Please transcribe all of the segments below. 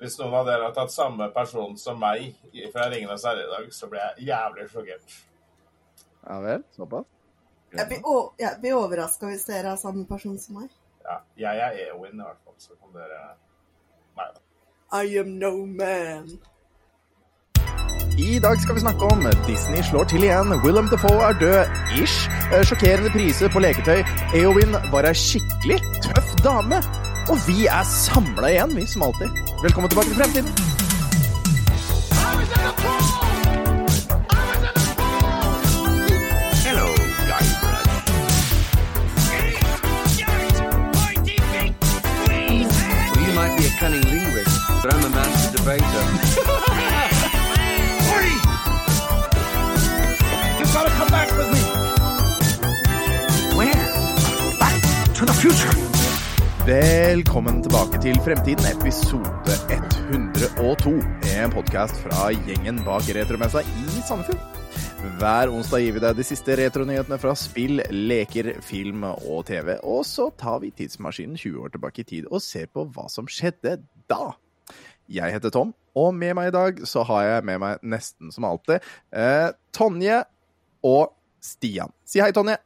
Hvis noen av dere har tatt samme person som meg fra Ringenes herre i dag, så blir jeg jævlig sjokkert. Ja vel, såpass. Jeg blir, å- jeg blir overraska hvis dere er samme person som meg. Ja, jeg er Eowyn i hvert fall, så kan dere Nei da. I am no man. I dag skal vi snakke om Disney slår til igjen, Willem Dafoe er død, ish, eh, sjokkerende priser på leketøy, Eowyn var ei skikkelig tøff dame, og vi er samla igjen, vi som alltid. Velkommen tilbake til fremtiden. Hello, Guybrush. You might be a cunning linguist, but I'm a master debater. Velkommen tilbake til Fremtiden, episode 102. En podkast fra gjengen bak Retromessa i Sandefjord. Hver onsdag gir vi deg de siste retronyhetene fra spill, leker, film og TV. Og så tar vi tidsmaskinen 20 år tilbake i tid og ser på hva som skjedde da. Jeg heter Tom, og med meg i dag så har jeg med meg nesten som alltid eh, Tonje og Stian. Si hei, Tonje.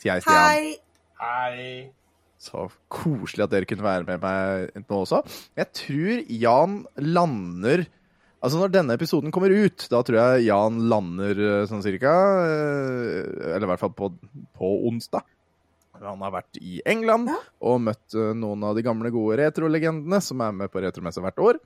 Si hei, Stian. Hei. Hei. Så koselig at dere kunne være med meg nå også. Jeg tror Jan lander Altså Når denne episoden kommer ut, da tror jeg Jan lander eh, sånn cirka. eh, Eller i hvert fall på, på onsdag. Han har vært i England Ja. og møtt eh, noen av de gamle, gode retrolegendene som er med på retromessa hvert år.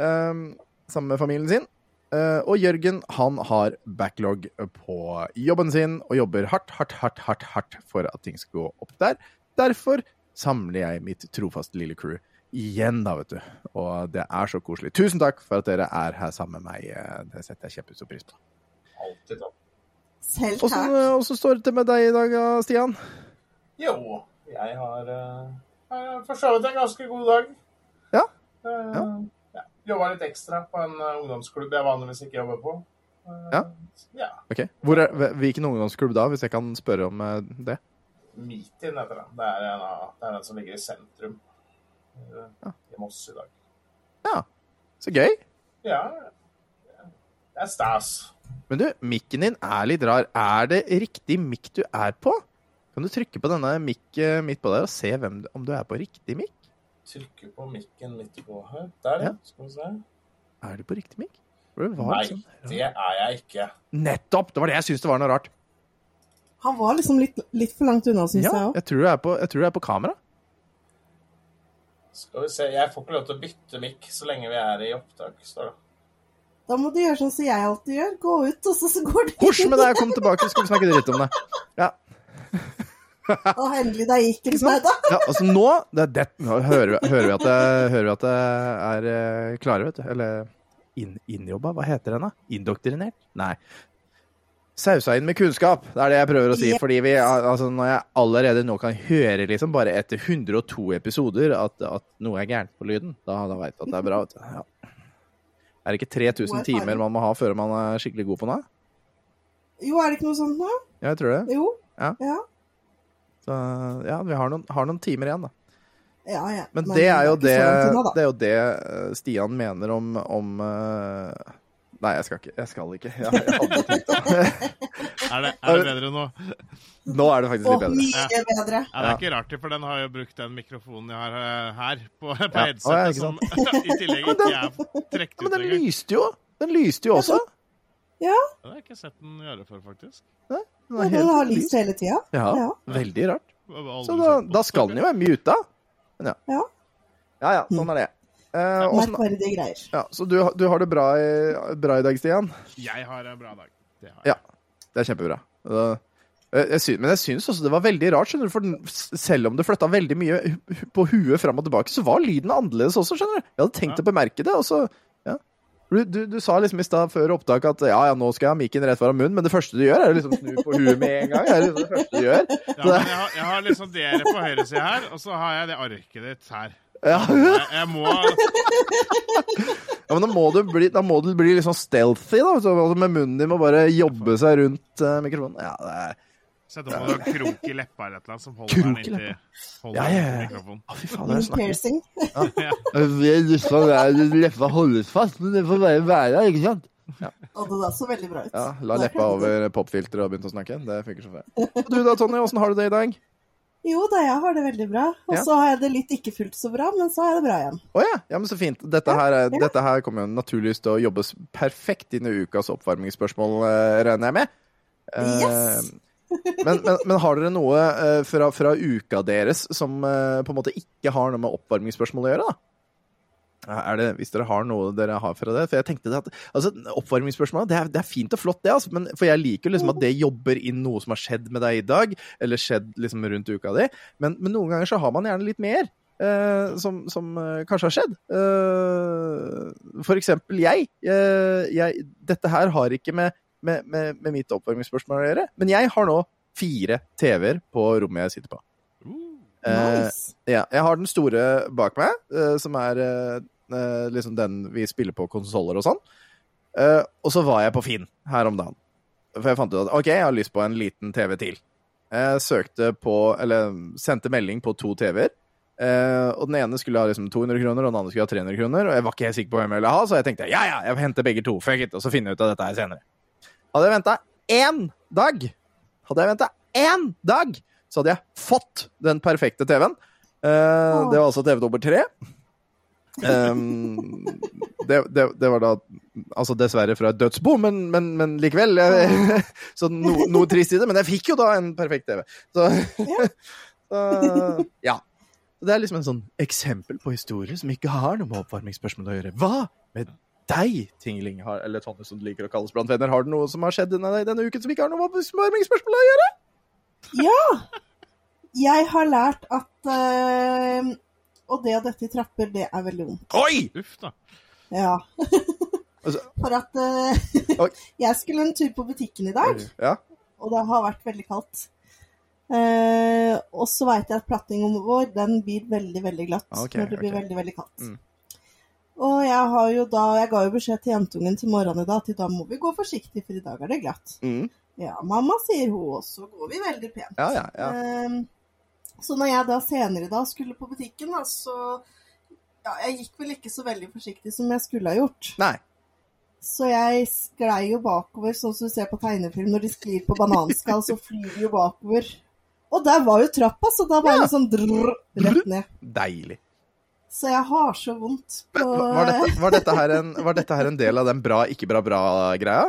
Um, sammen med familien sin. Uh, og Jørgen han har backlog på jobben sin og jobber hardt, hardt, hardt, hardt, hardt for at ting skal gå opp der. Derfor samler jeg mitt trofaste lille crew igjen, da, vet du. Og det er så koselig. Tusen takk for at dere er her sammen med meg. Eh, Det setter jeg kjempestor pris på. Alltid takk. Selv takk. eh, åssen står det til med deg i dag, Stian? Jo, jeg har for så vidt en ganske god dag. Ja. Eh, Ja. ja. Jobba litt ekstra på en ungdomsklubb jeg vanligvis ikke jobber på. Ja. ja. Ok. Hvor er, hvil- hvilken ungdomsklubb da, hvis jeg kan spørre om det? Meetin heter den. Det er, en det er den som ligger i sentrum eh, Ja. i Moss i dag. Ja, så gøy. Ja, det er stas. Men du, mikken din er litt rar. Er det riktig mikk du er på? Kan du trykke på denne mikk eh, midt på der og se du- om du er på riktig mikk? Trykke på mikken midt på her. Der, ja. Ja. Skal vi se. Er du på riktig mikk? Det Nei, sånn- det er jeg ikke. Nettopp! Det var det jeg syntes det var noe rart. Han var liksom litt, litt for langt unna, syns Ja, jeg òg. jeg tror du er jeg tror du er på kamera. Skal vi se. Jeg får ikke lov til å bytte mikk så lenge vi er i opptak, står det. Da må du gjøre sånn som jeg alltid gjør. Gå ut, og så, så går du inn. Hors med deg, kom tilbake, så skal vi snakke dritt om det. Ja, Og endelig, der gikk det seg, da. ja altså nå, det er det, nå hører, vi, hører, vi at det, hører vi at det er eh, klare, vet du. Eller inn, innjobba, hva heter den da? Indoktrinert? Nei. Sausa inn med kunnskap, det er det jeg prøver å si. Yes. Fordi vi, altså når jeg allerede nå kan høre, liksom, bare etter 102 episoder, at, at noe er gærent på lyden, da, da veit du at det er bra, vet du. Ja. Er det ikke 3000 timer man må ha før man er skikkelig god på noe? Jo, er det ikke noe sånt nå? Ja, jeg tror det. Jo. Ja. Ja. Så ja, vi har noen, har noen timer igjen, da. Ja, ja. Men, det er det, da. det er jo det eh, Stian mener om, om eh, Nei, jeg skal ikke. Jeg skal ikke. Jeg, jeg tenkt Er det, er det bedre nå? Nå er det faktisk litt bedre. mye bedre. Ja, det er ikke rart, for den har jo brukt den mikrofonen jeg har eh, her, på, på Ja. headsetet, Å, ja, ikke som i tillegg ikke er trukket Men ut den engang. lyste jo! Den lyste jo også. Ja, Det har jeg ikke sett den gjøre før, faktisk. Den ja den har lyst hele tida. Ja, Ja. veldig rart. Så da, da skal den jo være muta. Men ja. Ja. Ja ja, sånn er det. Eh, Merkverdige greier. ja, så du, du har det bra i, bra i dag, Stian? Jeg har en bra dag. Det har Ja. Det er kjempebra. Eh, jeg synes, men jeg syns også det var veldig rart, skjønner du, for selv om det flytta veldig mye på huet fram og tilbake, så var lyden annerledes også, skjønner du. Jeg hadde tenkt Ja. å bemerke det, og så ja. Du, du, du sa liksom i stad før opptak at ja, ja, nå skal jeg ha mikken rett foran munnen, men det første du gjør, er å liksom snu på huet med en gang. Det er liksom det første du gjør. Ja, men jeg, har, jeg har liksom dere på høyresida her, og så har jeg det arket ditt her. Ja, Jeg, jeg må ja men da må du bli, da må du bli litt sånn stealthy, da. Så, altså med munnen din må bare jobbe seg rundt uh, mikrofonen. Ja, det er Sett opp noen krok i leppa eller et eller annet som holder Krok den inntil Ja, holder ja, ja. inntil mikrofonen. Å, fy faen, det er piercing. Ja. å leppa holdes fast, men det får bare være, ikke sant? Og det så veldig bra ut. Ja, La leppa over popfilteret og begynte å snakke. Det funker så fælt. Og du da, Tonje, åssen har du det i dag? Jo da, jeg har det veldig bra. Og Ja. så har jeg det litt ikke fullt så bra, men så har jeg det bra igjen. Å ja. ja, men så fint. Dette her, er- Ja. dette her kommer jo naturligvis til å jobbes perfekt inn i ukas oppvarmingsspørsmål, eh, regner jeg med. Eh, Yes. Men, men, men har dere noe eh, fra, fra uka deres som eh, på en måte ikke har noe med oppvarmingsspørsmål å gjøre, da? Er det, hvis dere har noe dere har fra det? For jeg tenkte at altså, Oppvarmingsspørsmål det er, det er fint og flott, det. Altså, men, for jeg liker liksom at det jobber inn noe som har skjedd med deg i dag, eller skjedd liksom rundt uka di. Men, men noen ganger så har man gjerne litt mer. eh, som, som eh, kanskje har skjedd. Eh, for eksempel jeg, eh, jeg. Dette her har ikke med, med, med, med mitt oppvarmingsspørsmål å gjøre, men jeg har nå fire TV-er på rommet jeg sitter på. Uh, Eh, Nice. ja, jeg har den store bak meg, eh, som er liksom den vi spiller på konsoller og sånn. Eh, og så var jeg på Finn her om dagen. For jeg fant ut at OK, jeg har lyst på en liten TV til. Jeg søkte på, eller sendte melding på to TV-er. Eh, og den ene skulle ha liksom 200 kroner, og den andre skulle ha 300 kroner. Og jeg var ikke helt sikker på hvem jeg ville ha, så jeg tenkte ja, ja, jeg henter begge to. Fuck it, og så finner jeg ut av dette her senere. Hadde jeg venta én dag, hadde jeg venta én dag, så hadde jeg fått den perfekte TV-en. Eh, det var altså TV nummer tre. Um, det, det, det var da altså dessverre fra et dødsbo, men, men, men likevel. Jeg, så no, noe trist i det. Men jeg fikk jo da en perfekt TV. Så, så ja. Det er liksom en sånn eksempel på historie som ikke har noe med oppvarmingsspørsmål å gjøre. Hva med deg, Tingling, har, eller Tonje som du liker å kalles blant venner? Har du noe som har skjedd denne, denne uken som ikke har noe med oppvarmingsspørsmål å gjøre? Ja! Jeg har lært at eh, Og det å dette i trapper, det er veldig vondt. Oi! uff, da. Ja. Altså- For at uh, Jeg skulle en tur på butikken i dag, Ja. og det har vært veldig kaldt. Uh, og så veit jeg at plattingen vår den blir veldig, veldig glatt okay, når det blir okay. veldig, veldig kaldt. Mm. Og jeg har jo da Jeg ga jo beskjed til jentungen til morgenen i dag at da må vi gå forsiktig, for i dag er det glatt. Mm. Ja, mamma, sier hun, og så går vi veldig pent. Ja, ja, ja. Ehm, så når jeg da senere da skulle på butikken, da, så ja, Jeg gikk vel ikke så veldig forsiktig som jeg skulle ha gjort. Nei. Så jeg sklei jo bakover, sånn som du ser på tegnefilm. Når de sklir på bananskall, så flyr de jo bakover. Og der var jo trappa, så da var det sånn drrr, rett ned. Deilig. Så jeg har så vondt på var, dette, var, dette en, var dette her en del av den bra, ikke bra, bra-greia?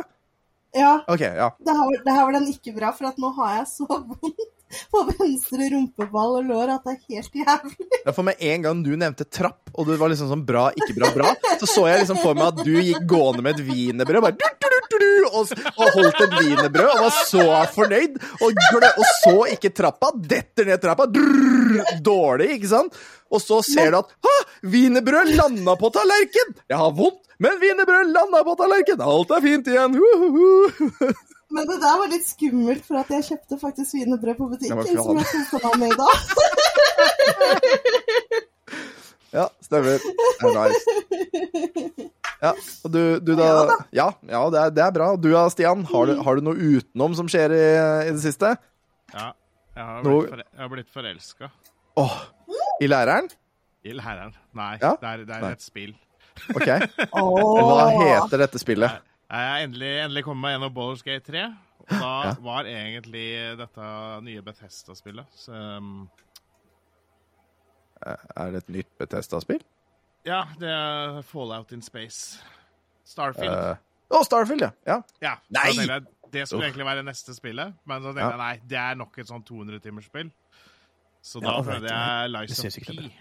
Ja, OK, ja. det her, det her var den ikke bra, for nå har jeg så vondt på venstre rumpeball og lår at det er helt jævlig. Ja, For med en gang du nevnte trapp, og det var liksom sånn bra, ikke bra, bra, så så jeg liksom for meg at du gikk gående med et wienerbrød bare, du, du, og, og holdt et wienerbrød og var så fornøyd, og, og så ikke trappa, detter ned trappa, drrr, dårlig, ikke sant? Og så ser du at ha, wienerbrød landa på tallerken! Jeg har vondt, men wienerbrød landa på tallerken! Alt er fint igjen! Uhuhu. Men det der var litt skummelt, for at jeg kjøpte faktisk wienerbrød på butikken. Som jeg koste meg med i dag. Ja, stemmer. Det er nice. Ja, og du, du da Ja, ja det, er, det er bra. Og du da, Stian, har du, har du noe utenom som skjer i, i det siste? Ja, jeg har blitt, jeg har blitt forelska Åh, i læreren? i læreren. Nei, Ja? det er, det er Nei. et spill. OK. Hva heter dette spillet? Jeg har endelig, endelig kommet meg gjennom Ballers Gate 3. Og da Ja. var egentlig dette nye Bethesda-spillet. Så, um, Er det et nytt Bethesda-spill? ja, det er Fallout in Space. Starfield. Eh, Å, Starfield, ja. ja. ja, nei! jeg, det skulle egentlig være neste spillet, men så tenkte Ja. jeg nei, det er nok et sånn 200-timersspill. Så da ja, prøvde jeg Det Lies of det P.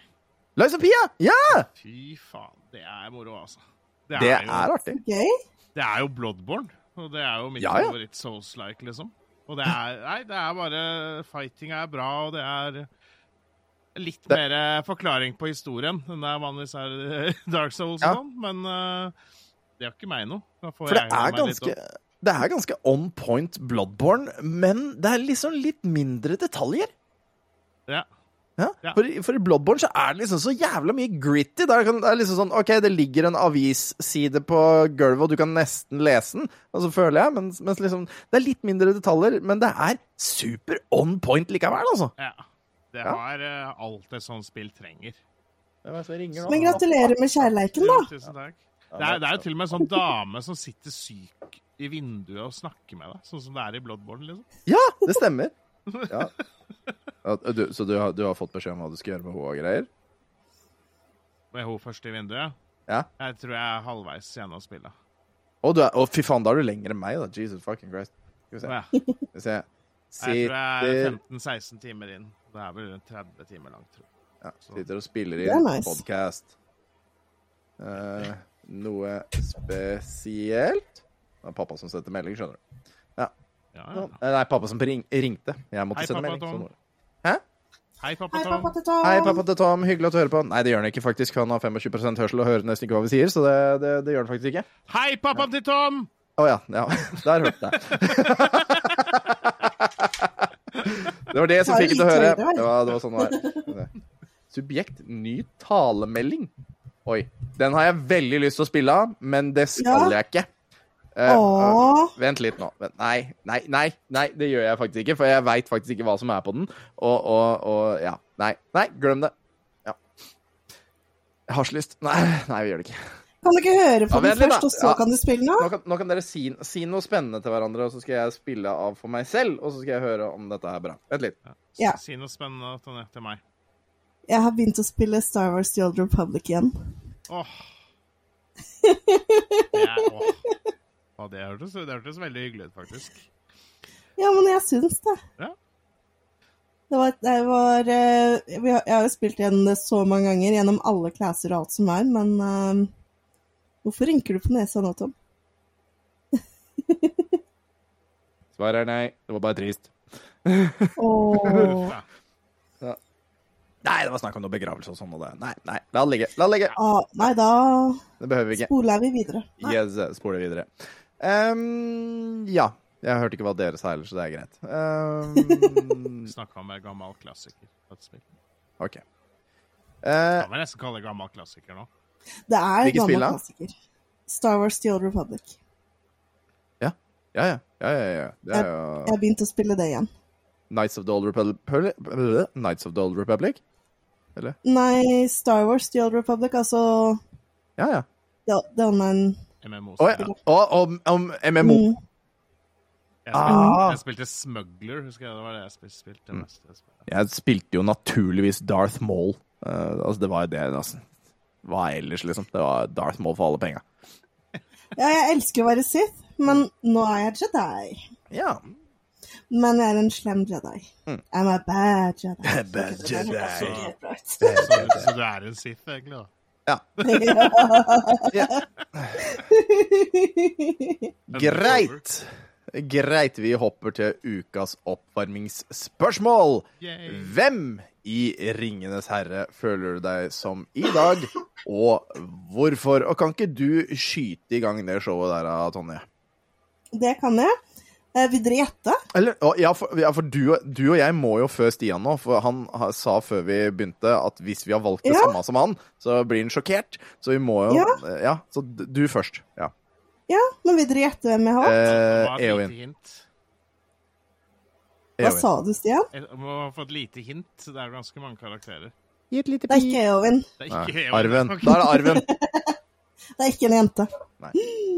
Lies of P, Ja! Fy faen, det er moro, altså. Det jo, er artig. Gøy. Det er jo Bloodborne, og det er jo mitt Ja, ja. favoritt Souls-like, liksom. Og det er Nei, det er bare Fighting er bra, og det er litt Det- mer forklaring på historien enn det er vanligvis er Dark Souls og sånn, men uh, det gjør ikke meg noe. For det jeg er ganske det er ganske on point Bloodborne, men det er liksom litt mindre detaljer. Ja. Ja, Ja. For, i- for i Bloodborne så er det liksom så jævla mye gritty. Det er liksom sånn, OK, det ligger en avisside på gulvet, og du kan nesten lese den. Og så føler jeg, mens, mens liksom Det er litt mindre detaljer, men det er super on point likevel, altså. Ja. Det Ja. har eh, alt et sånt spill trenger. Er ringer? Men gratulerer med kjærleiken, da. Tusen takk. Det er, det er jo til og med en sånn dame som sitter syk i vinduet og snakker med deg, sånn som det er i Bloodborne, liksom. Ja, det stemmer. Ja. Du, så du har, du har fått beskjed om hva du skal gjøre med henne og greier? Med henne først i vinduet. Ja. Jeg tror jeg er halvveis gjennom spillet. Å, du er, å, fy faen, da er du lenger enn meg, da. Jesus fucking Christ. Skal vi se. Ja. Skal vi se. Jeg tror jeg er 15-16 timer inn. Det er vel rundt 30 timer langt, tror jeg. ja, sitter og spiller i inn nice. podcast. Uh, noe spesielt? Det er pappa som setter melding, skjønner du. Ja, ja. Det er pappa som ring, ringte. Jeg måtte Hei, sende pappa melding. Sånn. Hæ? Hei, pappa Hei, Tom. pappa til Tom. Hei, pappa til Tom. Hyggelig at du hører på. Nei, det gjør han ikke, faktisk. Han har 25 hørsel og hører nesten ikke hva vi sier, så det, det, det gjør han faktisk ikke. Hei, pappa til Tom! Å ja. ja. Der hørte jeg. Det var det som fikk det til å høre. Det var, det var sånn det var. Subjekt ny talemelding. Oi. Den har jeg veldig lyst til å spille av, men det skal Ja. jeg ikke. Eh, Åh. Vent litt nå. Nei, nei, nei, nei, det gjør jeg faktisk ikke. For jeg veit faktisk ikke hva som er på den. Og, og, og ja. Nei, nei, glem det. Ja. Jeg har så lyst. Nei, nei, vi gjør det ikke. Kan du ikke høre på Ja, den først, og så Ja. kan du spille nå? Nå kan, nå kan dere si, si noe spennende til hverandre, og så skal jeg spille av for meg selv. Og så skal jeg høre om dette er bra. Vent litt. Ja. Si noe spennende til, til meg. Jeg har begynt å spille Star Wars The Old Republic igjen. Åh. Oh. er, åh. Åh, det, hørtes, det hørtes veldig hyggelig ut, faktisk. Ja, men jeg syns det. Ja. Det var, det var eh, Jeg har jo spilt igjen det så mange ganger, gjennom alle klasser og alt som er, men eh, Hvorfor rynker du på nesa nå, Tom? Svaret er nei. Det var bare trist. Åh. Ja. Nei, det var snakk om noe begravelse og sånn. Og det. Nei, nei, la det ligge. La det ligge. Ah, nei, da Det vi ikke. spoler vi videre. Nei. Yes, spoler videre. Ehm, ja. Jeg hørte ikke hva dere sa heller, så det er greit. Um, Snakka om en gammel klassiker. OK. Uh, Kan vi nesten kalle det gammel klassiker nå. Det er Hvilket gammel klassiker. Star Wars The Old Republic. ja, ja. ja, ja, ja, ja. Det er Jeg jo har begynt å spille det igjen. Knights of the Old Republic Knights of the Old Republic? Nei, Star Wars The Old Republic, altså Ja, ja. det, det online MMO. Og. Og om, om MMO. mm. Jeg, spilte, Ah. jeg spilte Smuggler, husker jeg. Det var det jeg spilte. spilte Mm. mest. Jeg spilte. Jeg spilte jo naturligvis Darth Maul. Uh, altså, det var jo det, altså. Hva ellers, liksom? Det var Darth Maul for alle penga. Ja, jeg elsker å være Sith, men nå er jeg Jedi. Ja. Men jeg er en slem Jedi. I'm a bad Jedi. Mm. Bad Så det Jedi. Så, helt. Så, så du er en Sith, egentlig? da? Ja. Ja. Greit. Greit, vi hopper til ukas oppvarmingsspørsmål. Yay. Hvem i Ringenes herre føler du deg som i dag, og hvorfor? Og kan ikke du skyte i gang det showet der, Tonje? Det kan jeg. Eh, Vil dere gjette? Eller, ja, for, ja, for du, du og jeg må jo før Stian nå, for han sa før vi begynte at hvis vi har valgt det Ja. samme som han, så blir han sjokkert. Så vi må jo Ja. Ja, så du først. Ja. Ja, men vil dere gjette hvem jeg har? Eh, Eowyn. Hva sa du, Stian? Jeg må ha fått lite hint. Det er ganske mange karakterer. Gi et lite Det er ikke Eowyn. Det er ikke Eowyn. Arven. Da er det Arven. Det er ikke en jente.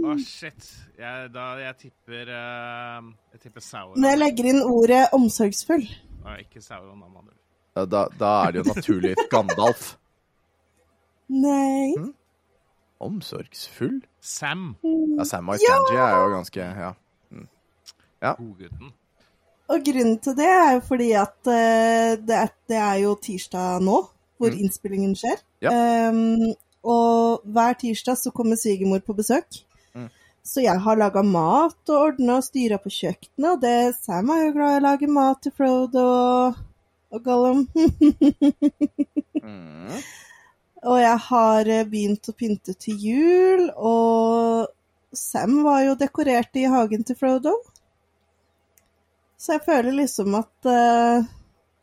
Å, shit. Jeg, da, jeg tipper uh, Jeg tipper Sauron. Når jeg legger inn ordet omsorgsfull Nei, ikke Sauron. Da, Da, da er det jo naturlig Gandalf. Nei. Hm? Omsorgsfull? Sam. Ja, Sam Arkanji er jo ganske Ja. Godgutten. Og grunnen til det er jo fordi at uh, det, er, det er jo tirsdag nå, hvor Mm. innspillingen skjer. Ja. Ehm, og hver tirsdag så kommer svigermor på besøk. Mm. Så jeg har laga mat og ordna og styra på kjøkkenet, og det, Sam er jo glad i å lage mat til Frodo og, og Gollum. Mm. og jeg har eh, begynt å pynte til jul, og Sam var jo dekorert i hagen til Frodo. Så jeg føler liksom at uh,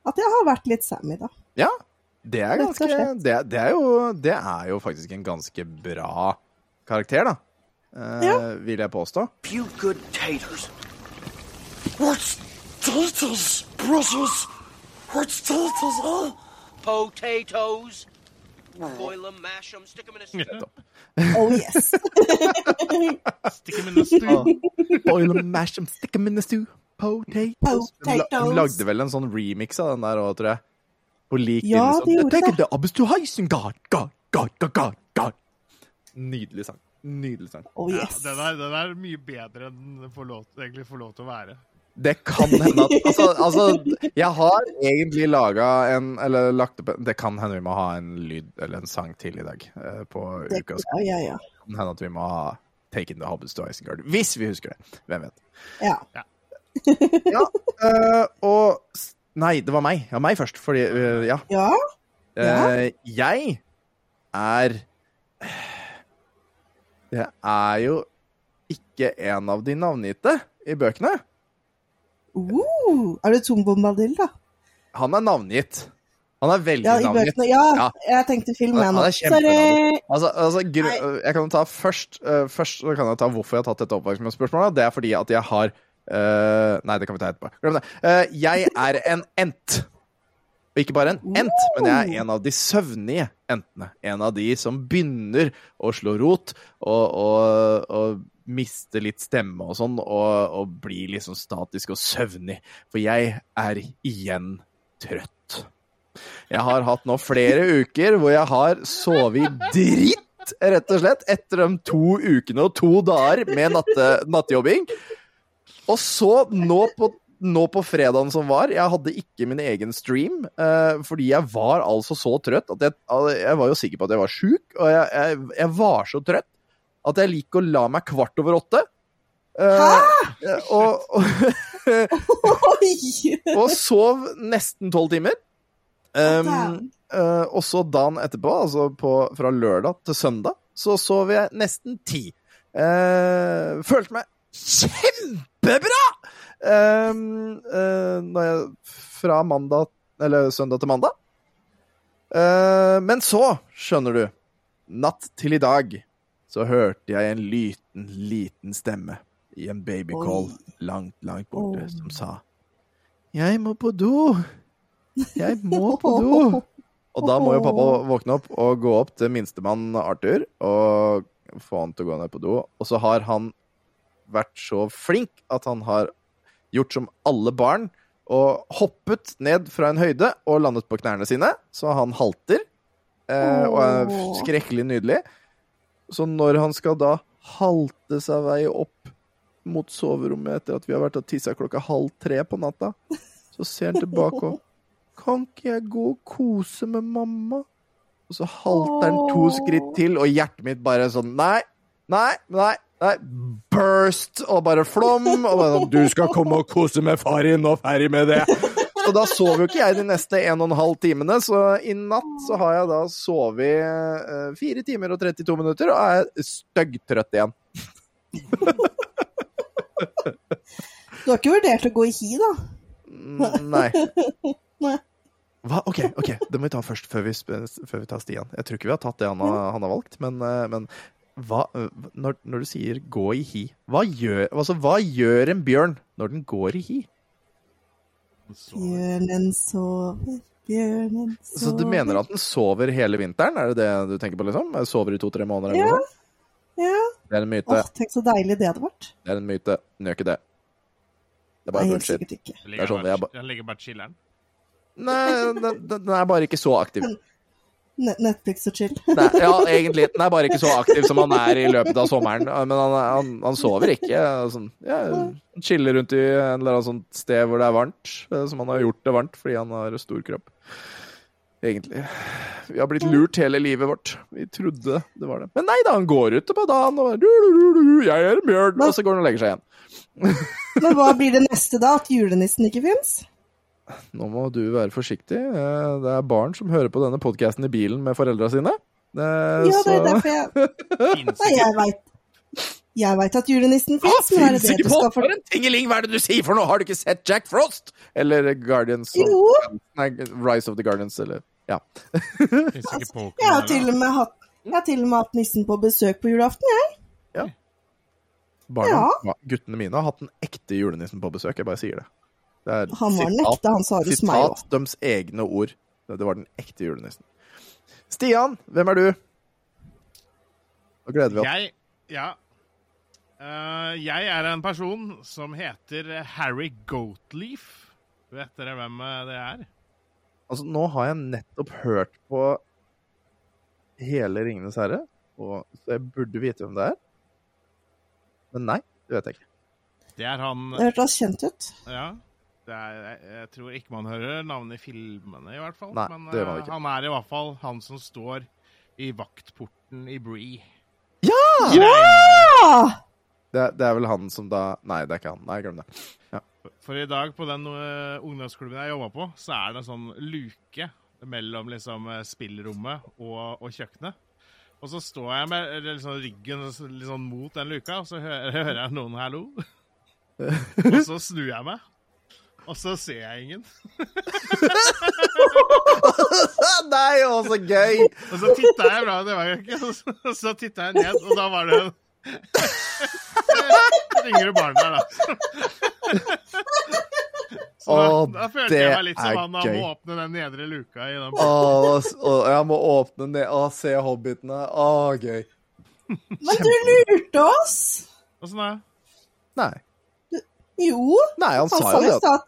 at jeg har vært litt Sam i dag. Ja, det er ganske det, det, er jo, det er jo faktisk en ganske bra karakter, da. Eh, Ja. Vil jeg påstå. few good taters. What's taters, brothers? What's taters, huh? Potatoes. Boil them, mash them, stick them in a stew. Oh yes. Stick them in the stew. Boil them, mash them, stick them in the stew. Potatoes. Potatoes. De lagde vel en sånn remix av den der òg, tror jeg. På lik Ja, linje som, Take det. the abus to heisen, God, God, God, God, God, God. Nydelig sang. Nydelig sang. Oh Ja, den, er, den er mye bedre enn den får lov, egentlig får lov til å være. Det kan hende at Altså, altså jeg har egentlig laga en Eller lagt opp Det kan hende vi må ha en lyd eller en sang til i dag eh, på Det, ukas ja, ja, ja. Det kan hende at vi må ha Take in the Hobbits to Isengard. Hvis vi husker det. Hvem vet. ja. Ja, eh, og s- Nei, det var meg. Ja, meg først. Fordi uh, Ja. Ja, Uh, jeg er Det er jo ikke en av de navngitte i bøkene. uh, er det Tom Bombadil, da? Han er navngitt. Han er veldig Ja, navngitt. Ja, Ja. jeg tenkte film, jeg nå. Altså, altså jeg kan ta først, uh, først kan jeg ta hvorfor jeg har tatt dette oppvaksningsspørsmålet. Det er fordi at jeg har eh, Nei, det kan vi ta etterpå. Glem det. Uh, jeg er en ent. Og ikke bare en ent, men jeg er en av de søvnige entene. En av de som begynner å slå rot og, og, og miste litt stemme og sånn, og, og bli liksom statisk og søvnig. For jeg er igjen trøtt. Jeg har hatt nå flere uker hvor jeg har sovet dritt, rett og slett, etter de to ukene og to dager med natte, nattjobbing. Og så, nå på, nå på fredagen som var, jeg hadde ikke min egen stream, eh, fordi jeg var altså så trøtt at jeg, jeg var jo sikker på at jeg var sjuk, og jeg, jeg, jeg var så trøtt at jeg liker å la meg kvart over åtte. Eh, og, og Oi! og sov nesten tolv timer. Um, uh, eh, og så dagen etterpå, altså på, fra lørdag til søndag, så sov jeg nesten ti. Uh, følte meg kjempebra! Um, uh, jeg, fra mandag, eller søndag til mandag. Uh, men så, skjønner du, natt til i dag, så hørte jeg en liten, liten stemme i en babycall langt, langt borte, Oi. som sa Jeg må på do. Jeg må på do. Og da må jo pappa våkne opp og gå opp til minstemann Arthur og få han til å gå ned på do. Og så har han vært så flink at han har gjort som alle barn og hoppet ned fra en høyde og landet på knærne sine, så han halter. Eh, og er skrekkelig nydelig. Så når han skal da halte seg vei opp mot soverommet etter at vi har vært og tissa klokka halv tre på natta, så ser han tilbake og Kan ikke jeg gå og kose med mamma? Og så halter han to skritt til, og hjertet mitt bare sånn Nei, nei, nei. Nei burst og bare flom. Og bare sånn Du skal komme og kose med far din, og ferdig med det. Så da sov jo ikke jeg de neste en og en halv timene, så i natt så har jeg da sovet eh, fire timer og 32 minutter, og er styggtrøtt igjen. Du har ikke vurdert å gå i hi, da? Mm, Nei. Nei. Hva? OK, ok, det må vi ta først, før vi, før vi tar Stian. Jeg tror ikke vi har tatt det han har, han har valgt, men, eh, men hva, når, når du sier 'gå i hi', hva gjør, altså, hva gjør en bjørn når den går i hi? Bjørnen sover, bjørnen sover Så du mener at den sover hele vinteren? Er det det du tenker på, liksom? Sover i to-tre måneder? Ja. Ja. Det er en myte. Åh, tenk så deilig det hadde vært. Det er en myte. Den gjør ikke det. Det er bare helt bullshit. ikke. den det er sånn, ligger bare, den ligger bare chiller'n. Nei, den, den er bare ikke så aktiv. Ne- Netflix og chill. Nei, ja, egentlig. han er bare ikke så aktiv som han er i løpet av sommeren. Men han, han, han sover ikke. Sånn, ja, han chiller rundt i en eller annen sånt sted hvor det er varmt. eh, Som han har gjort det varmt fordi han har stor kropp. Egentlig. Vi har blitt lurt hele livet vårt. Vi trodde det var det. Men nei da, han går ute på dagen og bare Jeg er en bjørn. Og så går han og legger seg igjen. Men hva blir det neste da? At julenissen ikke fins? Nå må du være forsiktig. Eh, Det er barn som hører på denne podkasten i bilen med foreldra sine. Det, Ja, det er derfor jeg Nei, jeg veit Jeg veit at julenissen Ah, fins, men er det det du skal for... En tingeling, hva er det du sier for noe? Har du ikke sett Jack Frost? Eller Guardians of Jo. Nei, Rise of the Guardians, eller Ja. Pokémon Jeg har til og med hatt, jeg har til og med hatt nissen på besøk på julaften, jeg. Barna, Ja. ja, guttene mine har hatt den ekte julenissen på besøk. Jeg bare sier det. Det er Han var sitat, ekte, han sa det hos meg sitat deres egne ord. Det var den ekte julenissen. Stian, hvem er du? Nå gleder vi oss. Jeg Ja. Uh, jeg er en person som heter Harry Goatleaf. Vet dere hvem eh, det er? Altså, nå har jeg nettopp hørt på hele Ringenes herre, og, så jeg burde vite hvem det er. Men nei, det vet jeg ikke. Det er han Det hørtes kjent ut. Ja. Det er, jeg, jeg tror ikke man hører navnet i filmene, i hvert fall. Nei, Men det var man eh, ikke. han er i hvert fall han som står i vaktporten i Bree. Ja! Ja! Det, er- det er vel han som da Nei, det er ikke han. Nei, glem det. For i dag, på den eh, ungdomsklubben jeg jobba på, så er det en sånn luke mellom liksom eh, spillrommet og, og kjøkkenet. Og så står jeg med liksom, ryggen sånn mot den luka, og så hører, hører jeg noen 'hallo'. og så snur jeg meg, og så ser jeg ingen. nei, å, så gøy! Og så titta jeg bra, det var jo ikke, og så, og titta jeg ned, og da var det en yngre barn der, da. Så da, da følte det jeg meg litt som han da gøy. må åpne den nedre luka i den Åh, jeg må åpne ned Å, se hobbitene. Å, gøy. Men du lurte oss! Åssen det? Nei. Jo, Nei, han han sa jo det. at-?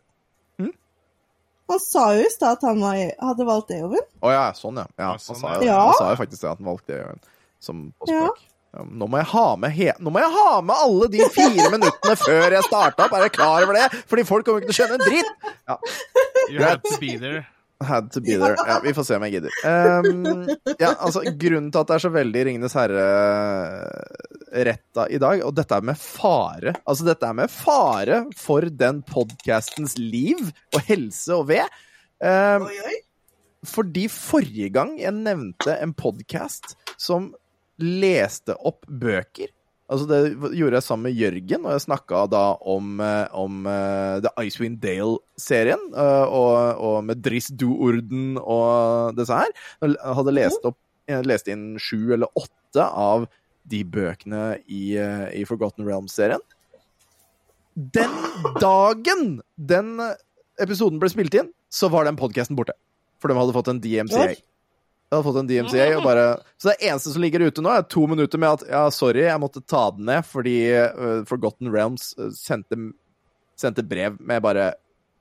Han sa jo i stad at han var, hadde valgt Eoven. Å ja, sånn, ja. ja Ja, han, sånn, sa jo, Ja. han sa jo faktisk det, at han valgte Eoven som på Ja. spøk. Ja, nå må jeg ha med he Nå må jeg ha med alle de fire minuttene før jeg starta opp. Er jeg klar over det? Fordi folk kommer ikke til å skjønne en dritt. You had to be there. Had to be there. Ja, vi får se om jeg gidder. Um, ja, altså, grunnen til at det er så veldig Ringenes herre-retta i dag, og dette er med fare Altså, dette er med fare for den podkastens liv og helse og ved. Um, fordi forrige gang jeg nevnte en podkast som leste opp bøker Altså Det gjorde jeg sammen med Jørgen, og jeg snakka da om, eh, om uh, The Icewind Dale-serien. Uh, og, og med Driss Du-orden og disse her. Jeg hadde lest, opp, jeg leste inn sju eller åtte av de bøkene i, uh, i Forgotten Realms-serien. Den dagen den episoden ble spilt inn, så var den podkasten borte. For de hadde fått en DMCA. De hadde fått en DMCA og bare Så det eneste som ligger ute nå, er to minutter med at ja, sorry, jeg måtte ta den ned fordi uh, Forgotten Realms uh, sendte, sendte brev med bare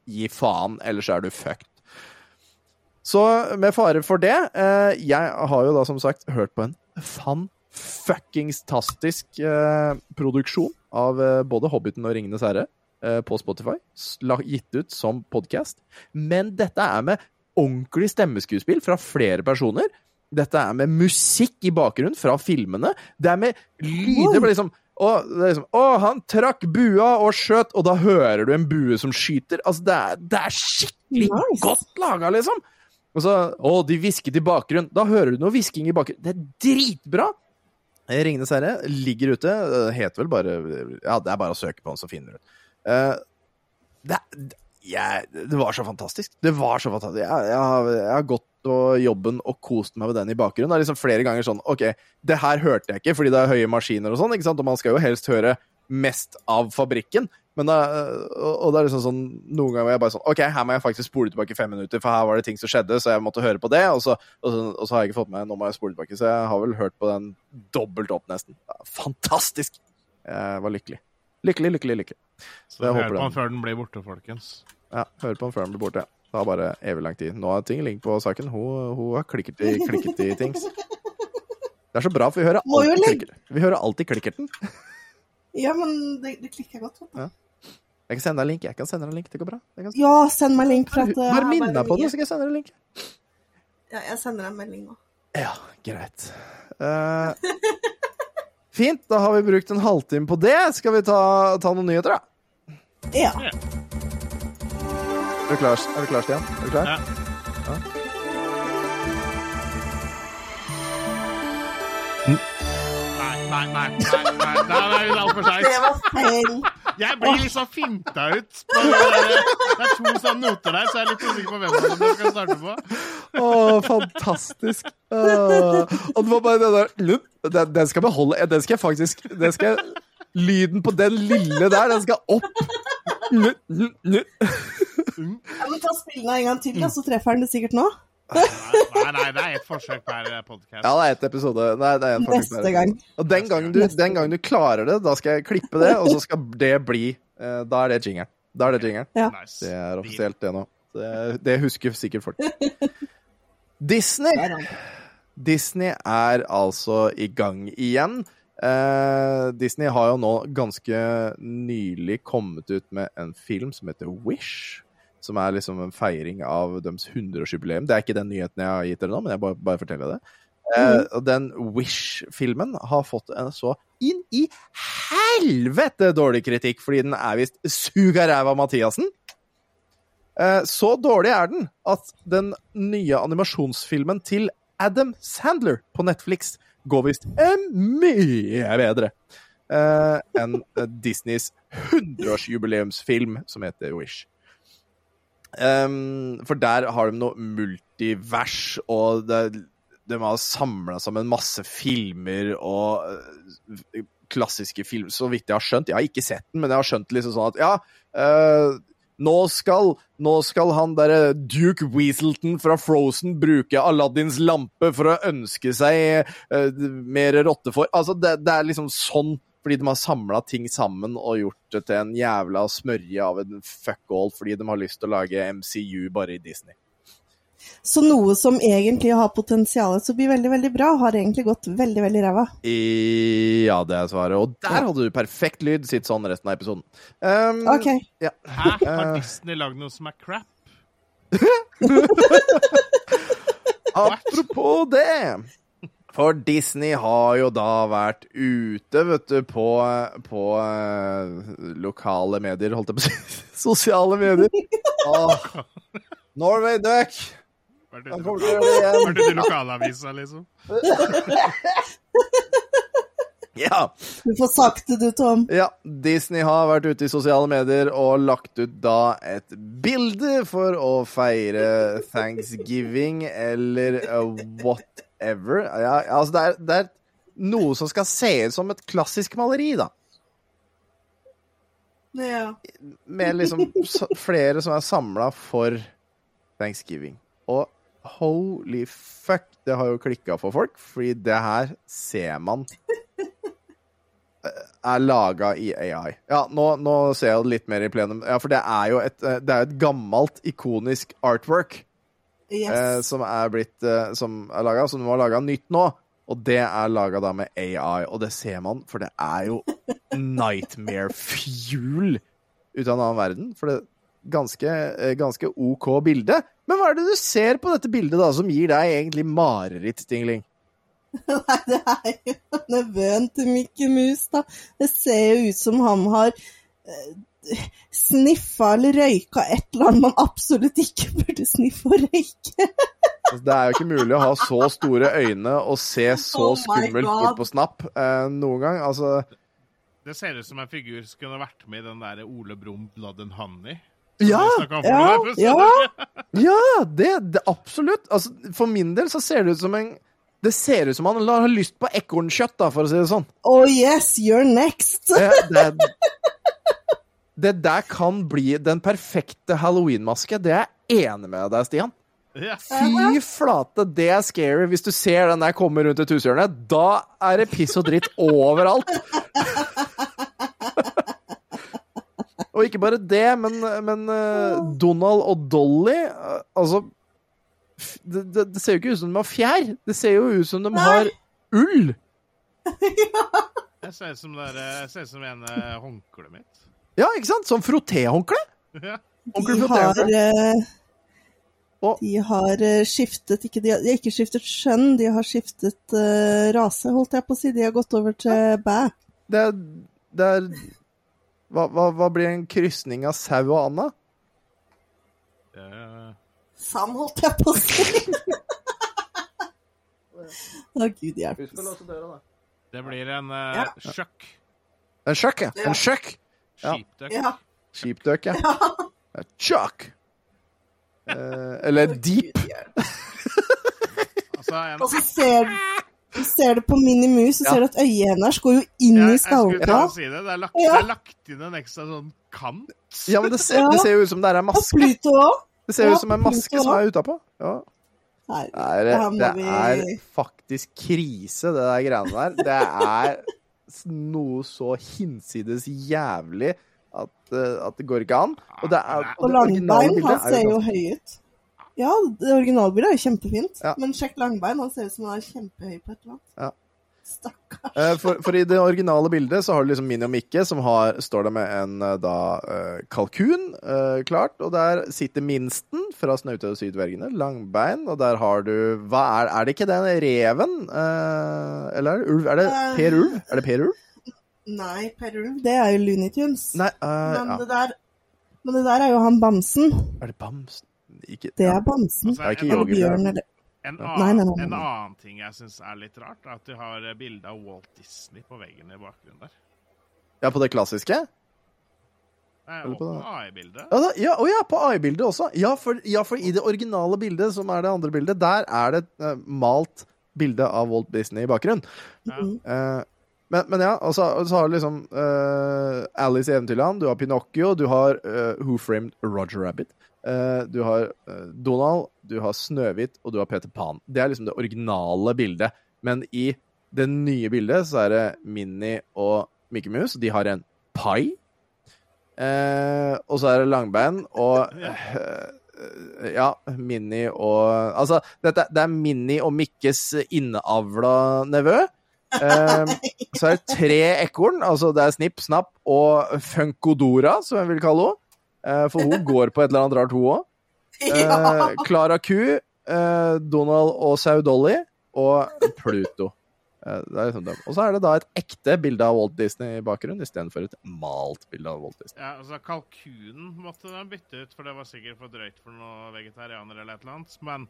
gi faen, ellers er du fucked. Så med fare for det uh, Jeg har jo da som sagt hørt på en fan fuckings tastisk eh, produksjon av eh, både Hobbiten og Ringenes herre eh, på Spotify. Gitt ut som podkast. Men dette er med ordentlig stemmeskuespill fra flere personer. Dette er med musikk i bakgrunnen fra filmene. Det er med lyder. Wow. er Liksom, er liksom, å, han trakk bua og skjøt, og da hører du en bue som skyter. Altså, det er, det er skikkelig Nice. godt laga, liksom. Og så Å, de hvisket i bakgrunnen. Da hører du noe hvisking i bakgrunnen. Det er dritbra! Ringenes herre ligger ute. Heter vel bare Ja, det er bare å søke på den, så finner du den. Uh, det, jeg, det var så fantastisk. Det var så fantastisk. Jeg, jeg, har, jeg har gått og jobben og kost meg med den i bakgrunnen. Det er liksom flere ganger sånn OK, det her hørte jeg ikke fordi det er høye maskiner og sånn, ikke sant? og man skal jo helst høre mest av fabrikken. Men da, og og det er liksom sånn Noen ganger var jeg bare sånn OK, her må jeg faktisk spole tilbake fem minutter, for her var det ting som skjedde, så jeg måtte høre på det. Og så, og så, og så har jeg ikke fått med Nå må jeg spole tilbake. Så jeg har vel hørt på den dobbelt opp, nesten. Fantastisk! Jeg var lykkelig. Lykkelig, lykkelig, lykkelig. Så jeg hør håper på den- den før den blir borte, folkens. Ja, hør på den før den blir borte. Det har bare evig lang tid. Nå har ting link på saken. Hun, hun har klikket i, klikket i ting. Det er så bra, for vi hører alltid, klikker. vi hører alltid klikkerten. Ja, men det, det klikker godt. Ja. Jeg kan sende deg en link. Jeg kan sende deg en link. Det går bra. Jeg kan... Ja, send meg link. For at, eh, Bare minn deg på det, så skal jeg sende deg en link. Ja, jeg sender deg en melding nå. Ja, greit. Uh, fint, da har vi brukt en halvtime på det. Skal vi ta, ta noen nyheter, da? Ja. Er du klar, er du klar Stian? Er du klar? Ja. Nei, nei, nei. nei, nei, nei, nei det er altfor Det var feil. Jeg blir liksom finta ut. På det, er to sånne noter der, så jeg er litt usikker på hvem som skal starte på. Å, fantastisk. Åh. Og det var bare den der den, den skal jeg beholde. Den skal jeg faktisk den skal jeg, Lyden på den lille der, den skal opp. Lup, lup, lup. Ja, men ta spillene en gang til, da, så treffer han det sikkert nå. Nei, nei, det er ett forsøk per podkast. Ja, det er ett episode. Nei, det er en Neste per. gang. Og den gangen, du, den gangen du klarer det, da skal jeg klippe det, og så skal det bli eh, Da er det jingeren. Da er det jingeren. Ja. Nice. Det er offisielt, det nå. Det, det husker sikkert folk. Disney Disney er altså i gang igjen. Eh, Disney har jo nå ganske nylig kommet ut med en film som heter Wish. Som er liksom en feiring av deres 100-årsjubileum. Det er ikke den nyheten jeg har gitt dere nå, men jeg bare, bare forteller det. Eh, og den Wish-filmen har fått en så inn i helvete dårlig kritikk, fordi den er visst suga ræva Mathiassen. Eh, så dårlig er den at den nye animasjonsfilmen til Adam Sandler på Netflix går visst mye bedre uh, enn eh, Disneys 100-årsjubileumsfilm som heter Wish. Um, for der har de noe multivers, og det, de har samla sammen masse filmer og uh, klassiske filmer, så vidt jeg har skjønt. Jeg har ikke sett den, men jeg har skjønt liksom sånn at ja eh, nå skal, nå skal han derre Duke Weaselton fra Frozen bruke Aladdins lampe for å ønske seg uh, mer rotte for Altså, det, det er liksom sånn, fordi de har samla ting sammen og gjort det til en jævla smørje av en fuck-all fordi de har lyst til å lage MCU bare i Disney. Så noe som egentlig har potensial til å bli veldig, veldig bra, har egentlig gått veldig, veldig ræva. Ja, det er svaret. Og der hadde du perfekt lyd. Sitt sånn resten av episoden. Um, OK. Ja. Hæ? Har. Disney lagd noe som er crap? Apropos det. For Disney har jo da vært ute, vet du, på, på uh, lokale medier, holdt jeg på å si. Sosiale medier. Åh. Norway Duck! Vært Han ute igjen. i lokalavisa, liksom? Ja. Du får sagt det, du, Tom. Ja, Disney har vært ute i sosiale medier og lagt ut da et bilde for å feire thanksgiving eller uh, whatever. Ja, altså det er, det er noe som skal se ut som et klassisk maleri, da. Ja. Med liksom flere som er samla for thanksgiving. Og holy fuck, det har jo klikka for folk, fordi det her ser man er laga i AI. Ja, nå, nå ser jeg det litt mer i plenum. Ja, for det er jo et, eh, det er et gammelt, ikonisk artwork eh, Yes. som er blitt eh, Som er laga, som må har laga nytt nå. Og det er laga da med AI, og det ser man, for det er jo nightmare fuel ut av en annen verden. For det ganske, eh, ganske OK bilde. Men hva er det du ser på dette bildet da, som gir deg egentlig mareritt, Tingling? Nei, det er jo nevøen til Mikke Mus, da. Det ser jo ut som han har eh, sniffa eller røyka et eller annet man absolutt ikke burde sniffe og røyke. Altså, det er jo ikke mulig å ha så store øyne og se så Oh skummelt bort på Snap eh, noen gang. Altså, Det ser ut som en figur som kunne vært med i den der Ole Brumm Blood and Honey. Ja, ja, det, ja. ja det, det absolutt. Altså, for min del så ser det ut som en Det ser ut som han har lyst på ekornkjøtt, da, for å si det sånn. Oh yes, you're next! Det, det, det der kan bli den perfekte halloween-maske. Det er jeg enig med deg, Stian. Yes. Fy flate, det er scary. Hvis du ser den der komme rundt et hushjørne, da er det piss og dritt overalt. Og ikke bare det, men, men eh, Donald og Dolly eh, Altså f- det, det, det ser jo ikke ut som de har fjær. Det ser jo ut som de har ull. Jeg ser ut som, det der, jeg ser som en eh, håndkleet mitt. Ja, ikke sant? Som frottéhåndkle. Ja. De har, eh, de har eh, skiftet ikke, de, har, de har ikke skiftet skjønn, de har skiftet uh, rase, holdt jeg på å si. De har gått over til bæ. Det er, det er hva, hva, hva blir en krysning av sau og Anna? Eh, Sam, holdt jeg på å si. Å, gud hjelpe. Det blir en uh, Ja. sjøkk. En sjøkk, ja. En sjøkk. Ja. Sheepduck. Ja. Sheepduck, ja. ja. Chuck. Eh, eller Deep. Altså, en, Og så ser du ser det på Minimus, så Ja. ser du at øyet hennes går jo inn i i jeg å si det. Det er, lagt, Ja. det er lagt inn en ekstra sånn kant. Ja, men det ser, Ja. det ser jo ut som det er en Og maske. Pluto òg. Det ser Ja, ut som en maske som er utapå. Ja. Nei, Det er, Det er faktisk krise, det der greiene der. Det er noe så hinsides jævlig at, eh, at det går ikke an. Og, det er, Og det han er ser jo høy ut. Ja, det originalbildet er jo kjempefint. Ja. Men sjekk Langbein, han ser ut som han er kjempehøy på et eller annet. Ja. Stakkar. Eh, For, for i det originale bildet så har du liksom Minnie og Mikke som har, står der med en eh, da eh, kalkun, klart. Og der sitter minsten fra Snaute og Sydvergene, Langbein. Og der har du Hva er Er det ikke den reven? Eller er det ulv? Er det. Per Ulv? Er det Per Ulv? Nei, Per Ulv, det er jo Looney Tunes. Nei, eh, men, ja. det der, men det der er jo han Bamsen. Er det Bamsen? Ikke Det er Bamsen. Altså, Det er ikke en, Yogi Bjørn, Bjørn. eller en, annen, nei, nei, nei. en annen ting jeg syns er litt rart, er at de har eh, bilde av Walt Disney på veggen i bakgrunnen der. Ja, på det klassiske? Nei, og på AI-bildet. Ja, ja, å ja, på AI-bildet også. Ja for, ja, for i det originale bildet, som er det andre bildet, der er det et uh, malt bilde av Walt Disney i bakgrunnen. Ja. Uh, men, men ja, og så, og så har du liksom uh, Alice i Eventyrland, du har Pinocchio, du har Who Framed Roger Rabbit. Eh, du har eh, Donald, du har Snøhvit, og du har Peter Pan. Det er liksom det originale bildet. Men i det nye bildet så er det Minnie og Mickey Mouse. De har en pai. Eh, og så er det Langbein og eh, Ja, Minnie og Altså, dette, det er Minnie og Mikkes innavla nevø. Eh, så er det tre ekorn. Altså det er Snipp, Snapp og Funkodora, som jeg vil kalle henne. Eh, for hun går på et eller annet rart, hun òg. Ja. Klara Ku, eh, Donald og Sau Dolly og Pluto. Eh, det er liksom dem. Og så er det da et ekte bilde av Walt Disney i bakgrunnen, istedenfor et malt bilde av Walt Disney. Ja, altså Kalkunen måtte de bytte ut, for det var sikkert for drøyt for noen vegetarianere eller et eller annet. Men,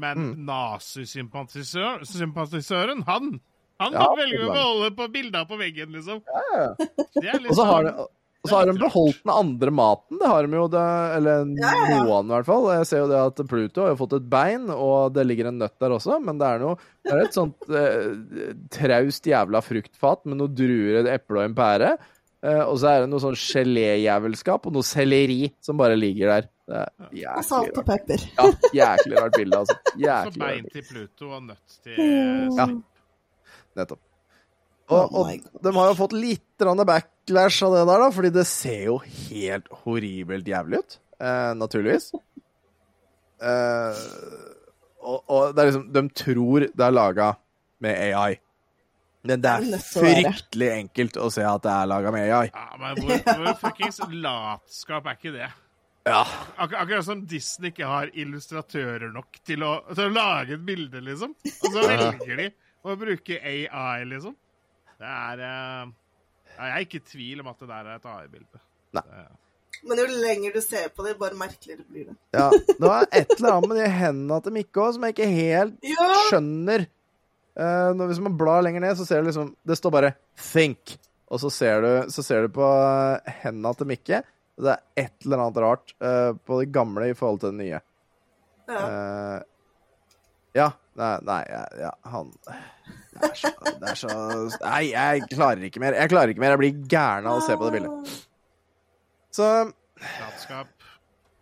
men Mm. nazisympatisøren, sympatisøren, han han Ja, velger å holde på bilder på veggen, liksom. Ja, Det er litt Og så har, sånn- de, og så har de beholdt den andre maten. Det har de jo, det, eller noen, i hvert fall. Jeg ser jo det at Pluto har jo fått et bein, og det ligger en nøtt der også, men det er noe Det er et sånt eh, traust jævla fruktfat med noe druer, et eple og en pære. Eh, og så er det noe sånn geléjævelskap og noe selleri som bare ligger der. Det er Og salt og pepper. Ja, jæklig rart bilde, altså. Så bein til Pluto og nøtt til Ja. Nettopp. Oh Og, og de har jo fått litt backlash av det der, da, fordi det ser jo helt horribelt jævlig ut. Eh, naturligvis. Eh, og, og det er liksom De tror det er laga med AI. Men det er fryktelig enkelt å se at det er laga med AI. Ja, men hvor, hvor fuckings latskap er ikke det? Ja. Ak akkurat som Disney ikke har illustratører nok til å, til å lage et bilde, liksom. Og så velger de å bruke AI, liksom. Det er eh, Jeg er ikke i tvil om at det der er et AI-bilde. Men jo lenger du ser på det, bare merkeligere blir det. ja. Det var et eller annet med de hendene til Mikke òg som jeg ikke helt Ja! skjønner. Uh, når, hvis man blar lenger ned, så ser du liksom Det står bare 'think'. Og så ser du, så ser du på eh, hendene til Mikke. og Det er et eller annet rart uh, på det gamle i forhold til det nye. Ja. Uh, ja. Nei, nei ja, ja, han det er, så, det er så Nei, jeg klarer ikke mer. Jeg klarer ikke mer. Jeg blir gæren av å se på det bildet. Så Latskap.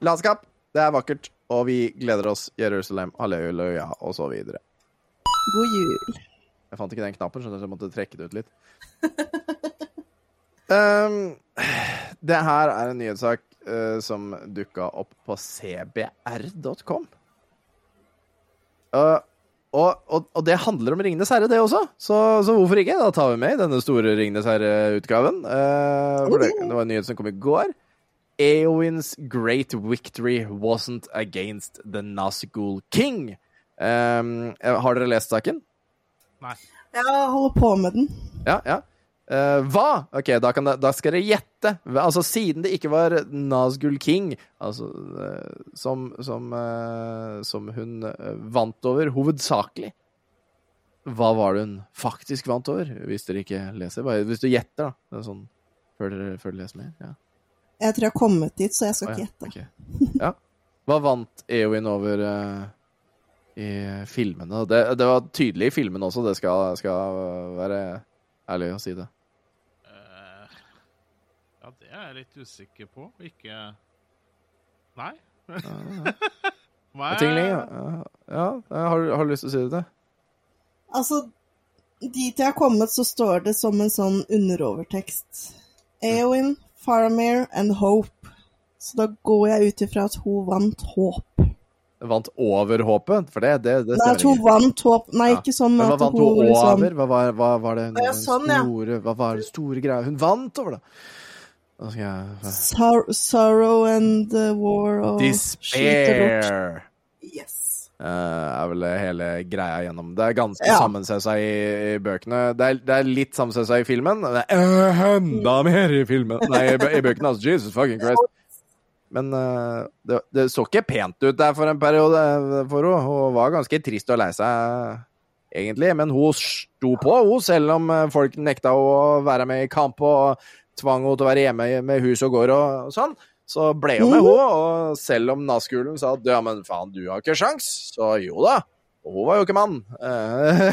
latskap, det er vakkert. Og vi gleder oss. Jerusalem, halleluja, og så videre. God jul. Jeg fant ikke den knappen, så jeg måtte trekke det ut litt. um, det her er en nyhetssak uh, som dukka opp på cbr.com. Uh, og, og, og det handler om Ringenes herre, det også. Så, så hvorfor ikke? Da tar vi med i denne store Ringenes herre-utgaven. Uh, det, det var en nyhet som kom i går. Eowyn's great victory wasn't against the Nazgul king. Um, har dere lest saken? Nei. Jeg holder på med den. Ja, ja. Eh, hva? Ok, da, kan det, da skal dere gjette. Altså, siden det ikke var Nazgul King altså, uh, som, som, uh, som hun vant over hovedsakelig Hva var det hun faktisk vant over? Hvis dere ikke leser. Bare hvis du gjetter, da. Sånn, før, dere, før dere leser mer. Ja. Jeg tror jeg har kommet dit, så jeg skal oh, ja. gjette. Okay. ja. Hva vant Eowyn over i filmene? Det, det var tydelig i filmene også, det skal, skal være ærlig å si det. Ja, det er jeg litt usikker på. Ikke Nei. Er Tingling, ja. ja. Har, du- har du lyst til å si det? Altså, dit jeg har kommet, så står det som en sånn underovertekst. Eowyn, Faramir and Hope. Så da går jeg ut ifra at hun vant håp. Vant over håpet? For det, det, det Nei, at hun vant håp. Nei, Ja. ikke sånn Men hva at vant hun over? liksom? Hva var, hva var det hun ja, sånn, ja. store, Hva var det store greia? Hun vant over, da! Jeg Sor Sorrow and the war og. Despair! Yes. Uh, er vel hele greia gjennom. Det er ganske Ja. sammensausa i, i bøkene. Det er, det er litt sammensausa i filmen. Det er øh, enda mer i filmen Nei, i, bø- i bøkene. Altså, Jesus fucking Christ. Men uh, det, det så ikke pent ut der for en periode for henne. Hun var ganske trist og lei seg, egentlig. Men hun sto på, hun, selv om eh, folk nekta å være med i kamp og tvang henne til å være hjemme med hus og gård og sånn. Så ble hun med, hun. Og selv om Nazgulen sa at ja, men faen, du har ikke sjans, så jo da. Hun var jo ikke mann. Eh,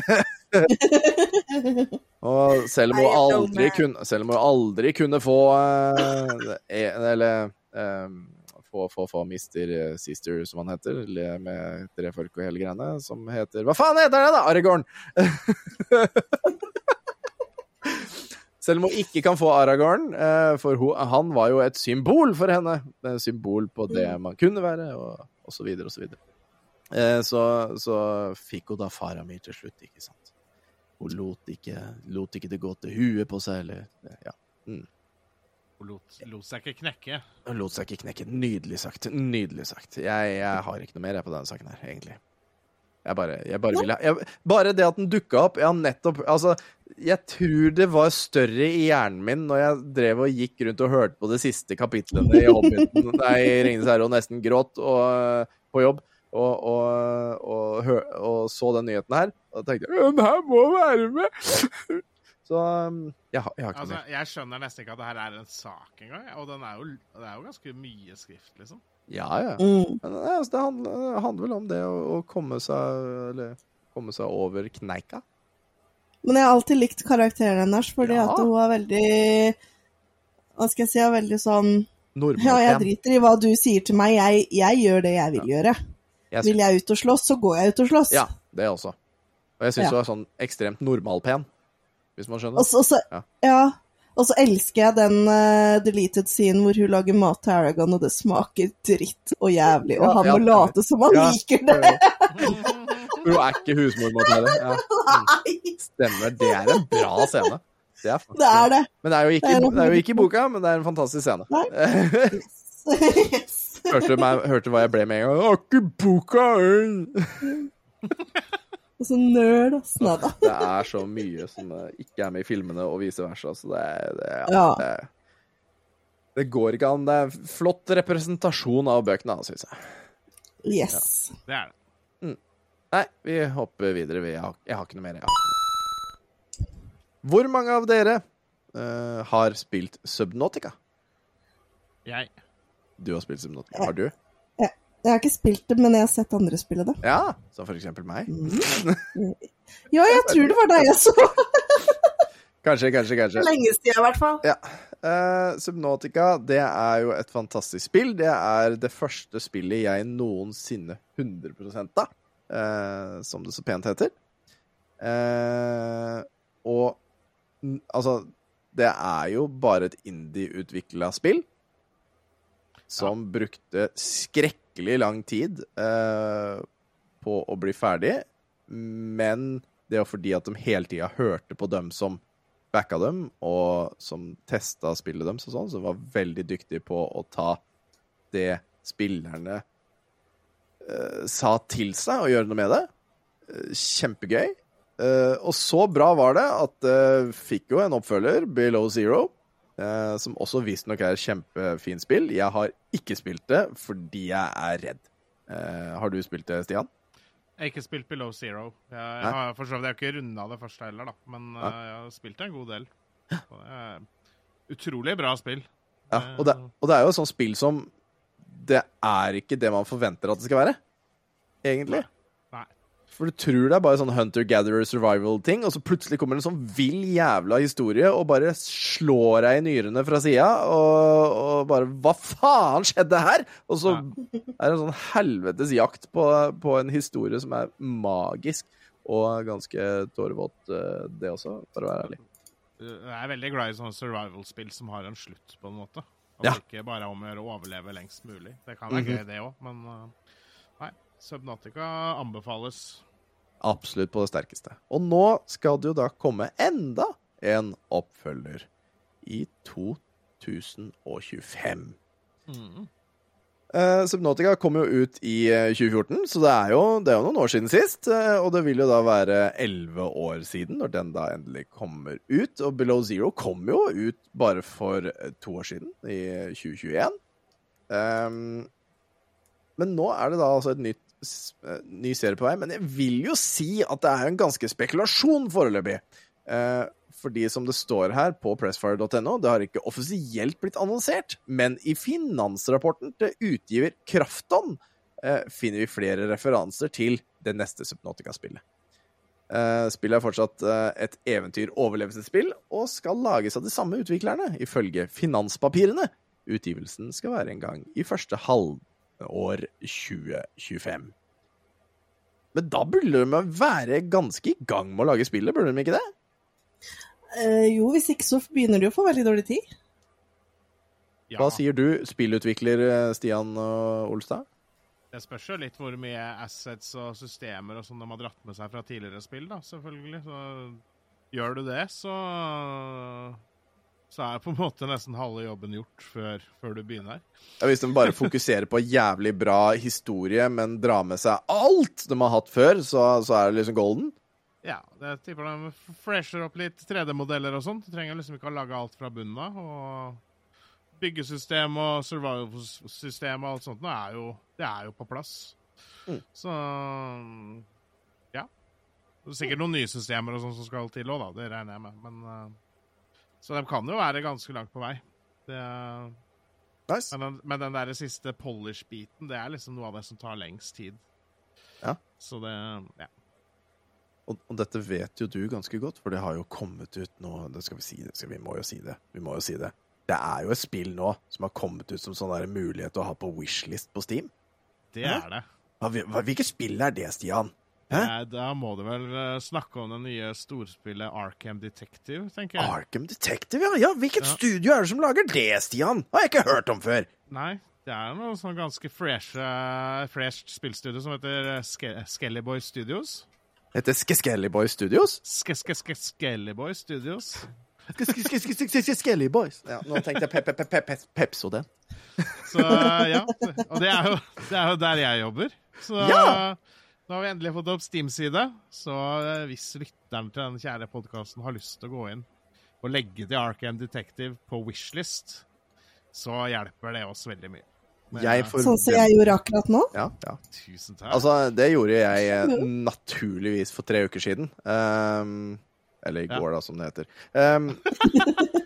og selv om hun aldri kunne, selv om hun aldri kunne få eh, Eller eh, få, få, få Mister Sister, som han heter, med tre folk og hele greiene, som heter Hva faen heter det, da? Aragorn! Selv om hun ikke kan få Aragorn, eh, for hun, han var jo et symbol for henne. Et symbol på det man kunne være, og, og så videre og så videre. Eh, så, så fikk hun da Faramir til slutt, ikke sant. Hun lot ikke, lot ikke det gå til huet på seg, eller Ja. Hun lot, lot seg ikke knekke. Hun lot seg ikke knekke. Nydelig sagt. Nydelig sagt. Jeg, jeg har ikke noe mer på denne saken her, egentlig. Jeg bare, jeg bare ville jeg, Bare det at den dukka opp Ja, nettopp. Altså, jeg tror det var større i hjernen min når jeg drev og gikk rundt og hørte på de siste kapitlene i Hobbiten, nei, Ringenes herre, og nesten gråt og, på jobb. Og, og, og, hør, og så den nyheten her, og tenkte jeg den her må være med! Så um, jeg, har- jeg har ikke Altså, mer. jeg skjønner nesten ikke at det her er en sak engang. Og den er jo, det er jo ganske mye skrift, liksom. Ja, ja. Mm. Men altså, det handler, det handler vel om det å, å komme seg Eller komme seg over kneika. Men jeg har alltid likt karakteren hennes, fordi Ja. at hun er veldig Hva skal jeg si, er veldig sånn Nordmann. Ja, jeg driter i hva du sier til meg, jeg, jeg gjør det jeg vil gjøre. Jeg Vil jeg ut og slåss, så går jeg ut og slåss. Ja, det også. Og jeg syns Ja. hun er sånn ekstremt normalpen, hvis man skjønner. Og så, Ja. ja. Og så elsker jeg den uh, deleted scenen hvor hun lager mat til Aragon, og det smaker dritt og jævlig, og Ja, han ja, må late som han Ja. liker det. Hun er ikke husmormateriale. mot. Ja. Stemmer. Det er en bra scene. Det er, faktisk- det er det. Men det er, jo ikke, Det er det er jo ikke i boka, men det er en fantastisk scene. Nei. yes. hørte, meg, hørte hva jeg ble med en gang. Har ikke boka! Og så nerd, ass. Nei da. Det er så mye som eh, ikke er med i filmene, og vice versa. Så det, det, ja, Ja. det, det går ikke an. Det er flott representasjon av bøkene, syns jeg. Yes. Det er det. Nei, vi hopper videre. Jeg har, jeg har ikke noe mer. Jeg. Hvor mange av dere uh, har spilt Subnautica? Jeg. Du har spilt Subnautica. Har du? Jeg har ikke spilt det, men jeg har sett andre spille det. Ja, som for eksempel meg. Ja, jeg tror det var deg jeg så. Kanskje, kanskje, kanskje. Lenge siden, i hvert fall. Ja. Uh, Subnautica, det er jo et fantastisk spill. Det er det første spillet jeg noensinne 100 av, eh, som det så pent heter. Eh, og altså Det er jo bare et indie-utvikla spill som brukte skrekkelig lang tid eh, på å bli ferdig, men det var fordi at de hele tida hørte på dem som backa dem, og som testa spillet deres og sånn, som var veldig dyktige på å ta det spillerne sa til seg, å gjøre noe med det. Eh, kjempegøy. Eh, og så bra var det at det fikk jo en oppfølger, Below Zero, eh, som også visstnok er kjempefint spill. Jeg har ikke spilt det fordi jeg er redd. Eh, har du spilt det, Stian? Jeg har ikke spilt Below Zero. Jeg, jeg har for så vidt ikke runda det første heller, da. Men Nei. eh, jeg har spilt en god del. Det utrolig bra spill. Ja, og det, og det er jo et sånt spill som det er ikke det man forventer at det skal være, egentlig. Nei. For du tror det er bare sånn hunter-gatherer survival-ting, og så plutselig kommer det en sånn vill jævla historie og bare slår deg i nyrene fra sida, og, og bare Hva faen skjedde her?! Og så er det en sånn helvetes jakt på, på en historie som er magisk, og ganske tårevåt, eh, det også, for å være ærlig. Jeg er veldig glad i sånne survival-spill som har en slutt, på en måte. Og Ja. Ikke bare om å overleve lengst mulig. Det kan være gøy, det òg, men uh, nei. Subnatica anbefales. Absolutt på det sterkeste. Og nå skal det jo da komme enda en oppfølger i 2025. Eh, Subnautica kom jo ut i eh, 2014, så det er, jo, det er jo noen år siden sist. eh, og det vil jo da være elleve år siden når den da endelig kommer ut. Og Below Zero kom jo ut bare for eh, to år siden, i 2021. Um, men nå er det da altså et nytt, eh, ny serie på vei. Men jeg vil jo si at det er en ganske spekulasjon foreløpig. Eh, fordi som det står her på pressfire.no, det har ikke offisielt blitt annonsert, men i finansrapporten til utgiver Krafton eh, finner vi flere referanser til det neste Subnautica-spillet. Eh, spillet er fortsatt eh, et eventyr-overlevelsesspill, og skal lages av de samme utviklerne, ifølge finanspapirene. Utgivelsen skal være en gang i første halvår 2025. Men da burde de være ganske i gang med å lage spillet, burde de ikke det? Eh, jo, hvis ikke så begynner de å få veldig dårlig tid. Ja, Hva sier du, spillutvikler eh, Stian og Olstad? Det spørs jo litt hvor mye assets og systemer og sånn de har dratt med seg fra tidligere spill, da, selvfølgelig. Så gjør du det, så så er på en måte nesten halve jobben gjort før, før du begynner. Ja, hvis de bare fokuserer på jævlig bra historie, men drar med seg alt de har hatt før, så, så er det liksom golden? Ja, det tipper de fresher opp litt 3D-modeller og sånt. Du trenger liksom ikke å lage alt fra bunnen av. Og byggesystem og survival-system og alt sånt nå er jo, det er jo på plass. Mm. Så ja. Det er sikkert noen nye systemer og sånt som skal til òg, da. Det regner jeg med. Men, eh, så de kan jo være ganske langt på vei. Det, Nice. men, den, men den der siste polish-biten, det er liksom noe av det som tar lengst tid. Ja. Så det Ja. Og, og dette vet jo du ganske godt, for det har jo kommet ut nå det skal Vi si det, skal, vi må jo si det. Vi må jo si det. Det er jo et spill nå som har kommet ut som sånn der mulighet å ha på wishlist på Steam. Det Hæ? er det. Hva, hvilket spill er det, Stian? Hæ? Eh, Da må du vel eh, snakke om det nye storspillet Arkham Detective, tenker jeg. Arkham Detective, ja. ja. Hvilket Ja. studio er det som lager det, Stian? Det Har jeg ikke hørt om før. Nei, det er noe sånn ganske fresh, uh, fresh spillstudio som heter eh, Ske Skellyboy Studios. Heter Skeskellyboy Studios? Ske Ske Ske Skellyboy Studios. Skelly Boys. Ja, nå tenkte jeg Pep- Pep- Pep- Pep- Pepso den. Så eh, ja. Og det er jo, det er jo der jeg jobber. Så Ja! nå har vi endelig fått opp Steam-side. Så eh, hvis lytteren til den kjære podkasten har lyst til å gå inn og legge til Arkham Detective på Wishlist, så hjelper det oss veldig mye. Eh, Sånn som jeg gjorde akkurat nå. Ja, ja. Tusen takk. Altså, det gjorde jeg naturligvis for tre uker siden. Um, eller i Ja. går, da, som det heter. Eh,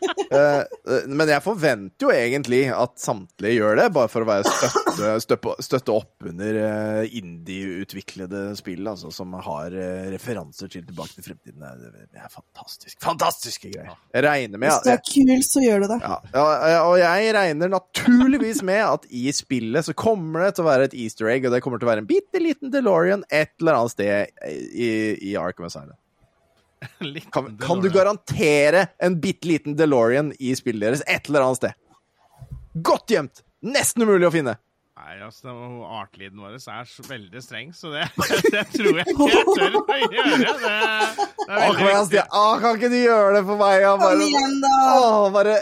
men jeg forventer jo egentlig at samtlige gjør det, bare for å være støtte, støtte, støtte opp under eh, indie-utviklede spill, altså, som har eh, referanser til Tilbake til fremtiden. Det er, fantastisk. Fantastiske greier. Jeg regner med Hvis det er kul, så gjør du det. ja, og jeg regner naturligvis med at i spillet så kommer det til å være et easter egg, og det kommer til å være en bitte liten DeLorean et eller annet sted i, i Arkham Asylum. Kan, kan du garantere en bitte liten DeLorean i spillet deres et eller annet sted? Godt gjemt! Nesten umulig å finne. Nei, altså, det var- artlyden vår er veldig streng, så det, det tror jeg ikke jeg tør å gjøre. Det, det er Å, veldig kom igjen, viktig. Stian. Å, kan ikke du gjøre det for meg? Ja, Kom bare, igjen, da! Å, bare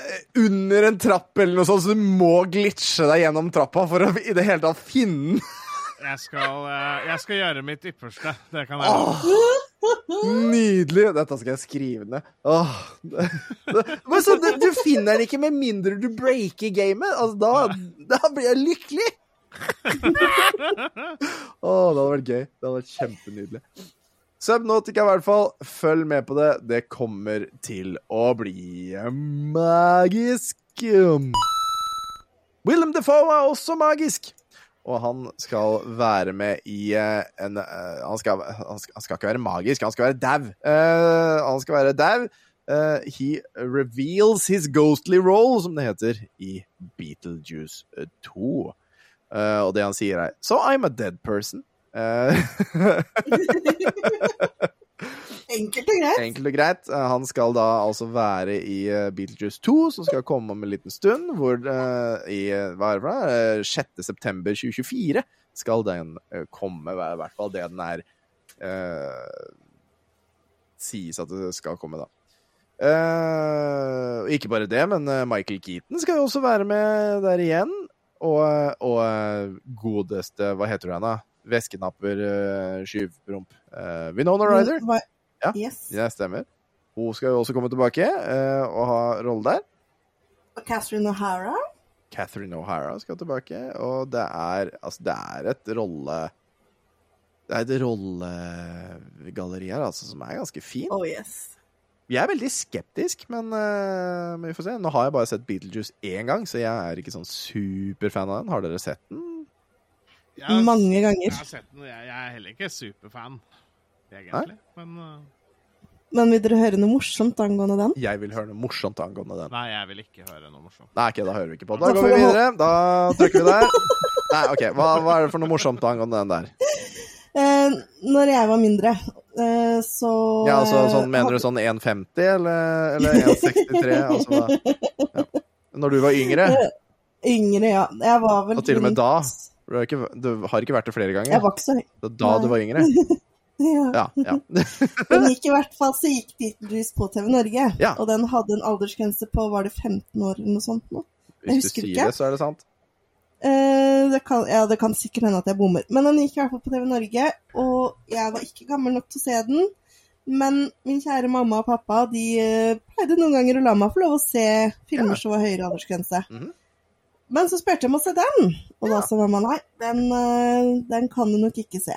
under en trapp eller noe sånt, så du må glitche deg gjennom trappa for å i det hele tatt finne den. Jeg skal, eh, jeg skal gjøre mitt ypperste. Det kan jeg love. Nydelig! Dette skal jeg skrive ned. Åh. Men så, du, du finner den ikke med mindre du breaker gamet. Altså, da, da blir jeg lykkelig! Åh, det hadde vært gøy. Det hadde vært kjempenydelig. Subnotica, i hvert fall. Følg med på det. Det kommer til å bli magisk. Willem Defoe er også magisk! Og han skal være med i eh, en eh, han, skal, han, skal, han skal ikke være magisk, han skal være dau. Uh, han skal være dau. Uh, he reveals his ghostly role, som det heter, i Beetlejuice 2. Uh, og det han sier, er So I'm a dead person. Enkelt og greit. Enkelt og greit. Eh, Han skal da altså være i eh, Beetlejuice 2, som skal komme om en liten stund. Hvor uh, i hva er det for noe? Eh, 6. september 2024 skal den komme. I hvert fall det den er uh, Sies at det skal komme, da. Uh, ikke bare det, men Michael Keaton skal jo også være med der igjen. Og, og godeste Hva heter hun da? Væskenapper, uh, skyvpromp. Uh, Winona Ryder. Ja. Yes. Det stemmer. Hun skal jo også komme tilbake uh, og ha rolle der. Og Catherine O'Hara. Catherine O'Hara skal tilbake, og det er Altså, det er et rolle Det er et rollegalleri her, altså, som er ganske fint. Oh yes. Jeg er veldig skeptisk, men, uh, men vi får se. Nå har jeg bare sett Beetlejuice én gang, så jeg er ikke sånn superfan av den. Har dere sett den? Jeg Mange ganger. Jeg har sett den, jeg, jeg er heller ikke superfan, egentlig. Men uh, Men vil dere høre noe morsomt angående den? Jeg vil høre noe morsomt angående den. nei, jeg vil ikke høre noe morsomt. Nei, okay, da hører vi ikke på. Da går vi videre. Da trykker vi der. Nei, ok, hva, hva er det for noe morsomt angående den der? Eh, når jeg var mindre, eh, så Ja, altså, sånn, Mener du sånn 1,50 eller, eller 1,63? Altså, ja. Når du var yngre? Yngre, ja. Jeg var vel Og til og med da? rundt- Du har ikke, du har ikke vært det flere Jeg ganger? var ikke så høy. Da du var yngre? Ja. Ja. ja. Den gikk i hvert fall, så gikk Beatlejuice på TV Norge. Ja. Og den hadde en aldersgrense på var det 15 år eller noe sånt. nå. Hvis du sier ikke. det, så er det sant. Eh, det kan, ja, det kan sikkert hende at jeg bommer. Men den gikk i hvert fall på TV Norge, og jeg var ikke gammel nok til å se den. Men min kjære mamma og pappa de eh, pleide noen ganger å la meg få lov å se filmer som var høyere aldersgrense. Mhm. Men så spurte jeg om å se den, og da sa mamma nei, den, eh, den kan du nok ikke se.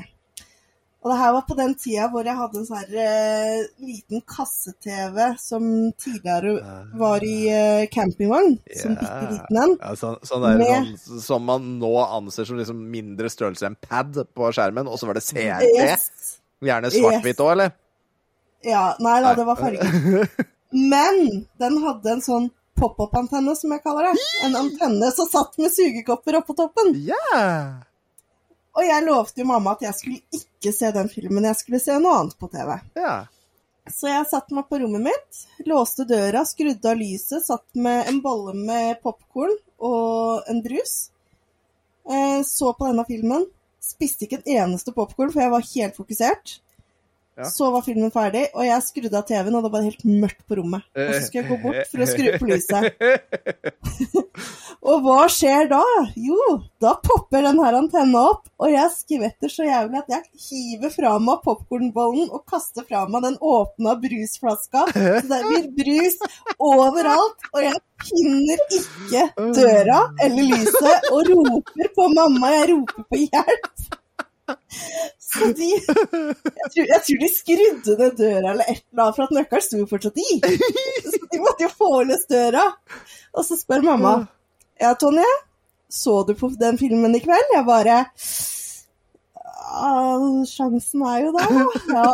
Og det her var på den tida hvor jeg hadde en sånn her uh, liten kasse-TV som tidligere var i uh, campingvogn. Som Ja. bitte liten en. Ja, så, sånn der, Med- sånn, som man nå anser som liksom mindre størrelse enn pad på skjermen, og så var det CRT. Yes. Gjerne svart-hvitt òg, eller? Ja, nei da, det var farget. Men den hadde en sånn pop-up-antenne, som jeg kaller det. En antenne som satt med sugekopper oppå toppen. Ja! Og jeg lovte jo mamma at jeg skulle ikke se den filmen, jeg skulle se noe annet på TV. ja. Så jeg satte meg på rommet mitt, låste døra, skrudde av lyset, satt med en bolle med popkorn og en brus. Eh, så på denne filmen. Spiste ikke en eneste popkorn, for jeg var helt fokusert. Ja. Så var filmen ferdig, og jeg skrudde av TV-en, og det var helt mørkt på rommet. Og så skulle jeg gå bort for å skru på lyset. Og hva skjer da? Jo, da popper den her antenna opp, og jeg skvetter så jævlig at jeg hiver fra meg popkornbollen og kaster fra meg den åpna brusflaska. Så det blir brus overalt, og jeg finner ikke døra eller lyset og roper på mamma. Jeg roper på hjelp. Så de jeg tror, jeg tror de skrudde ned døra eller et eller annet, for at nøkkelen sto fortsatt i. Så de måtte jo få løs døra. Og så spør mamma Ja, Tonje, så du på den filmen i kveld? Jeg bare sjansen er jo der, da. Ja.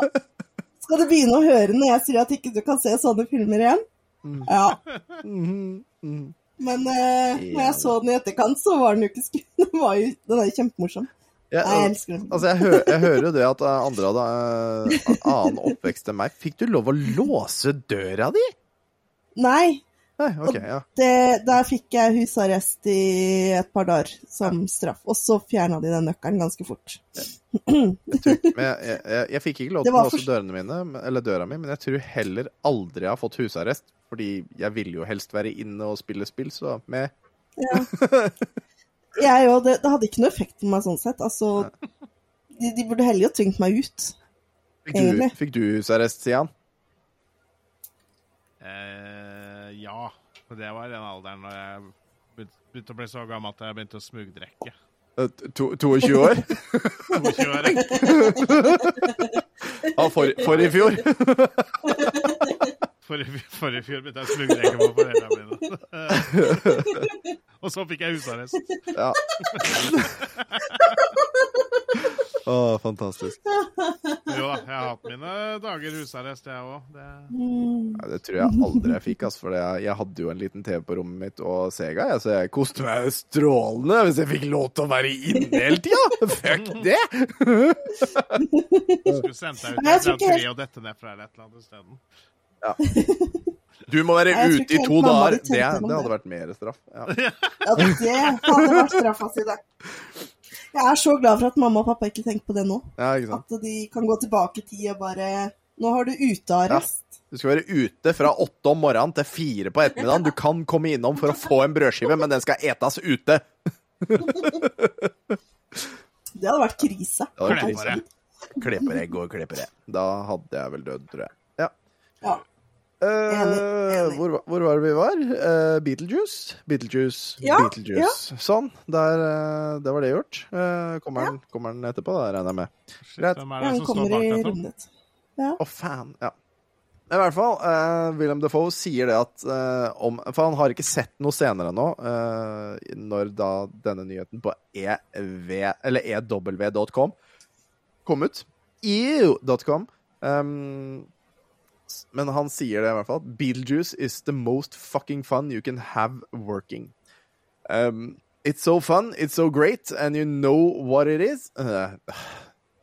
Skal du begynne å høre når jeg sier at ikke du kan se sånne filmer igjen? Ja. Mhm, mhm. Men eh, når jeg så den i etterkant, så var den jo ikke skummel. Den, var jo, den er jo kjempemorsom. Jeg, jeg elsker den. altså, jeg, hø jeg hører jo det at eh, andre hadde eh, annen oppvekst enn meg. Fikk du lov å låse døra di? Nei, Nei, okay, ja. det, der fikk jeg husarrest i et par dager som straff. Og så fjerna de den nøkkelen ganske fort. Men jeg, jeg, jeg, jeg fikk ikke lov til å låse for- dørene mine, eller døra mi, men jeg tror heller aldri jeg har fått husarrest. Fordi jeg ville jo helst være inne og spille spill, så med Ja. Jeg òg. Det, det hadde ikke noe effekt på meg sånn sett. Altså, de, de burde heller jo tvingt meg ut. Fikk du, Egentlig. fikk du husarrest, Sian? Eh, det var i den alderen da jeg begynte- å bli så gammel at jeg begynte å smugdrekke. Eh, 22 år? 22 år. Ja, for, for i fjor. Forrige, forrige fjor begynte jeg å smugdrekke på foreldrene mine. Og så fikk jeg husarrest. Ja. Å, fantastisk. Jo da, jeg har hatt mine dager husarrest, jeg òg. Det... Ja, det tror jeg aldri jeg fikk, Altså, for jeg, jeg hadde jo en liten TV på rommet mitt og Sega, jeg, så jeg koste meg strålende hvis jeg fikk lov til å være inne hele tida! Fuck det! Skulle sendt deg ut i tre og dette ned fra et eller annet isteden. Du må være ute i to dager. Det, det hadde vært mer straff. Ja. Ja, det hadde vært straffa si, det. Jeg er så glad for at mamma og pappa ikke tenker på det nå. ja, ikke sant. At de kan gå tilbake i tid og bare Nå har du utearrest. Du skal være ute fra åtte om morgenen til fire på ettermiddagen. Du kan komme innom for å få en brødskive, men den skal etes ute. Det hadde vært krise. Det var Kle på krise. deg. Kleperegg og kleperegg. Da hadde jeg vel dødd, tror jeg. Ja. Ja. Eh, Enig, enig. Hvor, hvor var det vi var? Uh, Beetlejuice. Beetlejuice. Ja, Beetlejuice. Sånn. Der, uh, det var det gjort. Eh, kommer, den, kommer den etterpå, da, regner jeg med. Greit. Hvem er Ja, det han som står kommer bak i dette? rundet. Å, fan. Ja. I hvert fall, eh, William Defoe sier det at eh, om For han har ikke sett noe senere nå, eh, når da denne nyheten på EV, eller ew.com kom ut. Ew.com. Um, s- men han sier det i hvert fall. Beetlejuice is the most fucking fun you can have working. Um, it's so fun, it's so great, and you know what it is. Uh,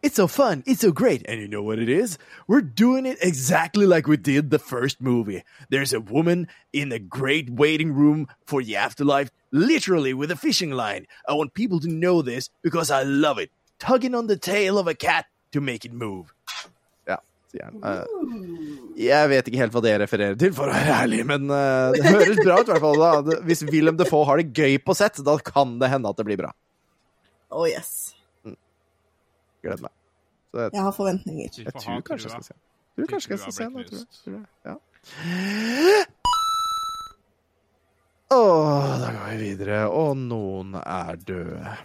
It's so fun, it's so great, and you know what it is? We're doing it exactly like we did the first movie. There's a woman in a great waiting room for the afterlife, literally with a fishing line. I want people to know this because I love it. Tugging on the tail of a cat to make it move. Sier han. Eh, jeg vet ikke helt hva det refererer til, for å være ærlig, men eh, det høres bra ut i hvert fall. Da. Hvis Willem Defoe har det gøy på sett, da kan det hende at det blir bra. Oh yes. Gleder meg. Så jeg Jeg har forventninger. Jeg tror kanskje jeg skal se den. Tror kanskje jeg skal se den. jeg Tror jeg. knust. Tror jeg. Ja. Åh, da går vi videre. Og noen er døde.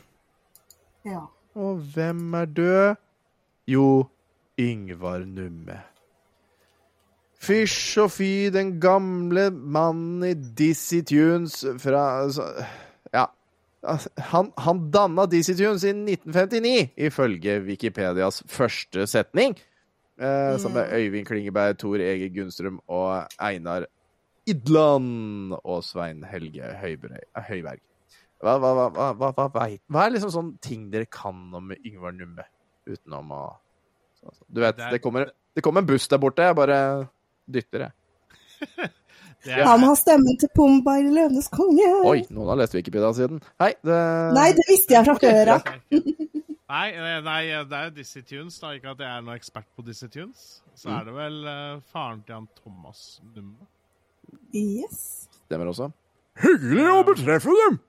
Ja. Og hvem er død? Jo, Yngvar Numme. Fysj og fy, den gamle mannen i Dizzie Tunes fra altså, Ja. Han, han danna Dizzie Tunes i 1959, ifølge Wikipedias første setning. Eh, Som er Øyvind Klingeberg, Tor Ege Gunstrøm og Einar Idland og Svein Helge Høyberg. Høyberg. Hva, hva, hva, hva, er liksom sånne ting dere kan om Yngvar Numme? Utenom å så- så- Du vet, Det er- det kommer, det kommer en buss der borte. Jeg bare dytter, jeg. Det er, Han har stemmen til Pumba i Løvenes konge. Oi, noen har lest Wikipedia-siden. Hei, det Nei, det visste jeg fra før av. Nei, eh, nei, det er jo Dizzie Tunes, da. Ikke at jeg er noen ekspert på Dizzie Tunes. Så Mm. er det vel uh, faren til han Thomas Numme. Yes. stemmer også. Hyggelig å betreffe dem!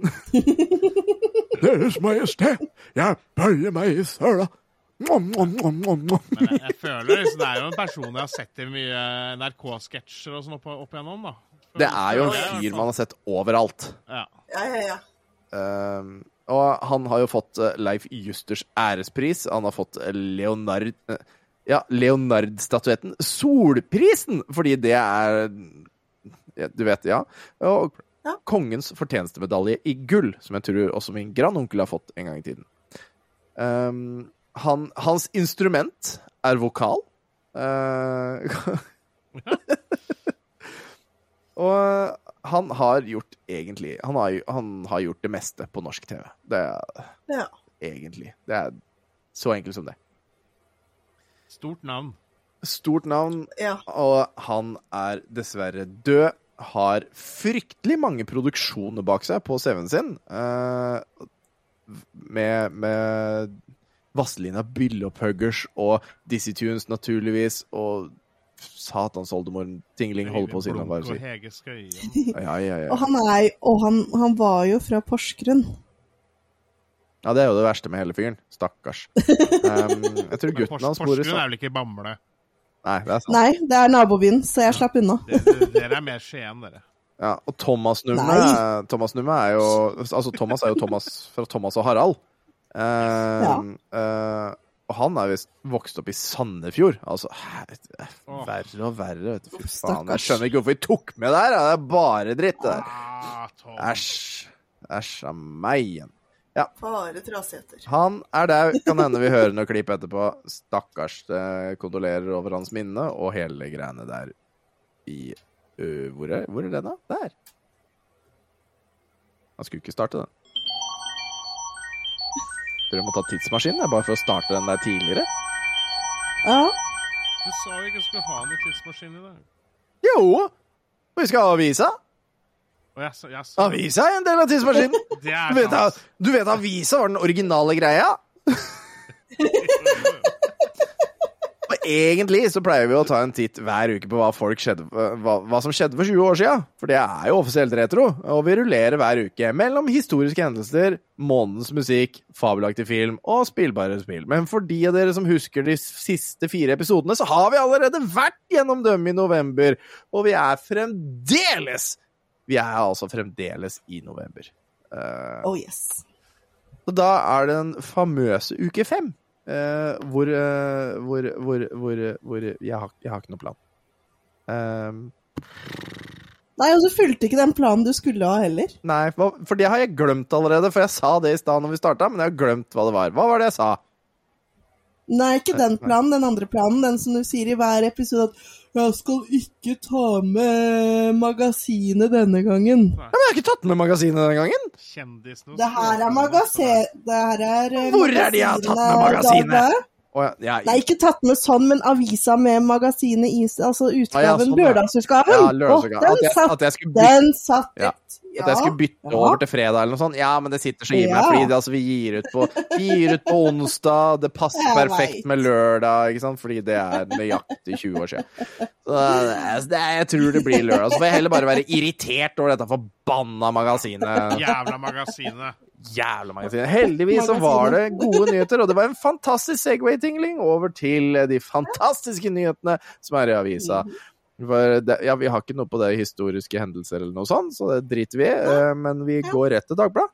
Deres Majestet, jeg bøyer meg i søla. Men jeg, jeg føler liksom, det er jo en person jeg har sett i mye NRK-sketsjer og sånn opp, opp igjennom, da. Det er jo en fyr man har sett overalt. Ja. Ja, ja, ja. Um, og han har jo fått eh, Leif Justers ærespris. Han har fått eh, Leonard eh, Ja, Leonard-statuetten. Solprisen! Fordi det er ja, Du vet, ja. Og Ja. kongens fortjenestemedalje i gull, som jeg tror også min grandonkel har fått en gang i tiden. Um, han, hans instrument er vokal. Uh, og han har gjort egentlig han har, han har gjort det meste på norsk TV. Det er Ja. egentlig. Det er så enkelt som det. Stort navn. Stort navn, ja. og han er dessverre død. Har fryktelig mange produksjoner bak seg på CV-en sin. Uh, med, med Vazelina Billopphuggers og Dizzie Tunes, naturligvis, og Satans oldemor Tingling holder på siden si bare og sier. Ja, ja, ja. Og han er Og han, han var jo fra Porsgrunn. ja, det er jo det verste med hele fyren. Stakkars. Um, jeg tror gutten hans bor i Porsgrunn er vel ikke Bamble? Nei, det er sant. Nei, det er nabobyen, så jeg slapp unna. Dere, dere er mer Skien, dere. Ja, og Thomas Numme Thomas Numme er jo Altså, Thomas er jo Thomas fra Thomas og Harald. Eh, eh, Og han er visst vokst opp i Sandefjord. Altså, er verre og verre. Vet du. Fy faen. Jeg skjønner ikke hvorfor vi tok med det her. Det er bare dritt, det der. Ah, Æsj. Æsj av meg igjen. Bare trasigheter. Han er dau. Kan hende vi hører noe klipp etterpå. Stakkars. Eh, kondolerer over hans minne og hele greiene der i ø, hvor, er, hvor er det, da? Der. Han skulle ikke starte den. Tror jeg må ta tidsmaskinen bare for å starte den der tidligere. Ja. Du sa jo ikke skulle ha noen tidsmaskin i dag. Jo! Vi skal ha avisa. Jeg, jeg, Avisa er en del av tidsmaskinen. Det Du vet, du vet avisa var den originale greia? Egentlig så pleier vi å ta en titt hver uke på hva, folk skjedde, hva, hva som skjedde for 20 år siden. For det er jo offisielt retro. Og vi rullerer hver uke mellom historiske hendelser, månedens musikk, fabelaktig film og spillbare spill. Men for de av dere som husker de siste fire episodene, så har vi allerede vært gjennom dem i november. Og vi er fremdeles Vi er altså fremdeles i november. Uh, Oh yes. og da er det den famøse uke fem. Eh, hvor, eh, hvor, hvor, hvor, hvor jeg, har, jeg har ikke noe plan. Ehm, Nei, og så fulgte ikke den planen du skulle ha heller. nei, for det har jeg glemt allerede. For jeg sa det i stad når vi starta, men jeg har glemt hva det var. Hva var det jeg sa? Nei, ikke den planen, den andre planen. Den som du sier i hver episode at 'jeg skal ikke ta med magasinet denne gangen'. Ja, men jeg har ikke tatt med magasinet denne gangen! Kjendis, Det her er magasin... Det her er Hvor er det jeg har tatt med magasinet Å, ja, ja, Nei, ikke tatt med sånn, men avisa med magasinet i Altså utgaven. Ah, ja, sånn, ja. lørdagsutgaven. ja. At, den jeg- satt, at jeg bytte den satt Ja. litt. At jeg skulle bytte Ja. over til fredag eller noe sånt? Ja, men det sitter så i meg, Ja. fordi det, altså, vi, gir ut på, gir ut på onsdag. Det passer Jeg perfekt vet. med lørdag, ikke sant? fordi det er nøyaktig 20 år siden. Så det, det, jeg tror det blir lørdag. Så får jeg heller bare være irritert over dette forbanna magasinet. Jævla magasinet. Jævla magasinet. Heldigvis så var det gode nyheter, og det var en fantastisk Segway-tingling over til de fantastiske nyhetene som er i avisa. For det, ja, vi har ikke noe på det historiske hendelser eller noe sånt, så det driter vi i. eh, Men vi går rett til Dagbladet.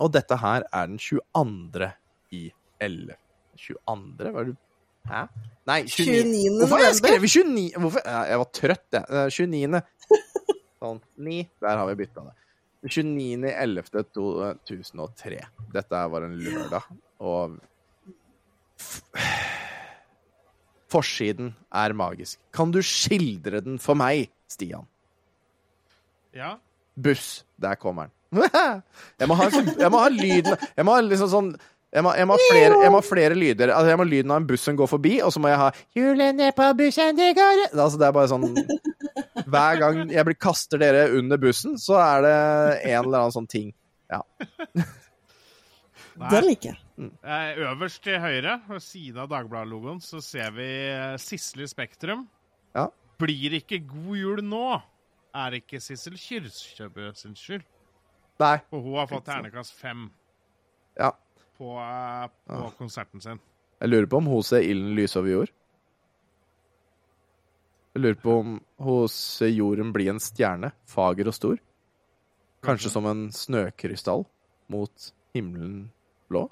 Og dette her er den 22. i 11. 22. Hva er det Hæ? Nei, 29. 29. Hvorfor har jeg skrevet 29? Hvorfor? Jeg var trøtt, jeg. Eh, 29. Sånn. 9. Der har vi bytta det. 29.11.2003. Dette var en lørdag, og Forsiden er magisk. Kan du skildre den for meg, Stian? Ja. Buss. Der kommer den. Jeg må ha, en sånn, jeg må ha lyden Jeg må ha liksom sånn jeg må, jeg, må flere, jeg må ha flere lyder. Altså, jeg må ha lyden av en buss som går forbi, og så må jeg ha 'Hjulene på bussen, det går altså, Det er bare sånn Hver gang jeg blir, kaster dere under bussen, så er det en eller annen sånn ting. Ja. Det liker jeg. Mm. Øverst til høyre, ved siden av Dagbladet-logoen, så ser vi eh, Sissel i Spektrum. Ja. Blir ikke god jul nå, er ikke Sissel Kyrkjebø sin skyld. Nei. Og hun har fått ternekast fem Ja. på, ja. konserten sin. Jeg lurer på om hun ser ilden lyse over jord. Jeg lurer på om hun ser jorden bli en stjerne, fager og stor. Kanskje som en snøkrystall mot himmelen blå.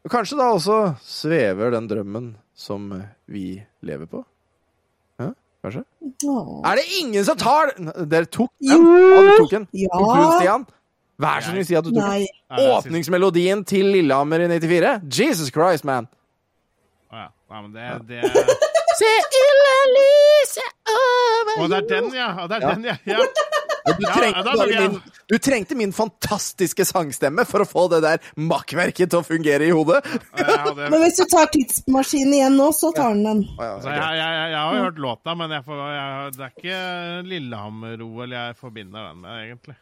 Og kanskje da også svever den drømmen som vi lever på. Hæ? kanskje? Åh. Er det ingen som tar den? Dere tok den? Ja, du tok den. Ja. Stian? Vær så snill, si at du tok. Åpningsmelodien til Lillehammer i 94? Jesus Christ, man! Å ja. Nei, men det, det Se ille lyset over Å, det er den, ja! Det er Ja. den, ja. ja. Du trengte, ja, bare min, du trengte min fantastiske sangstemme for å få det der makkverket til å fungere i hodet. Hadde, Men hvis du tar tidsmaskinen igjen nå, så tar den den. altså, jeg, jeg, jeg, jeg har jo hørt låta, men jeg får, jeg, det er ikke Lillehammer-OL jeg forbinder den med, egentlig.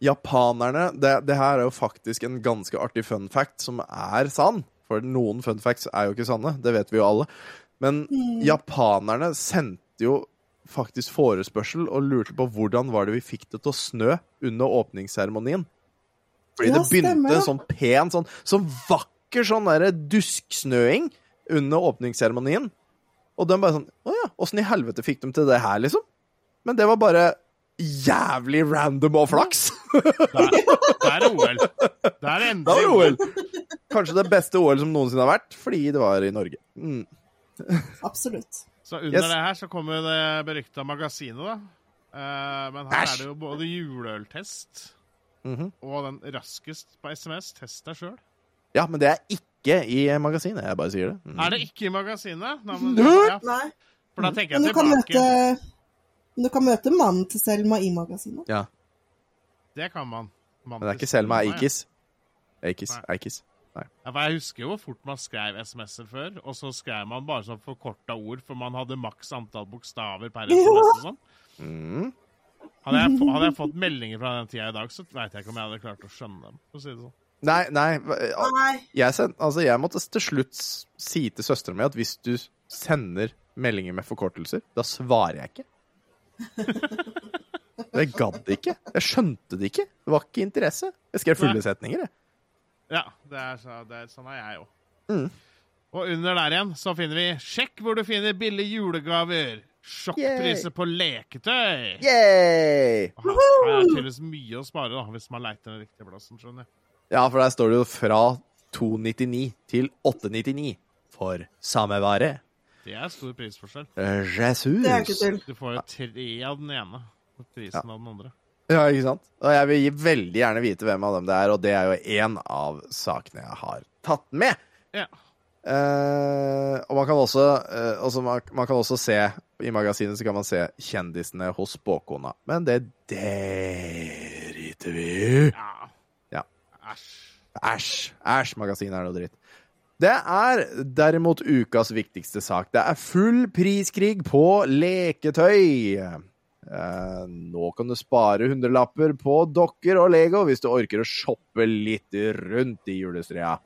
Japanerne det, det her er jo faktisk en ganske artig fun fact som er sann. For noen fun facts er jo ikke sanne, det vet vi jo alle. Men japanerne sendte jo faktisk forespørsel og lurte på hvordan var det vi fikk det til å snø under åpningsseremonien. Fordi Ja, det begynte en sånn pen, sånn, så vakker sånn derre dusksnøing under åpningsseremonien. Og de bare sånn Å ja, åssen i helvete fikk de til det her, liksom? Men det var bare jævlig random og flaks. Der, der er OL. Der er enda endelig OL. kanskje det beste OL som noensinne har vært, fordi det var i Norge. Mm. Absolutt. Så under Yes. det her så kommer det berykta magasinet, da. Eh, men her Æsj. er det jo både juleøltest Mhm. og den raskest på SMS. Test deg sjøl. Ja, men det er ikke i magasinet. Jeg bare sier det. Mm. Er det ikke i magasinet? Nei, men, ja, Nei, for da tenker men du jeg kan tilbake. møte men du kan møte mannen til Selma i magasinet. Ja, Det kan man. men det er ikke Selma Eikis. Eikis. Nei. Eikis. Nei. Ja, for jeg husker jo hvor fort man skrev SMS-er før, og så skrev man bare sånn forkorta ord, for man hadde maks antall bokstaver per SMS og sånn. Mm. Hadde jeg, hadde jeg fått meldinger fra den tida i dag, så veit jeg ikke om jeg hadde klart å skjønne dem. For å si det sånn. Nei, nei. Jeg, send, altså, jeg måtte til slutt si til søstera mi at hvis du sender meldinger med forkortelser, da svarer jeg ikke. Jeg gadd ikke. Jeg skjønte det ikke. Det var ikke interesse. Jeg skrev fulle setninger, jeg. Ja, det er, så, det er, sånn er jeg òg. Mm. Og under der igjen så finner vi 'Sjekk hvor du finner billige julegaver'. Sjokkpriser på leketøy. Yay! Og Her er tydeligvis mye å spare da, hvis man leiter den riktige plassen. skjønner jeg. Ja, for der står det jo fra 299 til 899 for samme vare. Det er stor prisforskjell. Jesus. Det er ikke til. Du får jo tre av den ene og prisen av den andre. Ja, ikke sant? Og jeg vil veldig gjerne vite hvem av dem det er, og det er jo én av sakene jeg har tatt med. Ja. Eh, og man kan også, eh, også man, man kan også se I magasinet så kan man se kjendisene hos spåkona. Men det driter vi i. Ja. Ja. Æsj. Æsj. Æsj, magasinet er noe dritt. Det er derimot ukas viktigste sak. Det er full priskrig på leketøy. Eh, nå kan du spare hundrelapper på dokker og Lego hvis du orker å shoppe litt rundt i julestria.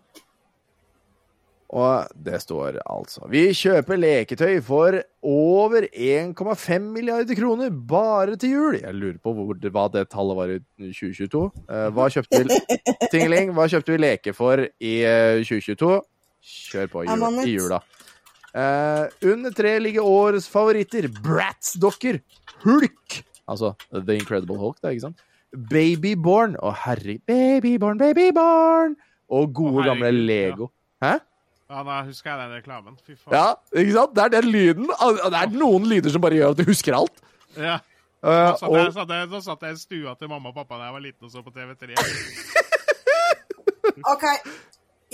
Og det står altså Vi kjøper leketøy for over 1,5 milliarder kroner bare til jul. Jeg lurer på hvor, hva det tallet var i 2022. Eh, hva kjøpte vi Tingeling, hva kjøpte vi leke for i eh, 2022? Kjør på i, jul, i jula. Uh, under tre ligger årets favoritter. Bratz-dokker. Hulk. Altså The Incredible Hulk, da, ikke sant? Babyborn. Å, herre Babyborn, babyborn. Og gode, Å, gamle. Lego. Hæ? Ja, da husker jeg den reklamen. Fy faen. Ja, ikke sant? Det er den lyden. Det er noen lyder som bare gjør at du husker alt. Ja. Nå Da satt, jeg, og, satt jeg, da satt jeg i stua til mamma og pappa da jeg var liten og så på TV3. OK,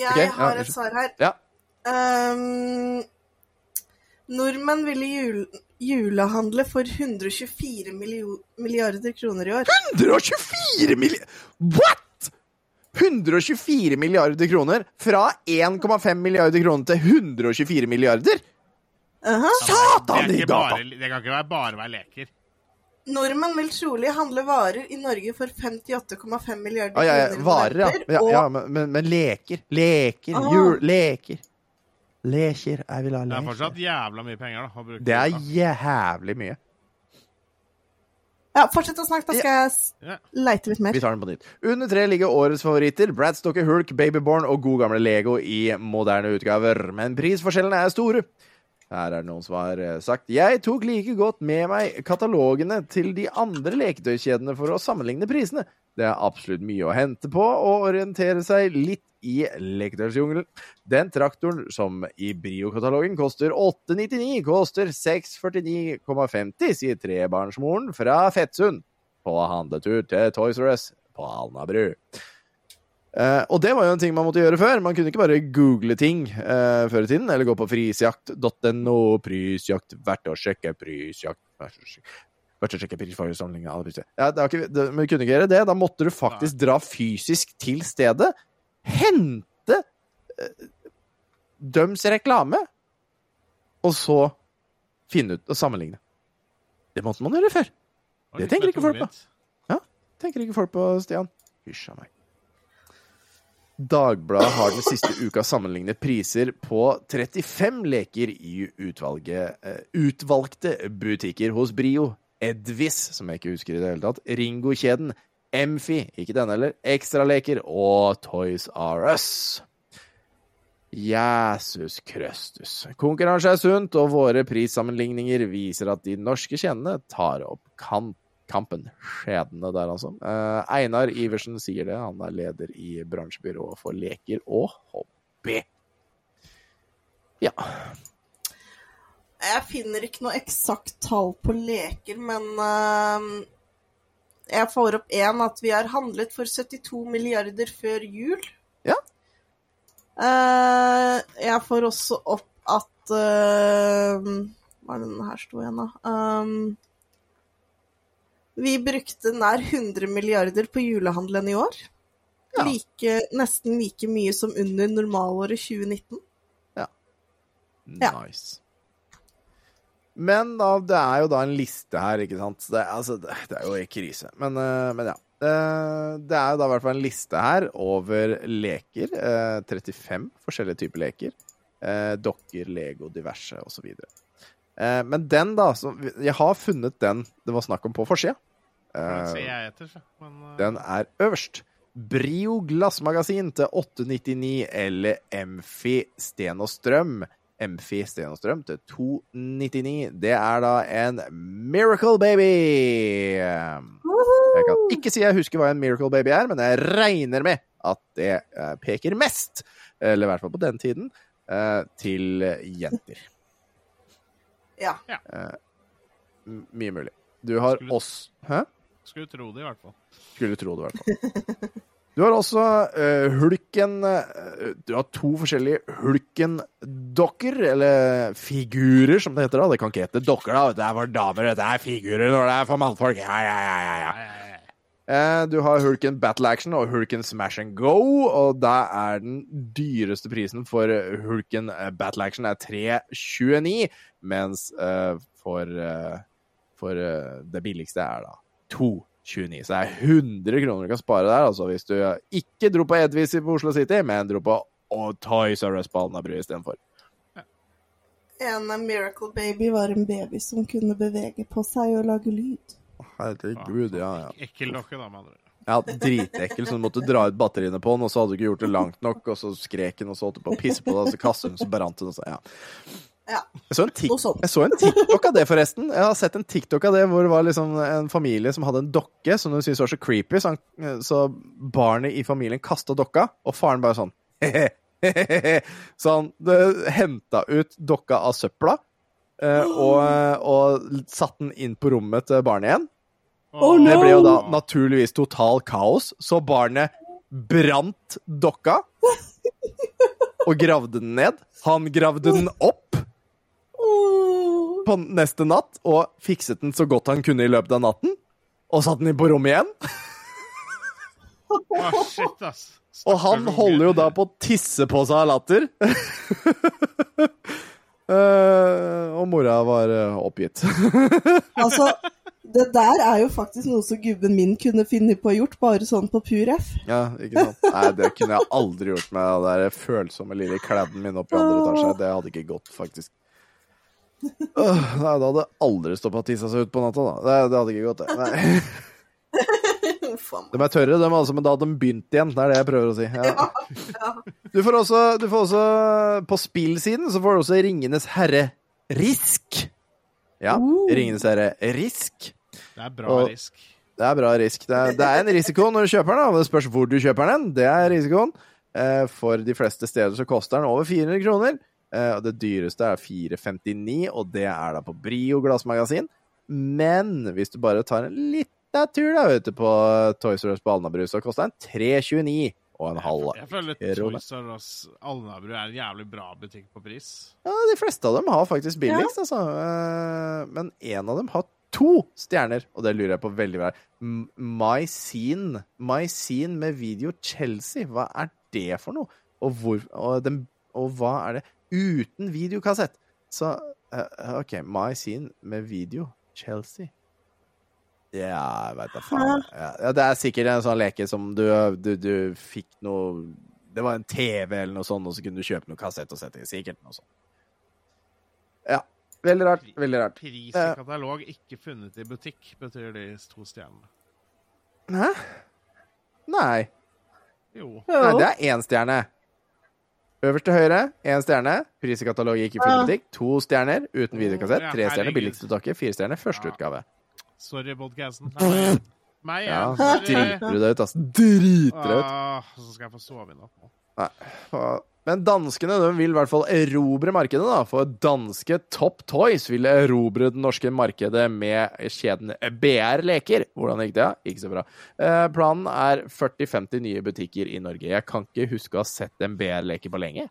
jeg Ok, ja, har et svar her. ja. Um, nordmenn ville jul julehandle for 124 milliarder kroner i år. 124 milliarder What?! 124 milliarder kroner fra 1,5 milliarder kroner til 124 milliarder? Aha. Satan er i ikke gata! det kan ikke bare være leker. Nordmenn vil trolig handle varer i Norge for 58,5 milliarder Ah, ja, ja, varer, ja. ja, og ja men, men, men leker. Leker. Ah. Jul, leker. Leker. Jeg vil ha leker. Det er fortsatt jævla mye penger, da. å bruke Det er jævlig mye. Ja, fortsett å snakke, da skal jeg leite litt mer. Vi tar den på nytt. Under tre ligger årets favoritter. Brad Stoker Hulk, Babyborn og god gamle Lego i moderne utgaver. Men prisforskjellene er store. Her er noen som har eh, sagt Jeg tok like godt med meg katalogene til de andre leketøykjedene for å sammenligne prisene. Det er absolutt mye å hente på å orientere seg litt i leketøysjungelen. Den traktoren som i Brio-katalogen koster 899, koster 649,50, sier trebarnsmoren fra Fettsund på handletur til Toys R Us på Alnabru. Eh, og det var jo en ting man måtte gjøre før. Man kunne ikke bare google ting uh, før i tiden, eller gå på frisjakt.no, prisjakt, verdt å sjekke, prisjakt verdt å sjekke. Verdt å sjekke pris for sammenligning av priser. Ja, ikke, det, men du kunne ikke gjøre det. Da måtte du faktisk dra fysisk til stedet, hente uh, døms reklame, og så finne ut og sammenligne. Det måtte man gjøre før. Det tenker ikke folk på. Ja, Tenker ikke folk på, Stian. Hysj a meg. Dagbladet har den siste uka sammenlignet priser på 35 leker i utvalget, eh, utvalgte butikker hos Brio, Edvis, som jeg ikke husker i det hele tatt, Ringo-kjeden, Emfi, ikke denne heller, Ekstraleker og Toys R Us. Jesus Krøstus. Konkurranse er sunt, og våre prissammenligninger viser at de norske kjedene tar opp kant kampen. Skjedende der, altså. Eh, Einar Iversen sier det. Han er leder i bransjebyrået for leker og hobby. Ja. Jeg finner ikke noe eksakt tall på leker, men uh, jeg får opp én at vi har handlet for 72 milliarder før jul. Ja. Uh, jeg får også opp at uh, Hva er det den her sto igjen, da? Um, vi brukte nær 100 milliarder på julehandelen i år. Ja. Like, nesten like mye som under normalåret 2019. Ja. Nice. Men da, det er jo da en liste her, ikke sant. Det, altså, det, det er jo ikke krise. Men, eh, men ja. Eh, det er jo da i hvert fall en liste her over leker. eh, 35 forskjellige typer leker. Eh, dokker, Lego, diverse osv. Men den, da så, Jeg har funnet den det var snakk om på forsida. Den Eh, jeg etter. Men uh... den er øverst. Brio glassmagasin til 899 eller Emfi Sten og Strøm. Emfi Sten og Strøm til 299. Det er da en Miracle Baby. Jeg kan ikke si jeg husker hva en Miracle Baby er, men jeg regner med at det eh, peker mest, eller i hvert fall på den tiden, eh, til jenter. Ja. Mye mulig. Du har oss Hæ? Skulle tro det, i hvert fall. Skulle tro det, i hvert fall. Du har også uh, Hulken uh, Du har to forskjellige Hulken-dokker, eller figurer, som det heter. da. Det kan ikke hete dokker, da. Det er for damer, det er figurer når det er for mannfolk. Ja, ja, ja, ja. Eh, du har Hulken Battle Action og Hulken Smash and Go, og da er den dyreste prisen for Hulken eh, Battle Action er 329, mens eh, for, eh, for eh, det billigste er da 229. Så det er 100 kroner du kan spare der, altså hvis du ikke dro på Edvis på Oslo City, men dro på oh, Toys R Us på Alnabru istedenfor. En Miracle Baby var en baby som kunne bevege på seg og lage lyd. Herregud, ja, ja. Ekkel dokke, da, med andre. Ja, dritekkel, så du måtte dra ut batteriene på den, og så hadde du ikke gjort det langt nok, og så skrek den, og så holdt du på å pisse på deg, og så kastet den, så brant den, og så Ja. Ja, Jeg så, sånt. jeg så en TikTok av det, forresten. Jeg har sett en TikTok av det hvor det var liksom en familie som hadde en dokke som de syntes var så creepy, så, han, så barnet i familien kasta dokka, og faren bare sånn Så han henta ut dokka av søpla. eh, Og, og satte den inn på rommet til barnet igjen. Oh, Det ble jo da naturligvis total kaos, så barnet brant dokka og gravde den ned. Han gravde den opp. På neste natt og fikset den så godt han kunne i løpet av natten. Og satte den inn på rommet igjen. oh, shit, ass. Og han holder jo da på å tisse på seg av latter. uh, og mora var eh, oppgitt. Altså, det der er jo faktisk noe som gubben min kunne finne på å gjort, bare sånn på pur F. ja, ikke sant? Nei, det kunne jeg aldri gjort med den følsomme lille kladden min oppe i andre etasje. Det hadde ikke gått, faktisk. Øh, nei, da hadde aldri stoppa tissa seg ut på natta, da. Det, det hadde ikke gått, det. Nei. De er tørre, de altså, men da hadde de begynt igjen. Det er det jeg prøver å si. Ja. Du, får også, du får også På spillsiden så får du også Ringenes herre Risk. Ja, Ringenes herre Risk. Det er bra Og- risk. Det er bra risk. Det er, det er en risiko når du kjøper den. Det spørs hvor du kjøper den. Det er risikoen. Eh, for de fleste steder så koster den over 400 kroner. Eh, og det dyreste er 459, og det er da på Brio glassmagasin. Men hvis du bare tar en lita tur da, vet du, på Toys R Us på Alnabru, så koster den 329 og en halv. Jeg føler at Toys R Us Alnabru er en jævlig bra butikk på pris. Ja, de fleste av dem har faktisk billigst, altså. Eh, Men en av dem har to stjerner, og det lurer jeg på veldig veldig. My Scene. My Scene med video Chelsea. Hva er det for noe? Og, hvor, og, den, og hva er det? Uten videokassett. Så eh, OK, My Scene med video Chelsea. Ja, jeg veit da faen. Ja, det er sikkert en sånn leke som du, du, du fikk noe Det var en TV eller noe sånt, og så kunne du kjøpe noe kassett og sette i. Sikkert noe sånt. Ja. Veldig rart. Veldig rart. Pris Eh. i katalog ikke funnet i butikk, betyr de to stjernene. Hæ? Nei. Jo. Nei, det er én stjerne. Øverst til høyre, én stjerne. Pris i katalog ikke i filmbutikk. To stjerner uten videokassett. Tre stjerner billigste dokke. Fire stjerner første utgave. Sorry, podkasten. Meg Ja, driter du deg ut, ass. Driter deg ut. Åh, så skal jeg få sove i natt nå. Faen. Men danskene de vil i hvert fall erobre markedet, da. For danske Top Toys vil erobre det norske markedet med kjeden BR Leker. Hvordan gikk det? Ikke så bra. Eh, planen er 40-50 nye butikker i Norge. Jeg kan ikke huske å ha sett en BR Leker på lenge.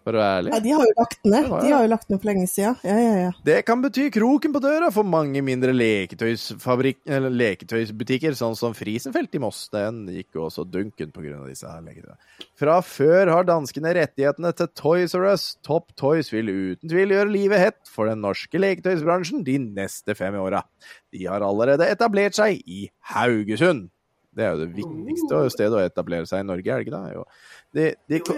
For å være ærlig. Ja, de har jo lagt ned. De har jo lagt ned for lenge siden. Ja, ja, ja. Det kan bety kroken på døra for mange mindre eller leketøysbutikker, sånn som Frisenfelt i Moss. Den gikk jo også dunken pga. disse her leketøyene. Fra før har danskene rettighetene til Toys R Us. Top Toys vil uten tvil gjøre livet hett for den norske leketøysbransjen de neste fem åra. De har allerede etablert seg i Haugesund. Det er jo det viktigste stedet å etablere seg i Norge, er det ikke det? Jo. De, de, ko-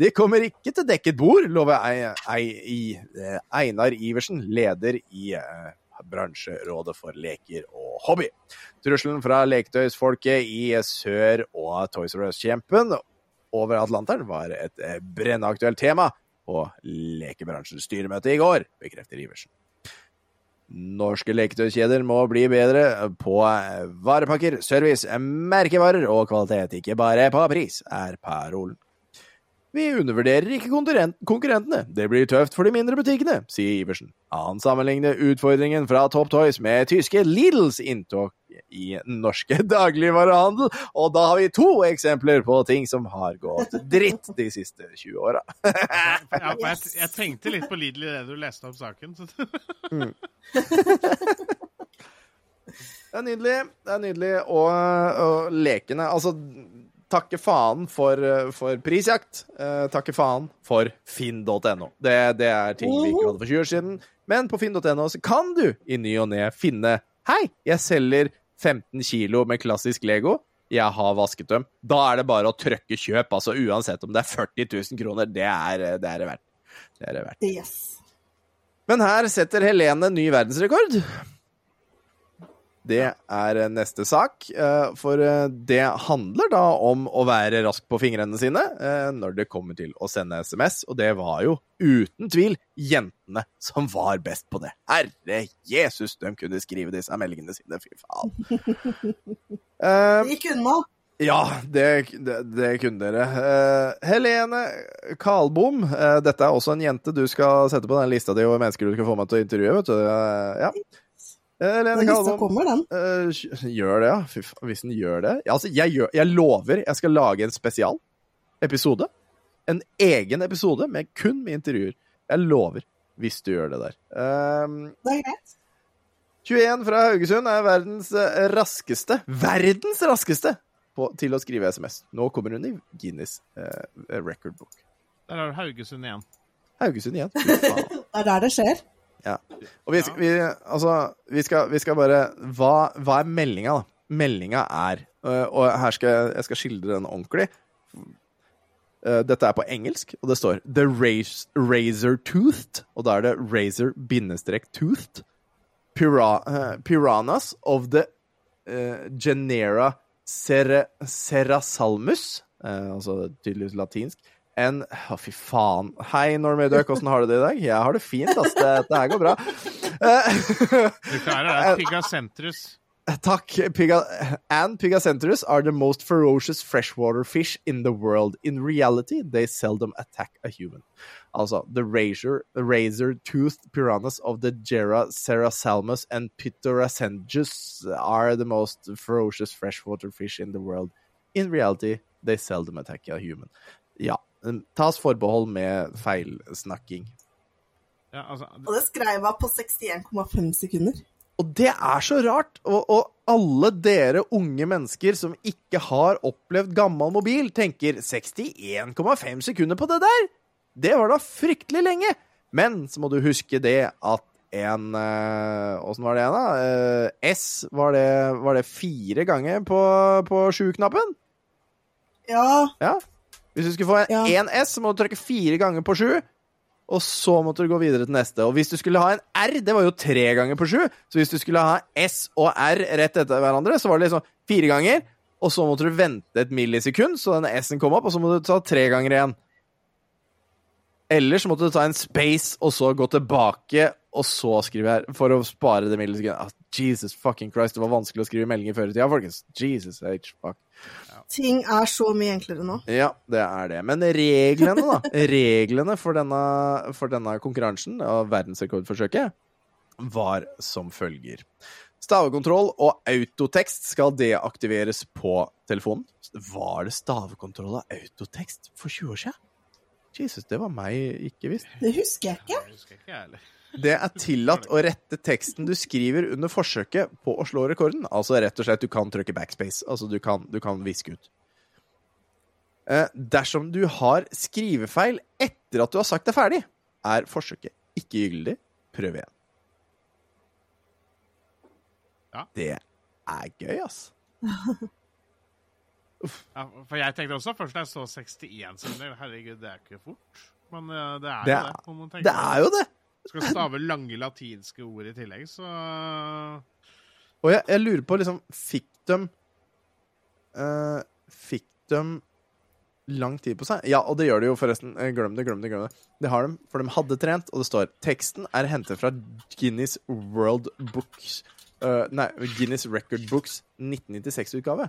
de kommer ikke til dekket bord, lover eh, Einar Iversen, leder i eh, bransjerådet for leker og hobby. Trusselen fra leketøysfolket i sør og Toys R Us-kjempen over Atlanteren var et eh, brennaktuelt tema på lekebransjens styremøte i går, bekrefter Iversen. Norske leketøykjeder må bli bedre på varepakker, service, merkevarer og kvalitet, ikke bare på pris, er parolen. Vi undervurderer ikke konkurrentene. Det blir tøft for de mindre butikkene, sier Iversen. Han sammenligner utfordringen fra Top Toys med tyske Lidls inntog i norske dagligvarehandel, og da har vi to eksempler på ting som har gått dritt de siste 20 åra. Ja, jeg, jeg tenkte litt på Lidl i det du leste opp saken. Så. Det er nydelig. Det er nydelig. Og, og lekene Altså, takke faen for, for prisjakt. Eh, takke faen for finn.no. Det, det er ting vi ikke hadde for 20 år siden. Men på finn.no så kan du i ny og ne finne Hei, jeg selger 15 kilo med klassisk Lego. Jeg har vasket dem. Da er det bare å trykke kjøp. Altså uansett om det er 40 000 kroner. Det er det er verdt. Det er det verdt. Yes. Men her setter Helene ny verdensrekord. Det er neste sak, eh, for eh, det handler da om å være rask på fingrene sine eh, når det kommer til å sende SMS, og det var jo uten tvil jentene som var best på det. Herre Jesus, de kunne skrive disse meldingene sine, fy faen. Eh, Det gikk unna. ja, det, det, det kunne dere. Eh, Helene Kalbom, eh, dette er også en jente du skal sette på den lista di over mennesker du skal få meg til å intervjue. vet du. Eh, ja. Eh, Helene Den lista kommer, den. Uh, gjør det, ja. Fy faen, hvis den gjør det. Ja, altså, jeg, gjør, jeg lover jeg skal lage en spesial episode. En egen episode med kun med intervjuer. Jeg lover, hvis du gjør det der. Eh, Det er greit. 21 fra Haugesund er verdens eh, raskeste Verdens raskeste på, til å skrive SMS. Nå kommer hun i Guinness eh, record book. Der har du Haugesund igjen. Haugesund igjen. Det er der det skjer. Ja. Og vi, vi, altså, vi, skal, vi skal bare Hva, hva er meldinga, da? Meldinga er øh, Og her skal jeg, skal skildre den ordentlig. Eh, dette er på engelsk, og det står The razor-toothed. Og da er det razor-toothed. Pira, eh, piranhas of the uh, genera cere, cerasalmus. Eh, altså tydeligvis latinsk. En Å, fy faen. Hei, Norm Duck, åssen har du det i dag? Jeg har det fint, ass. Det- her går bra. Eh, Du klarer det. Pigacentrus. Takk. Piga and Pigacentrus are the most ferocious freshwater fish in the world. In reality, they seldom attack a human. Altså, the razor, razor-toothed piranhas of the Gera Serasalmus and Pitoracengus are the most ferocious freshwater fish in the world. In reality, they seldom attack a human. Ja. Tas forbehold med feilsnakking. Ja, altså, Og det skrev jeg på 61,5 sekunder. Og det er så rart. Og, og alle dere unge mennesker som ikke har opplevd gammel mobil, tenker 61,5 sekunder på det der! Det var da fryktelig lenge! Men så må du huske det at en Åssen Åssen var det igjen, da? Uh, S, var det, var det fire ganger på, på sju-knappen? Ja, Ja. Hvis du skulle få en Ja. 1S, så må du trykke fire ganger på sju. Og så måtte du gå videre til neste. Og hvis du skulle ha en R, det var jo tre ganger på sju. Så hvis du skulle ha S og R rett etter hverandre, så var det liksom fire ganger. Og så måtte du vente et millisekund, så denne S-en kom opp, og så må du ta tre ganger igjen. Eller så måtte du ta en space og så gå tilbake og så skriver jeg for å spare det millisekundet ah, Jesus fucking Christ, det var vanskelig å skrive meldinger før i tida, folkens. Jesus H. Fuck. Ting er så mye enklere nå. Ja, det er det. Men reglene, da. reglene for denne, for denne konkurransen, og verdensrekordforsøket, var som følger. Stavekontroll og autotekst skal deaktiveres på telefonen. Var det stavekontroll og autotekst for 20 år siden? Jesus, det var meg ikke visst. Det husker jeg ikke. Det husker jeg ikke, heller. Det er tillatt å rette teksten du skriver under forsøket på å slå rekorden. Altså rett og slett, du kan trykke backspace. Altså du kan, du kan viske ut. Eh, dersom du har skrivefeil etter at du har sagt det ferdig, er forsøket ikke gyldig. Prøv igjen. Ja. Det er gøy, ass. Ja, for jeg tenkte også først da jeg så 61 sekunder Herregud, det er ikke fort. Men eh, det er Det jo er- det. om man Det er jo det! Skal stave lange latinske ord i tillegg, så Og jeg, jeg lurer på, liksom, fikk de uh, Fikk de lang tid på seg? Ja, og det gjør de jo, forresten. Eh, Glem det, glem det, glem det. Det har de, for de hadde trent, og det står Teksten er hentet fra Guinness World Books uh, Nei, Guinness Record Books 1996-utgave.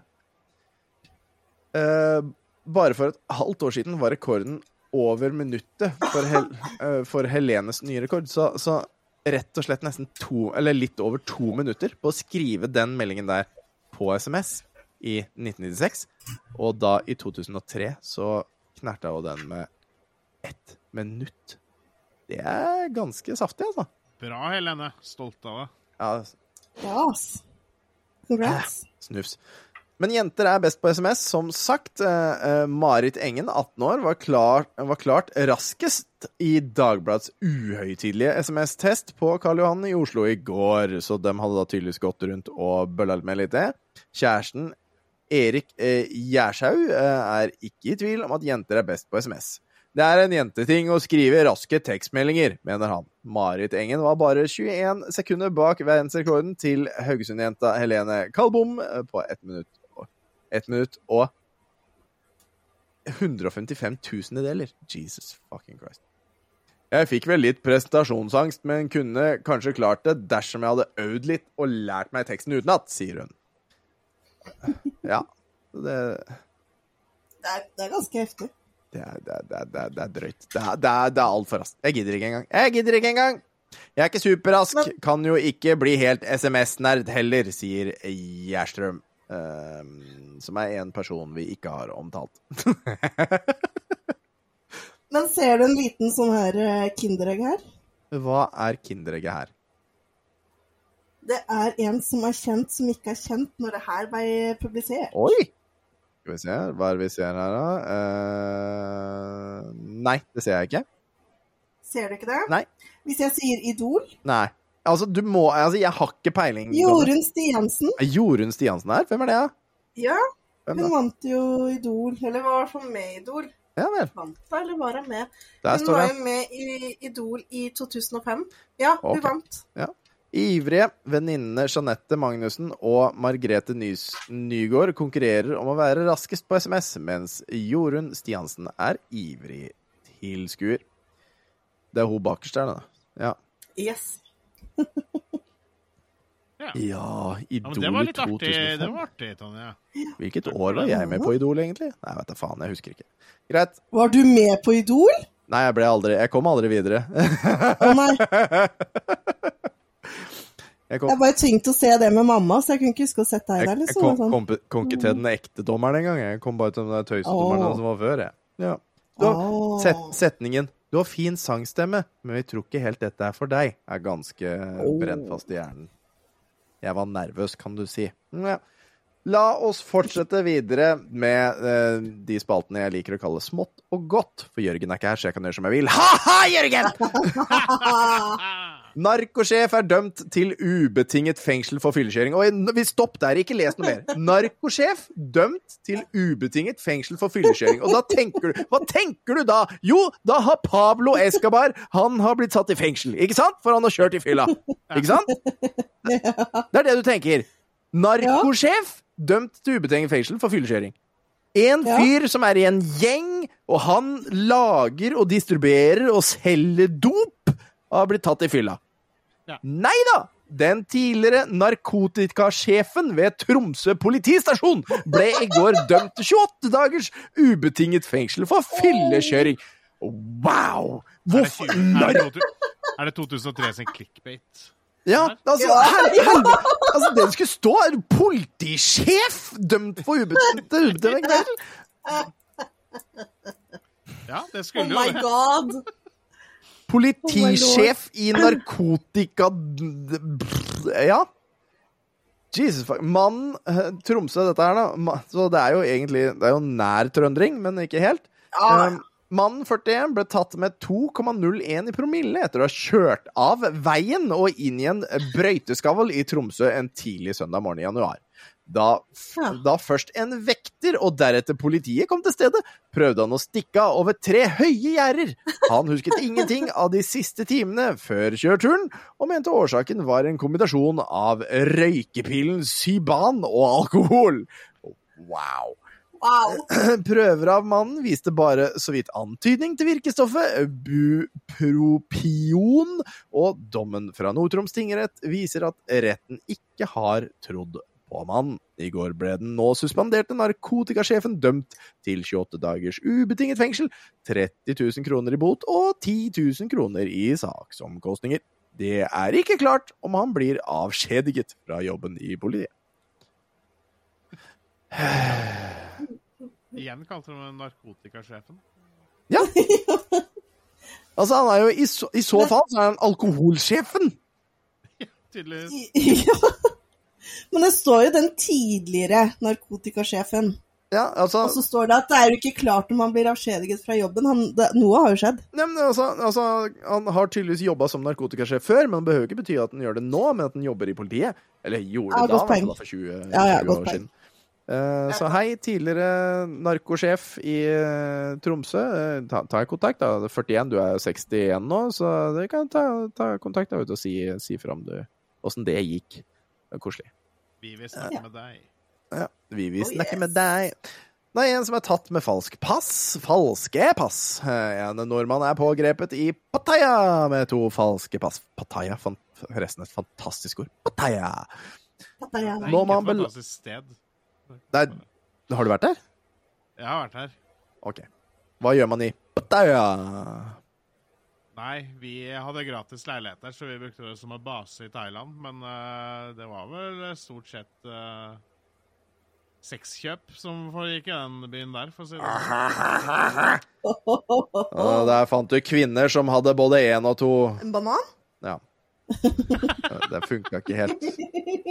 Uh, bare for et halvt år siden var rekorden over minuttet for, Hel eh, for Helenes nye rekord. Så, så rett og slett nesten to, eller litt over to minutter på å skrive den meldingen der på SMS i 1996. Og da, i 2003, så knerta jo den med ett minutt. Det er ganske saftig, altså. bra, Helene. Stolt av deg. Ja, Yes. Congrats. snufs. Men jenter er best på SMS. Som sagt, eh, eh, Marit Engen, 18 år, var, klar, var klart raskest i Dagbladets uhøytidelige SMS-test på Karl Johan i Oslo i går. Så de hadde da tydeligvis gått rundt og bølla med litt det. Kjæresten Erik eh, eh, er ikke i tvil om at jenter er best på SMS. Det er en jenteting å skrive raske tekstmeldinger, mener han. Marit Engen var bare 21 sekunder bak verdensrekorden til Haugesund-jenta Helene Kalbom eh, på ett minutt. Og- Ett minutt og 155 tusendedeler. Jesus fucking Christ. Jeg fikk vel litt presentasjonsangst, men kunne kanskje klart det dersom jeg hadde øvd litt og lært meg teksten utenat, sier hun. Ja. Det, Det er, det er ganske heftig. det, er, det, er, det, er, det, er, drøyt. Det er, det er, det altfor raskt. Jeg gidder ikke engang. Jeg gidder ikke engang! Jeg er ikke superrask. Men- Kan jo ikke bli helt SMS-nerd heller, sier Gjerstrøm. Ehm, som er en person vi ikke har omtalt. Men ser du en liten sånn her eh, kinderegg her? Hva er kinderegget her? Det er en som er kjent som ikke er kjent når det her ble publisert. Oi! Skal vi se, hva er det vi ser her, da? Uh, nei, det ser jeg ikke. Ser du ikke det? Nei. Hvis jeg sier Idol Nei. Altså, du må Altså, jeg har ikke peiling. Jorunn Stiansen. Jorunn Stiansen her? Hvem er det, da? Ja, Hvem hun da? vant jo Idol. Eller var i hvert fall med i Idol. Ja vel. Vant da, eller var hun med? Der Hun var jo med i Idol i 2005. Ja, hun okay. vant. Ivrige venninnene Jeanette Magnussen og Margrethe Nys Nygaard konkurrerer om å være raskest på SMS, mens Jorunn Stiansen er ivrig tilskuer. Det er hun bakerst der, da. Ja. Yes. Ja. Ja, Ja, Idol det var i litt artig, det var artig, Tonje. Hvilket år var jeg med på Idol, egentlig? Nei, vet da faen, jeg husker ikke. Greit. Var du med på Idol? Nei, jeg ble aldri Jeg kom aldri videre. Å nei, Jeg kom, jeg bare tvunget å se det med mamma, så jeg kunne ikke huske å sette deg der. der, jeg liksom. kom, Sånn. kom, kom ikke til den ekte dommeren engang. Jeg kom bare til den tøysedommeren oh. som var før, jeg. Ja. Du, oh. Set, setningen 'Du har fin sangstemme, men vi tror ikke helt dette er for deg', er ganske brent fast i hjernen. Jeg var nervøs, kan du si. Ja. La oss fortsette videre med uh, de spaltene jeg liker å kalle smått og godt. For Jørgen er ikke her, så jeg kan gjøre som jeg vil. Ha-ha, Jørgen! Narkosjef er dømt til ubetinget fengsel for fyllekjøring. Og vi stopp der, ikke les noe mer. Narkosjef dømt til ubetinget fengsel for fyllekjøring. Og da tenker du Hva tenker du da? Jo, da har Pablo Escobar Han har blitt satt i fengsel, ikke sant? For han har kjørt i fylla. Ikke sant? Det er det du tenker. Narkosjef dømt til ubetinget fengsel for fyllekjøring. En fyr som er i en gjeng, og han lager og distribuerer og selger dop, har blitt tatt i fylla. Ja. Nei da! Den tidligere narkotikasjefen ved Tromsø politistasjon ble i går dømt til 28 dagers ubetinget fengsel for fyllekjøring. Wow! Hvorfor er, det er det 2003 sin clickbait? Ja, altså, her, her, altså det skulle stå er politisjef dømt for ubetinget ubetinget fengsel. Ja, det Oh skulle my Oh my god! Politisjef i narkotika... Ja. Jesus fuck. Mann eh, Tromsø, dette her, da. Så det er jo egentlig Det er jo nær trøndring, men ikke helt. Um, Mannen 41 ble tatt med 2,01 i promille etter å ha kjørt av veien og inn i en brøyteskavl i Tromsø en tidlig søndag morgen i januar. Da, Ja. da først en vekter og deretter politiet kom til stedet, prøvde han å stikke av over tre høye gjerder. Han husket ingenting av de siste timene før kjørturen, og mente årsaken var en kombinasjon av røykepillen Syban og alkohol. Wow. Wow. Prøver av mannen viste bare så vidt antydning til virkestoffet bupropion, og dommen fra Nord-Troms tingrett viser at retten ikke har trodd på mannen. I går ble den nå suspenderte narkotikasjefen dømt til 28 dagers ubetinget fengsel, 30 000 kroner i bot og 10 000 kroner i saksomkostninger. Det er ikke klart om han blir avskjediget fra jobben i politiet. Igjen kalte de ham narkotikasjefen. Ja. Altså, han er jo i så, i så fall så er han alkoholsjefen. Ja, Tydeligvis. Ja. Men det står jo den tidligere narkotikasjefen. Ja, altså, Og så står det at det er jo ikke klart om han blir avskjediget fra jobben. Han, det, noe har jo skjedd. Ja, men altså, altså Han har tydeligvis jobba som narkotikasjef før, men det behøver ikke bety at han gjør det nå, men at han jobber i politiet. Eller gjorde Ja, det da, hvert fall for 20, Ja, ja, 20 år poeng. siden. Eh, så hei, tidligere narkosjef i uh, Tromsø. Uh, ta, ta kontakt, da. Det er 41, du er 61 nå, så du kan ta, ta kontakt da, vet du, og si, si fra om åssen det gikk. Koselig. Vi vil snakke med deg. Ja, vi vil Oh, snakke yes. med deg. Det er en som er tatt med falsk pass. Falske pass. Eh, En nordmann er pågrepet i Pattaya med to falske pass. Pattaya, forresten et fantastisk ord. Pattaya. Er- Det er ikke et fantastisk sted. Nei, har du vært der? Jeg har vært her. Ok. Hva gjør man i Pattaya? Nei, vi hadde gratis leiligheter, så vi brukte det som en base i Thailand. Men uh, det var vel stort sett uh, sexkjøp som foregikk i den byen der, for å si det sånn. Og der fant du kvinner som hadde både én og to En banan? Ja. Det funka ikke helt.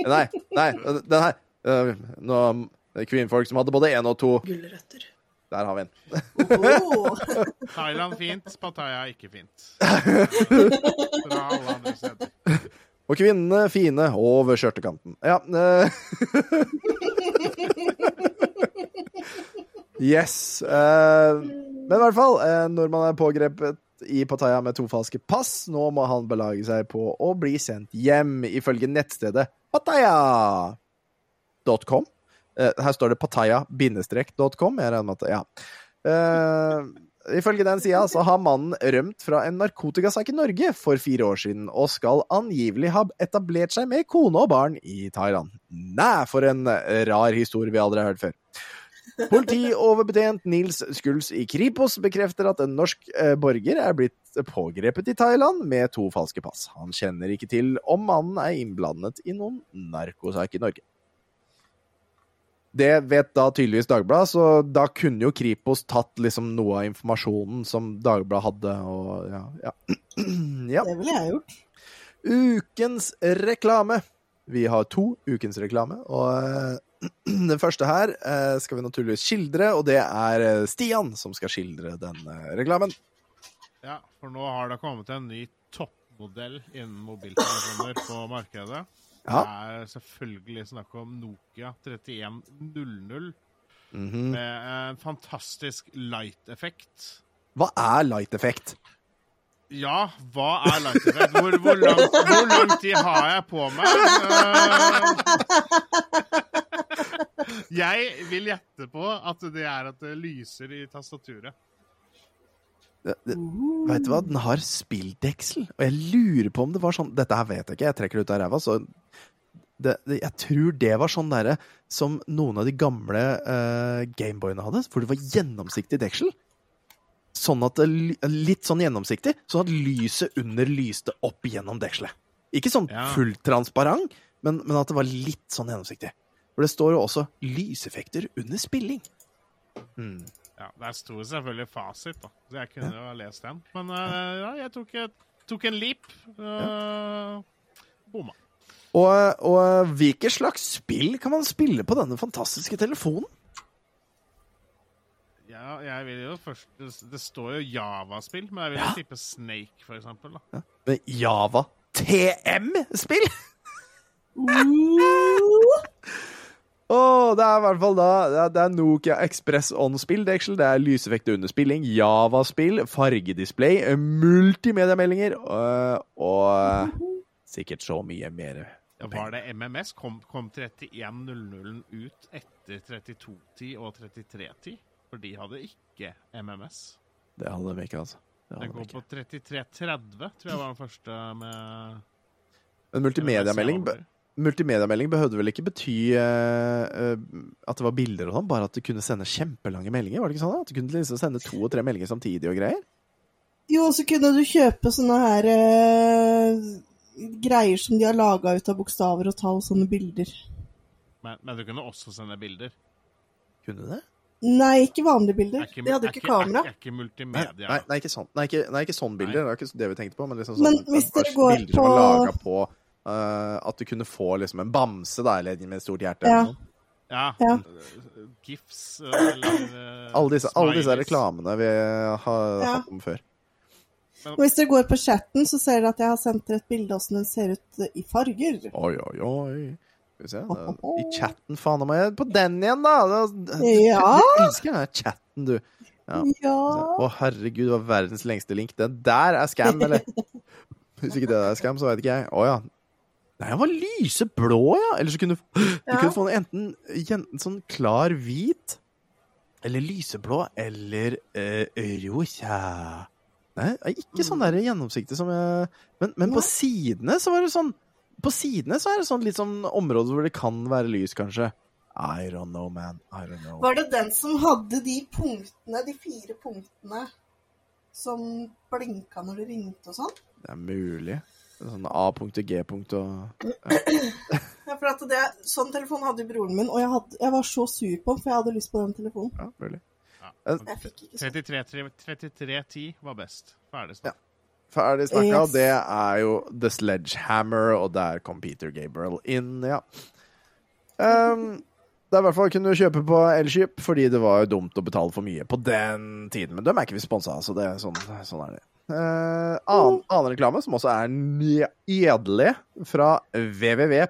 Nei, nei, den her Uh, Kvinnfolk som hadde både én og to Gulrøtter. Der har vi den. Oh. Thailand fint, Pattaya ikke fint. Fra alle andre steder. Og kvinnene fine over skjørtekanten. Ja. eh. yes. eh, men i hvert fall, eh, når man er pågrepet i Pattaya med to falske pass, nå må han belage seg på å bli sendt hjem, ifølge nettstedet pattaya.com. Eh, her står det pattaya-.com. Jeg regner med at Ja. Uh, Ifølge den sida så har mannen rømt fra en narkotikasak i Norge for fire år siden, og skal angivelig ha etablert seg med kone og barn i Thailand. Næ, for en rar historie vi aldri har hørt før. Politioverbetjent Nils Skuls i Kripos bekrefter at en norsk eh, borger er blitt pågrepet i Thailand med to falske pass. Han kjenner ikke til om mannen er innblandet i noen narkosak i Norge. Det vet da tydeligvis Dagbladet, så da kunne jo Kripos tatt liksom noe av informasjonen som Dagbladet hadde, og ja, ja. ja. Det ville jeg gjort. Ukens reklame. Vi har to ukens reklame, og eh, den første her eh, skal vi naturligvis skildre, og det er eh, Stian som skal skildre den reklamen. Ja, for nå har det kommet en ny toppmodell innen mobiltelefoner på markedet. Ja. Det er selvfølgelig snakk om Nokia 3100 Mhm. med en fantastisk light-effekt. Hva er light-effekt? Ja, hva er light effect? Hvor, hvor, lang, hvor lang tid har jeg på meg? Eh, jeg vil gjette på at det er at det lyser i tastaturet. Vet du hva, den har spilldeksel, og jeg lurer på om det var sånn Dette her vet jeg ikke, jeg trekker det ut av ræva, så det, det, Jeg tror det var sånn derre som noen av de gamle uh, Gameboyene hadde, hvor det var gjennomsiktig deksel. Sånn at litt sånn gjennomsiktig, sånn at lyset under lyste opp gjennom dekselet. Ikke sånn Ja. fullt transparent, men, men at det var litt sånn gjennomsiktig. For det står jo også lyseffekter under spilling. Mm. Ja, Der sto selvfølgelig fasit, da. Så jeg kunne jo ha lest den. Men uh, ja, jeg tok, tok en leap. Uh, Bomma. Og, og hvilke slags spill kan man spille på denne fantastiske telefonen? Ja, jeg vil jo først Det, står jo Java-spill, men jeg vil jo tippe Snake, for eksempel. Da. Med Java TM-spill? Åh, det er i hvert fall da Det er, er Nokia Express On-spill, det er lyseffekt under spilling, Java-spill, fargedisplay, multimediameldinger og, og sikkert så mye mer. Ja, var det MMS? Kom, kom 3100 ut etter 3210 og 3310? For de hadde ikke MMS. Det hadde de ikke, altså. Det hadde Den ikke. på 3330, tror jeg var den første med Men multimediamelding, multimediamelding behøvde vel ikke bety uh, at det var bilder og sånn, bare at du kunne sende kjempelange meldinger? Var det ikke sånn? da? At du kunne liksom sende to og tre meldinger samtidig og greier? Jo, så kunne du kjøpe sånne her eh, greier som de har laga ut av bokstaver og tall, sånne bilder. Men, men du kunne også sende bilder. Kunne det? Nei, ikke vanlige bilder. Er ikke- De hadde jo ikke kamera. Er, er ikke Nei, multimedia. nei, nei, ikke sånn, nei, ikke, nei, ikke sånn bilder. Det var ikke det vi tenkte på. Men, liksom Men sånn, hvis det dere går bilder som var på- laga på uh, At du kunne få liksom en bamse da, eller med et stort hjerte. Ja. eller noe. Ja. Ja. GIFs eh, eller uh, Alle disse, alle disse reklamene vi har Ja. hatt om før. Og hvis dere går på chatten, så ser dere at jeg har sendt dere et bilde hvordan den ser ut i farger. Oi, oi, oi. Skal vi se. Da, I chatten, faen meg. På den igjen, da! da Ja. Du elsker den chatten, du. Ja. Ja. Å, herregud, det var verdens lengste link. Den der er scam, eller? Hvis ikke det er scam, så vet ikke jeg. Å ja. Nei, den var lyseblå, ja! Eller så kunne du, du Ja. kunne få den enten, enten sånn klar hvit, eller lyseblå, eller uh, rosa. Nei, ikke sånn der gjennomsiktig som jeg Men, men på sidene så var det sånn På sidene så er det sånn litt sånn område hvor det kan være lys, kanskje. I don't know, man. I don't know. Var det den som hadde de punktene, de fire punktene, som blinka når du ringte og sånn? Det er mulig. Sånn A-punkt og G-punkt og Ja, for at det, sånn telefon hadde broren min, og jeg, hadde, jeg var så sur på den, for jeg hadde lyst på den telefonen. Ja, mulig. Ja. Jeg fikk ikke sånn. 33 3310 var best. Ferdig snart. Ferdig snakka. Yes. Det er jo The Sledgehammer, og der kom Peter Gabriel inn, ja. Um, det er i hvert fall kunne du kjøpe på Elkjøp, fordi det var jo dumt å betale for mye på den tiden. Men dem er ikke vi sponsa så det er sånn, sånn er det. Uh, annen, annen reklame, som også er nydelig, fra www.in-ut.no.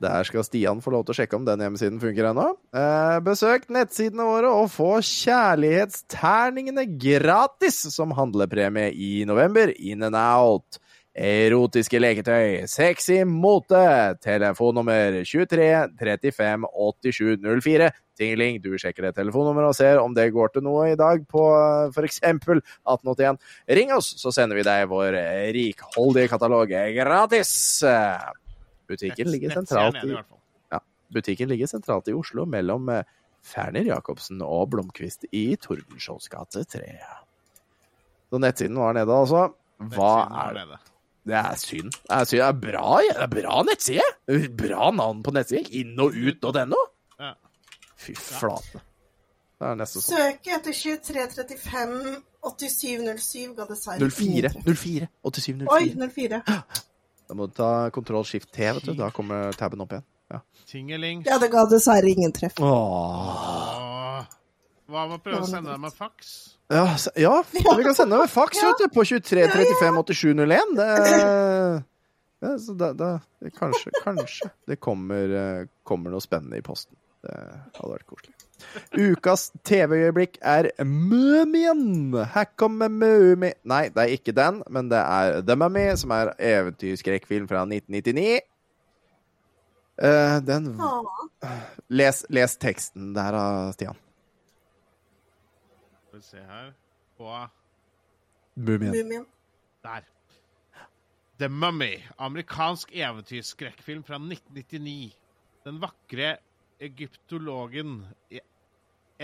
Der skal Stian få lov til å sjekke om den hjemmesiden funker ennå. Eh, besøk nettsidene våre og få kjærlighetsterningene gratis som handlepremie i november. In and out. Erotiske leketøy, sexy mote, telefonnummer 23 35 87 04. Tingeling, du sjekker det telefonnummeret og ser om det går til noe i dag på f.eks. 1881. Ring oss, så sender vi deg vår rikholdige katalog gratis. Butikken ligger sentralt i ja. Butikken ligger sentralt i Oslo, mellom eh, Ferner Jacobsen og Blomkvist i Tordenskiolds gate 3. Så nettsiden var nede, altså. Hva er det? Det er synd. Det er, synd. Det er bra, det er bra nettside! Bra navn på nettside. Inn og ut.no. Ja. Fy flate. Det er nesten sånn. Søk etter 2335 8707 ga dessverre 04. 04. 8704. Oi, 04. Da må du ta kontroll skift T, vet du. Da kommer taben opp igjen. Ja. Tingeling. Ja, det ga dessverre ingen treff. Åh. Hva med å prøve å sende deg med faks? Ja, ja, vi kan sende deg med faks vet du, på 23 35 8701. Det, ja, så da, da, det, kanskje, kanskje det kommer, eh, kommer noe spennende i posten. Det hadde vært koselig. Ukas TV-øyeblikk er Mumien. Her kommer Mumi... Nei, det er ikke den, men det er The Mummy, som er eventyrskrekkfilm fra 1999. Uh, den les, les teksten der, da, Stian. Skal vi se her På Mumien. Mumien. Der. The Mummy. Amerikansk eventyrskrekkfilm fra 1999. Den vakre egyptologen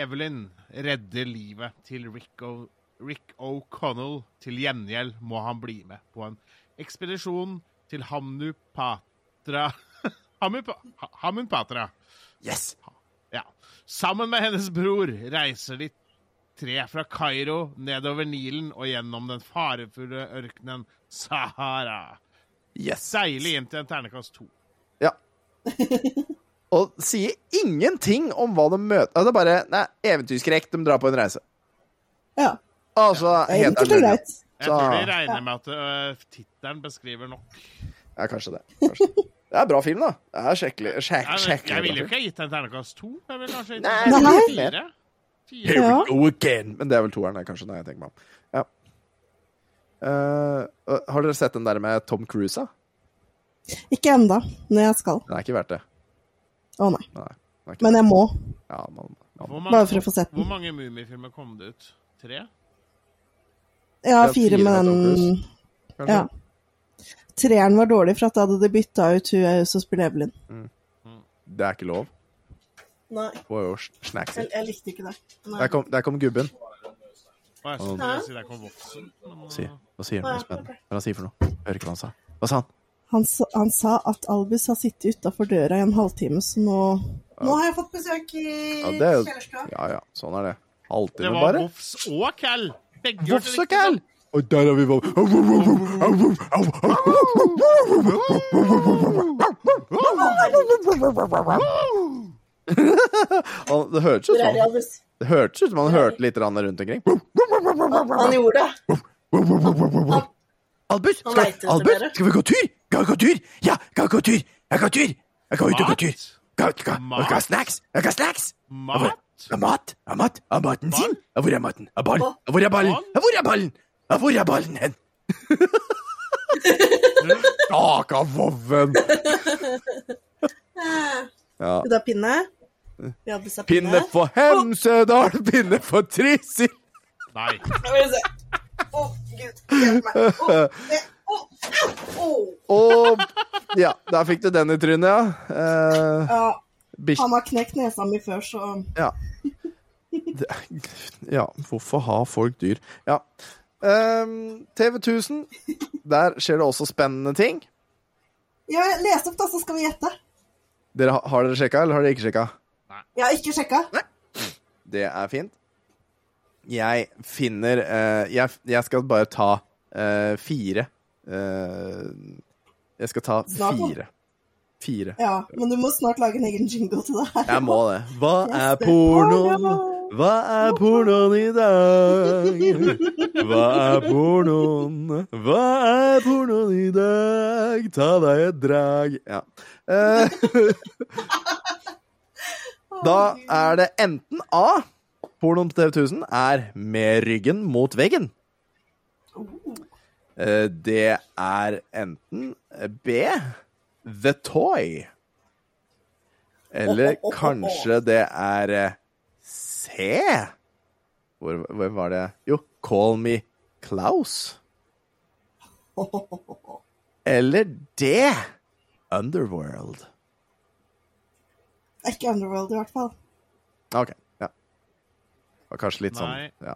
Evelyn redder livet til Rick O'Connell. Til gjengjeld må han bli med på en ekspedisjon til Hamnupatra Hamunpatra. Yes! Ja. Sammen med hennes bror reiser de tre fra Kairo nedover Nilen og gjennom den farefulle ørkenen Sahara. Yes. Deilig inn til en ternekast to. Ja. Og sier ingenting om hva de møter. Altså, Det er bare Nei, eventyrskrekk, de drar på en reise. Ja. Altså, ja. helt greit. Jeg tror de regner med at uh, tittelen beskriver nok. Ja, kanskje det. Kanskje. det. er er bra film, da. Det er skikkelig Jeg, skikkelig jeg ville jo ikke ha gitt den ternekast to. Jeg ville kanskje gitt den Nei. fire. Here Fire. Ja. we go again. Men det er vel toeren, kanskje, når jeg tenker meg om. Ja. Uh, har dere sett den der med Tom Cruise? da? Ikke enda, men jeg skal. Den er ikke verdt det. Å nei. Nei. den er Men jeg må. Ja, man, man. Hvor Bare mange, for å få sett hvor mange Mummifilmer kom det ut? Tre? Ja, fire fire med den. Ja. Treeren var dårlig, for at da hadde de bytta ut hun som spiller Evelyn. Det er ikke lov. Nei, er snackser. jeg, likte ikke det. Der kom, der kom gubben. Hva, jeg skulle si der kom voksen. Men, Si, uh, hva sier han? Hva sier det han sier for noe? Jeg hører ikke hva han sa. Hva sa han? Han, sa- han sa at Albus har sittet utafor døra i en halvtime, så nå Nå har jeg fått besøk i Ja, er jo kjellerstua. Ja ja, sånn er det. det Halvtime, var bare. Voffs og Cal. Begge hørte Voffs og kall. Cal! Og der har vi Voff. Det hørtes ut som det hørtes ut som han hørte litt rundt omkring. Han gjorde det. Albus, skal, Albus, skal vi gå tur? Skal vi gå tur? Ja, skal vi gå tur? Jeg går gå tur. Jeg går ut og gå tur. Skal, skal, Mat? skal ha snacks? Jeg skal ha snacks. Mat? Ja, mat? Ja, mat? Ja, maten sin? Ja, hvor er maten? Ja, ball? Ja, hvor er ballen? Ball? Ja, hvor er ballen? Ja, hvor er ballen hen? Staka vovven! Ja. Vil du ha pinne. Pinne for Hemsedal, pinne for Trysil. Nei. Skal oh, Gud. Hjelp meg. Oh, å, å. Og ja, der fikk du den i trynet, ja. Eh, Ja, han har knekt nesa mi før, så Ja. Det, ja, hvorfor har folk dyr? Ja. Ehm, TV 1000, der skjer det også spennende ting. Ja, les opp, da, så skal vi gjette. Dere, har- har dere sjekka, eller har dere ikke sjekka? Jeg har ikke sjekka. Det er fint. Jeg finner eh, jeg, jeg skal bare ta eh, fire. Eh, jeg skal ta Snart, fire. Fire. Ja, men du må snart lage en egen jingle til det her. Jeg må det. Hva er pornoen? Hva er pornoen i dag? Hva er pornoen? Hva er pornoen i dag? Ta deg et drag. Ja. Eh, da er det enten A Pornoen på TV 1000 er med ryggen mot veggen. Eh, Det er enten B The Toy. Eller kanskje det er eh, C Hvor, Hvem var det? Jo, Call Me Klaus. Eller D Underworld. Er ikke Underworld, i hvert fall. OK. Var kanskje litt sånn ja.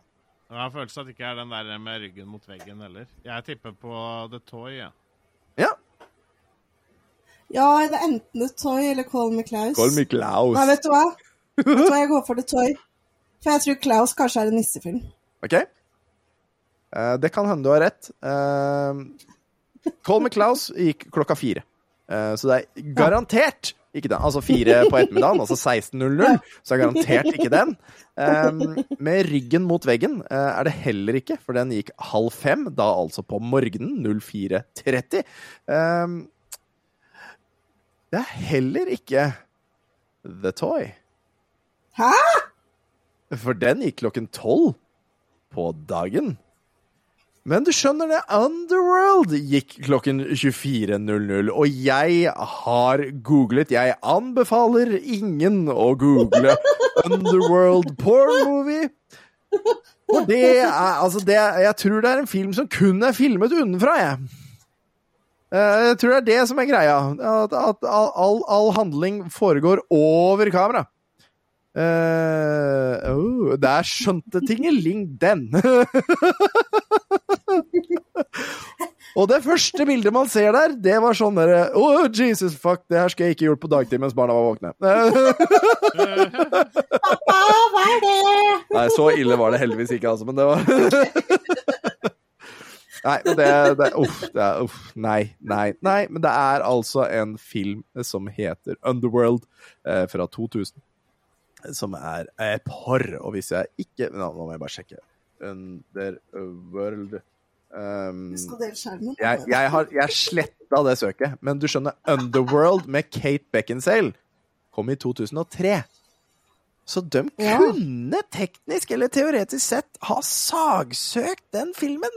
Jeg har følelsen at det ikke er den der med ryggen mot veggen heller. Jeg tipper på The Toy. Ja. ja. Ja, det er enten The Toy eller Call Me Klaus. Call Me Klaus. Nei, vet du hva? Vet du hva, jeg går for The Toy. For jeg tror Klaus kanskje er en nissefilm. OK? Uh, det kan hende du har rett. Uh, Call Me Klaus gikk klokka fire. Eh, så det er garantert ikke den. Altså fire på ettermiddagen, altså 16.00. Så er garantert ikke den. Med ryggen mot veggen eh, er det heller ikke, for den gikk halv fem, da altså på morgenen 04.30. Eh, det er heller ikke The Toy. Hæ? For den gikk klokken tolv på dagen. Men du skjønner det, Underworld gikk klokken 24.00, og jeg har googlet. Jeg anbefaler ingen å google Underworld porn movie. For det er altså det, Jeg tror det er en film som kun er filmet unnenfra, jeg. Eh, Jeg tror det er det som er greia. At, at all, all, handling foregår over kamera. Uh, oh, der skjønte tingeling den! Og det første bildet man ser der, det var sånn derre Oh, Jesus, fuck, det her skulle jeg ikke gjort på dagtid mens barna var våkne. Pappa, hva er det? Nei, så ille var det heldigvis ikke, altså, men det var Nei, det, det Uff. Det er, uff nei, nei, nei. Men det er altså en film som heter Underworld eh, fra 2000. Som er eh, par. Og hvis jeg ikke nå må jeg bare sjekke. Underworld um, jeg, jeg har jeg sletta det søket, men du skjønner, Underworld med Kate Beckinsale kom i 2003. Så de Ja. kunne teknisk eller teoretisk sett ha sagsøkt den filmen,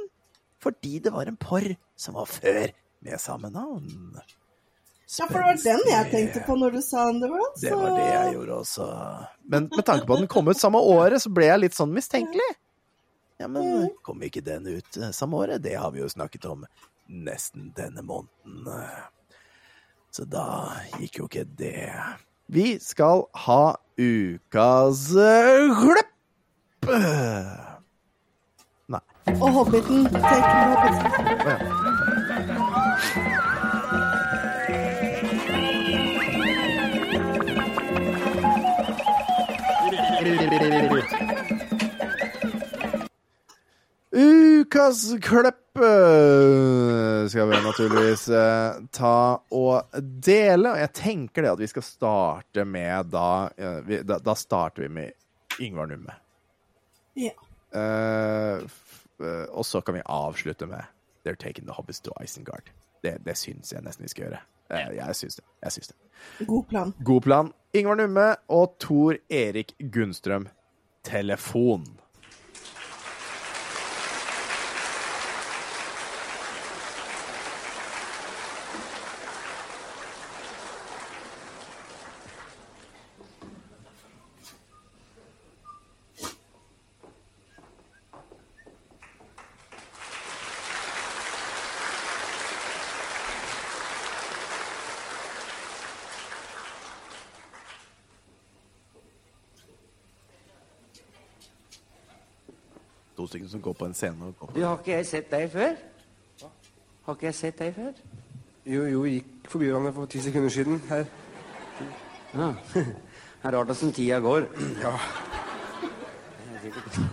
fordi det var en porr som var før med samme navn. Ja, for det var den jeg tenkte på når du sa Underworld. Det var det jeg gjorde også. Men med tanke på at den kom ut samme året, så ble jeg litt sånn mistenkelig. Ja, men kom ikke den ut eh, samme året? Det har vi jo snakket om nesten denne måneden. Så da gikk jo ikke det. Vi skal ha ukas glipp! Nei. Og Hobbiten. Take Hobbiten. Ja. Ukas klipp eh, skal vi naturligvis eh, ta og dele. Og jeg tenker det at vi skal starte med da eh, vi, da, da starter vi med Yngvar Numme. Ja. Eh, eh, og så kan vi avslutte med They're taking the hobbits to Isengard. Det, det syns jeg nesten vi skal gjøre. Eh, jeg syns det. Jeg syns det. God plan. God plan. Ingvar Numme og Tor Erik Gunnstrøm. Telefon. To stykker som går på en scene og går på Du, har ikke jeg sett deg før? Har ikke jeg sett deg før? Jo, jo, gikk forbi hverandre for ti sekunder siden. Her. Ja. Det er rart åssen tida går. Ja.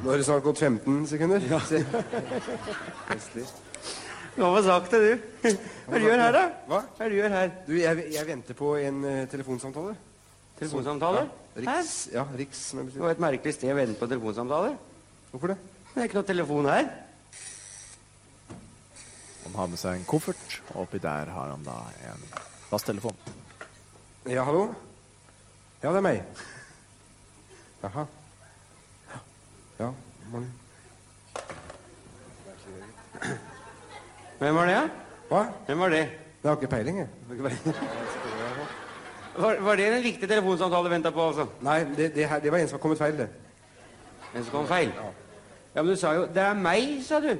Nå har det snart gått 15 sekunder. Ja. Hva var sagt det, du? Hva du gjør her, da? Hva? Hva du gjør her? Du, jeg, jeg venter på en uh, telefonsamtale. Telefonsamtale? Riks, ja, Riks, som jeg Det var et merkelig sted å vente på telefonsamtaler. Hvorfor det? Det er ikke noe telefon her. Han har med seg en koffert, og oppi der har han da en fasttelefon. Ja, hallo? Ja, det er meg. Jaha. Ja, morgen. Hvem var det? Hva? Hvem var det? Jeg har ikke peiling, jeg. Var, var det en riktig telefonsamtale du venta på, altså? Nei, det, det, her, det var en som har kommet feil, det. En som kom feil? Ja, men du sa jo 'Det er meg', sa du.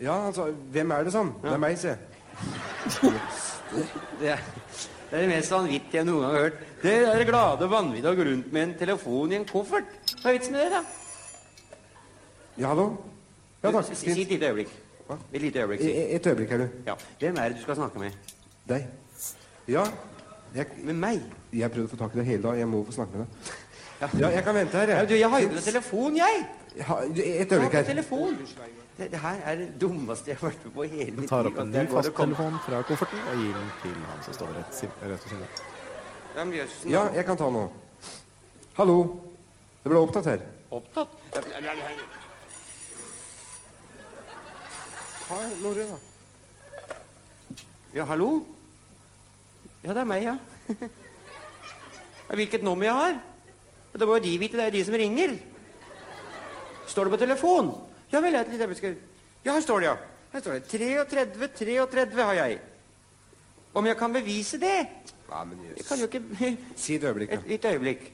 Ja, altså, hvem er det sånn? Det er meg, se. Det er, det er det mest vanvittige jeg noen gang har hørt. Det er det glade vanvittige å gå rundt med en telefon i en koffert. Hva er vitsen med det, da? Ja, hallo? Ja, takk. si, et lite øyeblikk. Hva? Et lite øyeblikk, E- si. Et, Et øyeblikk, er du. Ja. Hvem er det du skal snakke med? Deg. Ja, jeg, Med meg? jeg prøvde å få tak i deg hele dag. Jeg må få snakke med deg. Ja. Ja, jeg kan vente her, Ja, jeg. du, jeg har jo ikke telefon, jeg! Et øyeblikk her. telefon. Det, det her er det dummeste jeg har vært med på i hele mitt tar opp en ny fasttelefon fra kofferten og gir den til han som står rett, rett ved siden av. Ja, Ja, jeg kan ta nå. Hallo. Det ble opptatt her. Opptatt? Ta Norge, da. Ja, hallo? Ja, det er meg, ja. Hvilket nummer jeg har? Det må jo de vite, det er de som ringer. Står det på telefon? Ja vel, et lite øyeblikk. Ja, her står det, ja. Her står det 33, 33 har jeg. Om jeg kan bevise det? Ja, men Jeg kan jo ikke Si et øyeblikk, da. Et lite øyeblikk.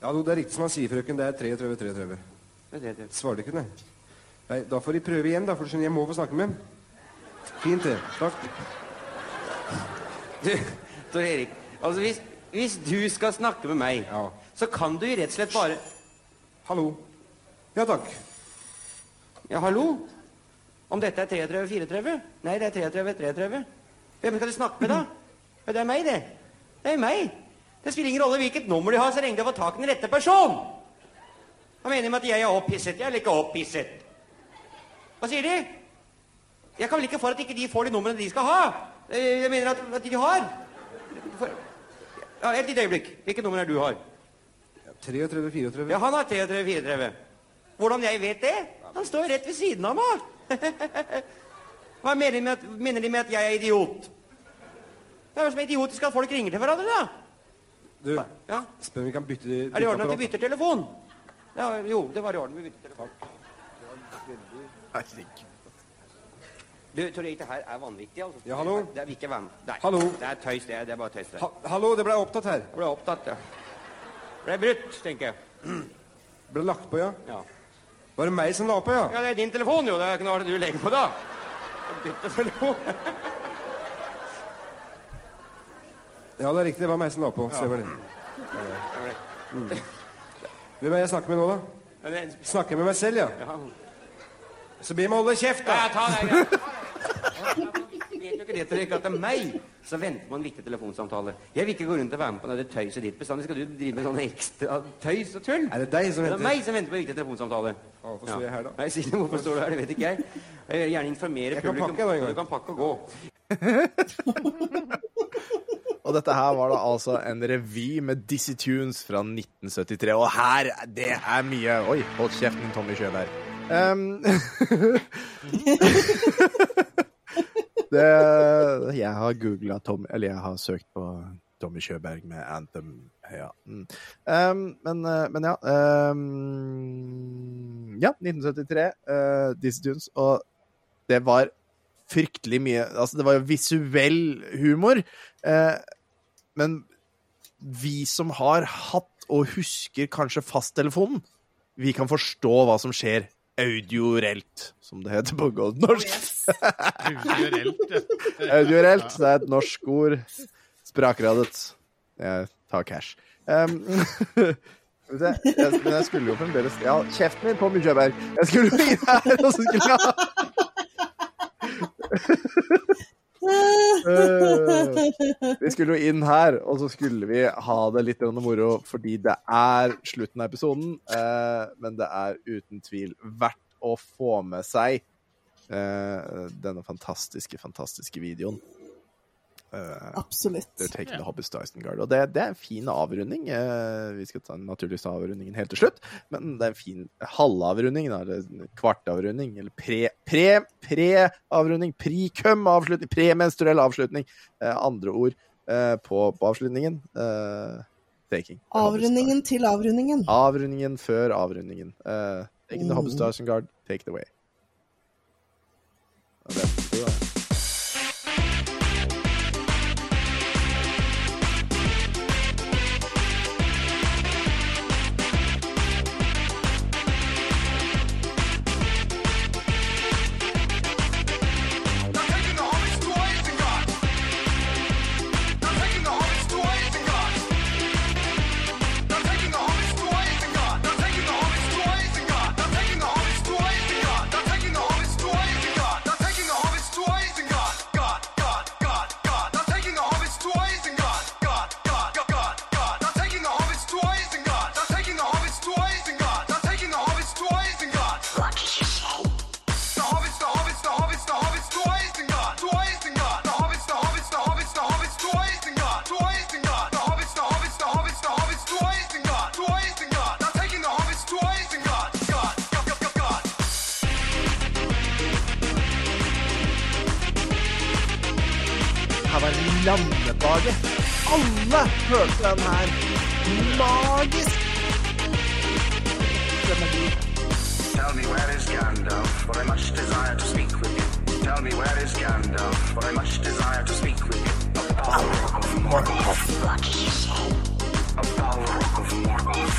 Ja, no, det er riktig som han sier, frøken. Det er 33, 33. Det er det. Svarer ikke, nei. Nei, Da får de prøve igjen, da, for du skjønner, jeg må få snakke med dem. Fint, det. Takk. Du, Tor Erik, altså hvis, hvis du skal snakke med meg, Ja. så kan du jo rett og slett bare Hallo. Ja takk. Ja, hallo? Om dette er 33, 34? Nei, det er 33, 33. Hvem skal du snakke med, da? Ja, det er meg, det. Det er meg. Det spiller ingen rolle hvilket nummer de har, så lenge de fått tak i den rette personen. Hva mener med at jeg er opphisset? Jeg er ikke opphisset. Hva sier de? Jeg kan vel ikke for at ikke de får de numrene de skal ha. Eh, Jeg mener at, at de har. For, ja, et lite øyeblikk. Hvilket nummer er du har? 33, 34. Ja, han har 33, 34. Hvordan jeg vet det? Han står rett ved siden av meg. Hva mener de med at, mener de med at jeg er idiot? Det er jo som idiotisk at folk ringer til hverandre, da. Du, Ja. spør om vi kan bytte Er det i orden at vi bytter telefon? Ja, jo, det var i orden. Vi bytter telefon. Herregud. Du, Tor Erik, det her er vanvittig, altså. Ja, hallo? Det er vi ikke være. Nei. Hallo? Det er tøys, det. er- Det er bare tøys. Det ha, Hallo, det ble opptatt her. Jeg ble opptatt, ja. Ble brutt, tenker jeg. Ble lagt på, ja. Ja. Var det meg som la på, ja? ja, det er din telefon, jo. Det er ikke noe du legger på, da. Bytte telefon. Ja, det er riktig. Det var meg som la på. Ja, det. Hvem er jeg snakker med nå, da? Snakker jeg med meg selv, ja? Så be meg holde kjeft, da. Ja, ta det. Ja. Ikke det, til å at det er meg så venter man viktig telefonsamtale. Jeg vil ikke gå rundt og være med på det tøyset ditt bestandig. Skal du drive med sånne ekstra tøys og tull? Er det deg som venter? Det er meg som venter på en viktig telefonsamtale. Ja, Hvorfor står jeg her, da? Nei, si det, hvorfor står du her? Det vet ikke jeg. Jeg vil gjerne informere Jeg kan publikum. Du kan pakke og gå. Og dette her var da altså en revy med Dizzie Tunes fra 1973. Og her, det er mye Oi, hold kjeften, Tommy Sjøberg. Um, det, jeg har googla Tom Eller jeg har søkt på Tommy Sjøberg med Anthem. Ja. Um, men, eh, men ja. Um, ja, 1973. Uh, Dizzie Tunes. Og det var fryktelig mye Altså, det var jo visuell humor. Uh, men vi som har hatt og husker kanskje fasttelefonen, vi kan forstå hva som skjer audiorelt, som det heter på godt norsk. Ja. audiorelt, det er et norsk ord. Sprakradet. Jeg tar cash. Um, jeg, men jeg skulle jo fremdeles Ja, kjeften min, på Kjøberg. Jeg skulle jo inn her, og så skulle jeg Eh, Vi skulle jo inn her, og så skulle vi ha det litt moro, fordi det er slutten av episoden. Uh, men det er uten tvil verdt å få med seg uh, denne fantastiske, fantastiske videoen. Eh, Absolutt. They're taking the hobbies to Isengard. Og det, det er en fin avrunding. Uh, vi skal ta naturligvis ta avrundingen helt til slutt, men det er en fin halvavrunding, eller kvartavrunding, eller pre- pre- pre-avrunding, pre-cum-avslutning, premenstruell avslutning. uh, andre ord eh, på, på avslutningen. Eh, taking. to- Avrundingen til avrundingen. Avrundingen før avrundingen. Uh, taking the hobbies to Mm. Isengard, take it away. Og det- det var- Her var en landebage. Alle hørte den her. Magisk! Den er god. Tell me where is Gandalf, for I much desire to speak with you. Tell me where is Gandalf, for I much desire to speak with you. A Balrog of Morgoth. What did you say? A Balrog of Morgoth.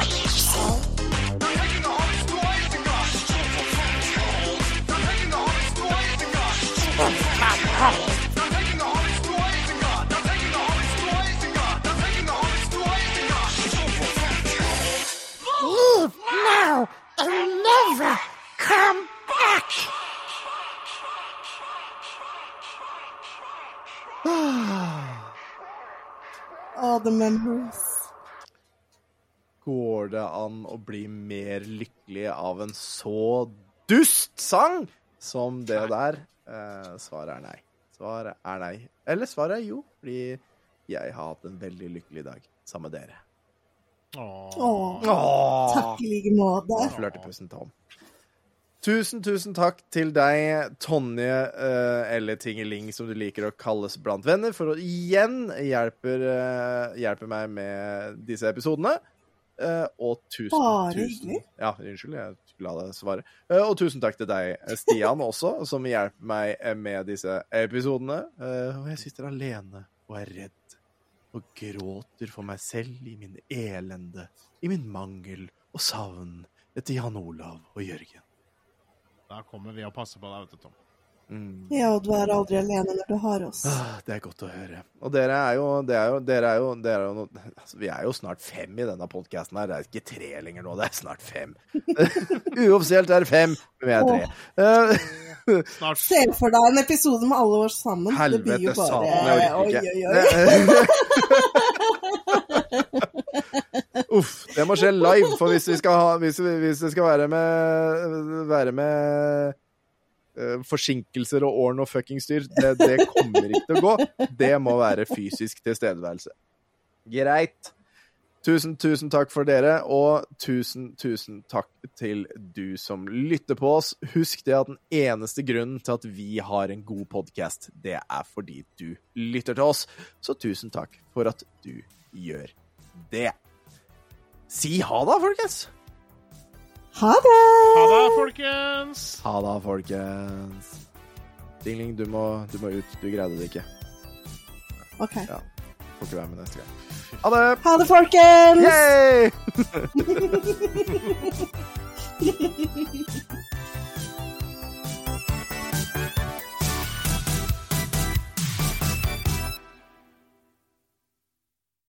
Leave Går det an å bli mer lykkelig av en så dust sang som det der? Eh, svaret er nei. Svaret er nei. Eller svaret er jo, fordi jeg har hatt en veldig lykkelig dag sammen med dere. Åh, Åh. takk i like måte. Flørtepussen Tom. Tusen, tusen takk til deg, Tonje, eh, eller Tingeling, som du liker å kalles blant venner, for å igjen hjelper, eh, hjelper meg med disse episodene. Eh, og tusen, Bare hyggelig. Ja, unnskyld, jeg skulle la deg svare. Eh, og tusen takk til deg, Stian, også, som hjelper meg eh, med disse episodene. Eh, og jeg sitter alene og er redd og gråter for meg selv i min elende, i min mangel og savn etter Jan Olav og Jørgen. Da kommer vi og passer på deg, vet du, Tom. Mm. Ja, og du er aldri alene når du har oss. Ah, det er godt å høre. Og dere er jo, det er jo, dere er jo, dere er jo no, altså, Vi er jo snart fem i denne podkasten her. Det er ikke tre lenger nå, det er snart fem. Uoffisielt er det fem, men vi er tre. Eh, Snart. Se for deg en episode med alle oss sammen. det blir jo Helvete bare Oi, oi, oi. Uff, det må skje live, for hvis vi skal ha Hvis, hvis det skal være med Være med forsinkelser og år og fuckings styr, det, det kommer ikke til å gå. Det må være fysisk tilstedeværelse. Greit. Tusen, tusen takk for dere, og tusen, tusen takk til du som lytter på oss. Husk det at den eneste grunnen til at vi har en god podkast, det er fordi du lytter til oss. Så tusen takk for at du gjør det. Si ha da, folkens! Ha det! Ha det, folkens. Ha det, folkens. Dingling, du må, du må ut. Du greide det ikke. OK. Ja. Får ikke være med neste gang. Ha det! Ha det, folkens! Yay!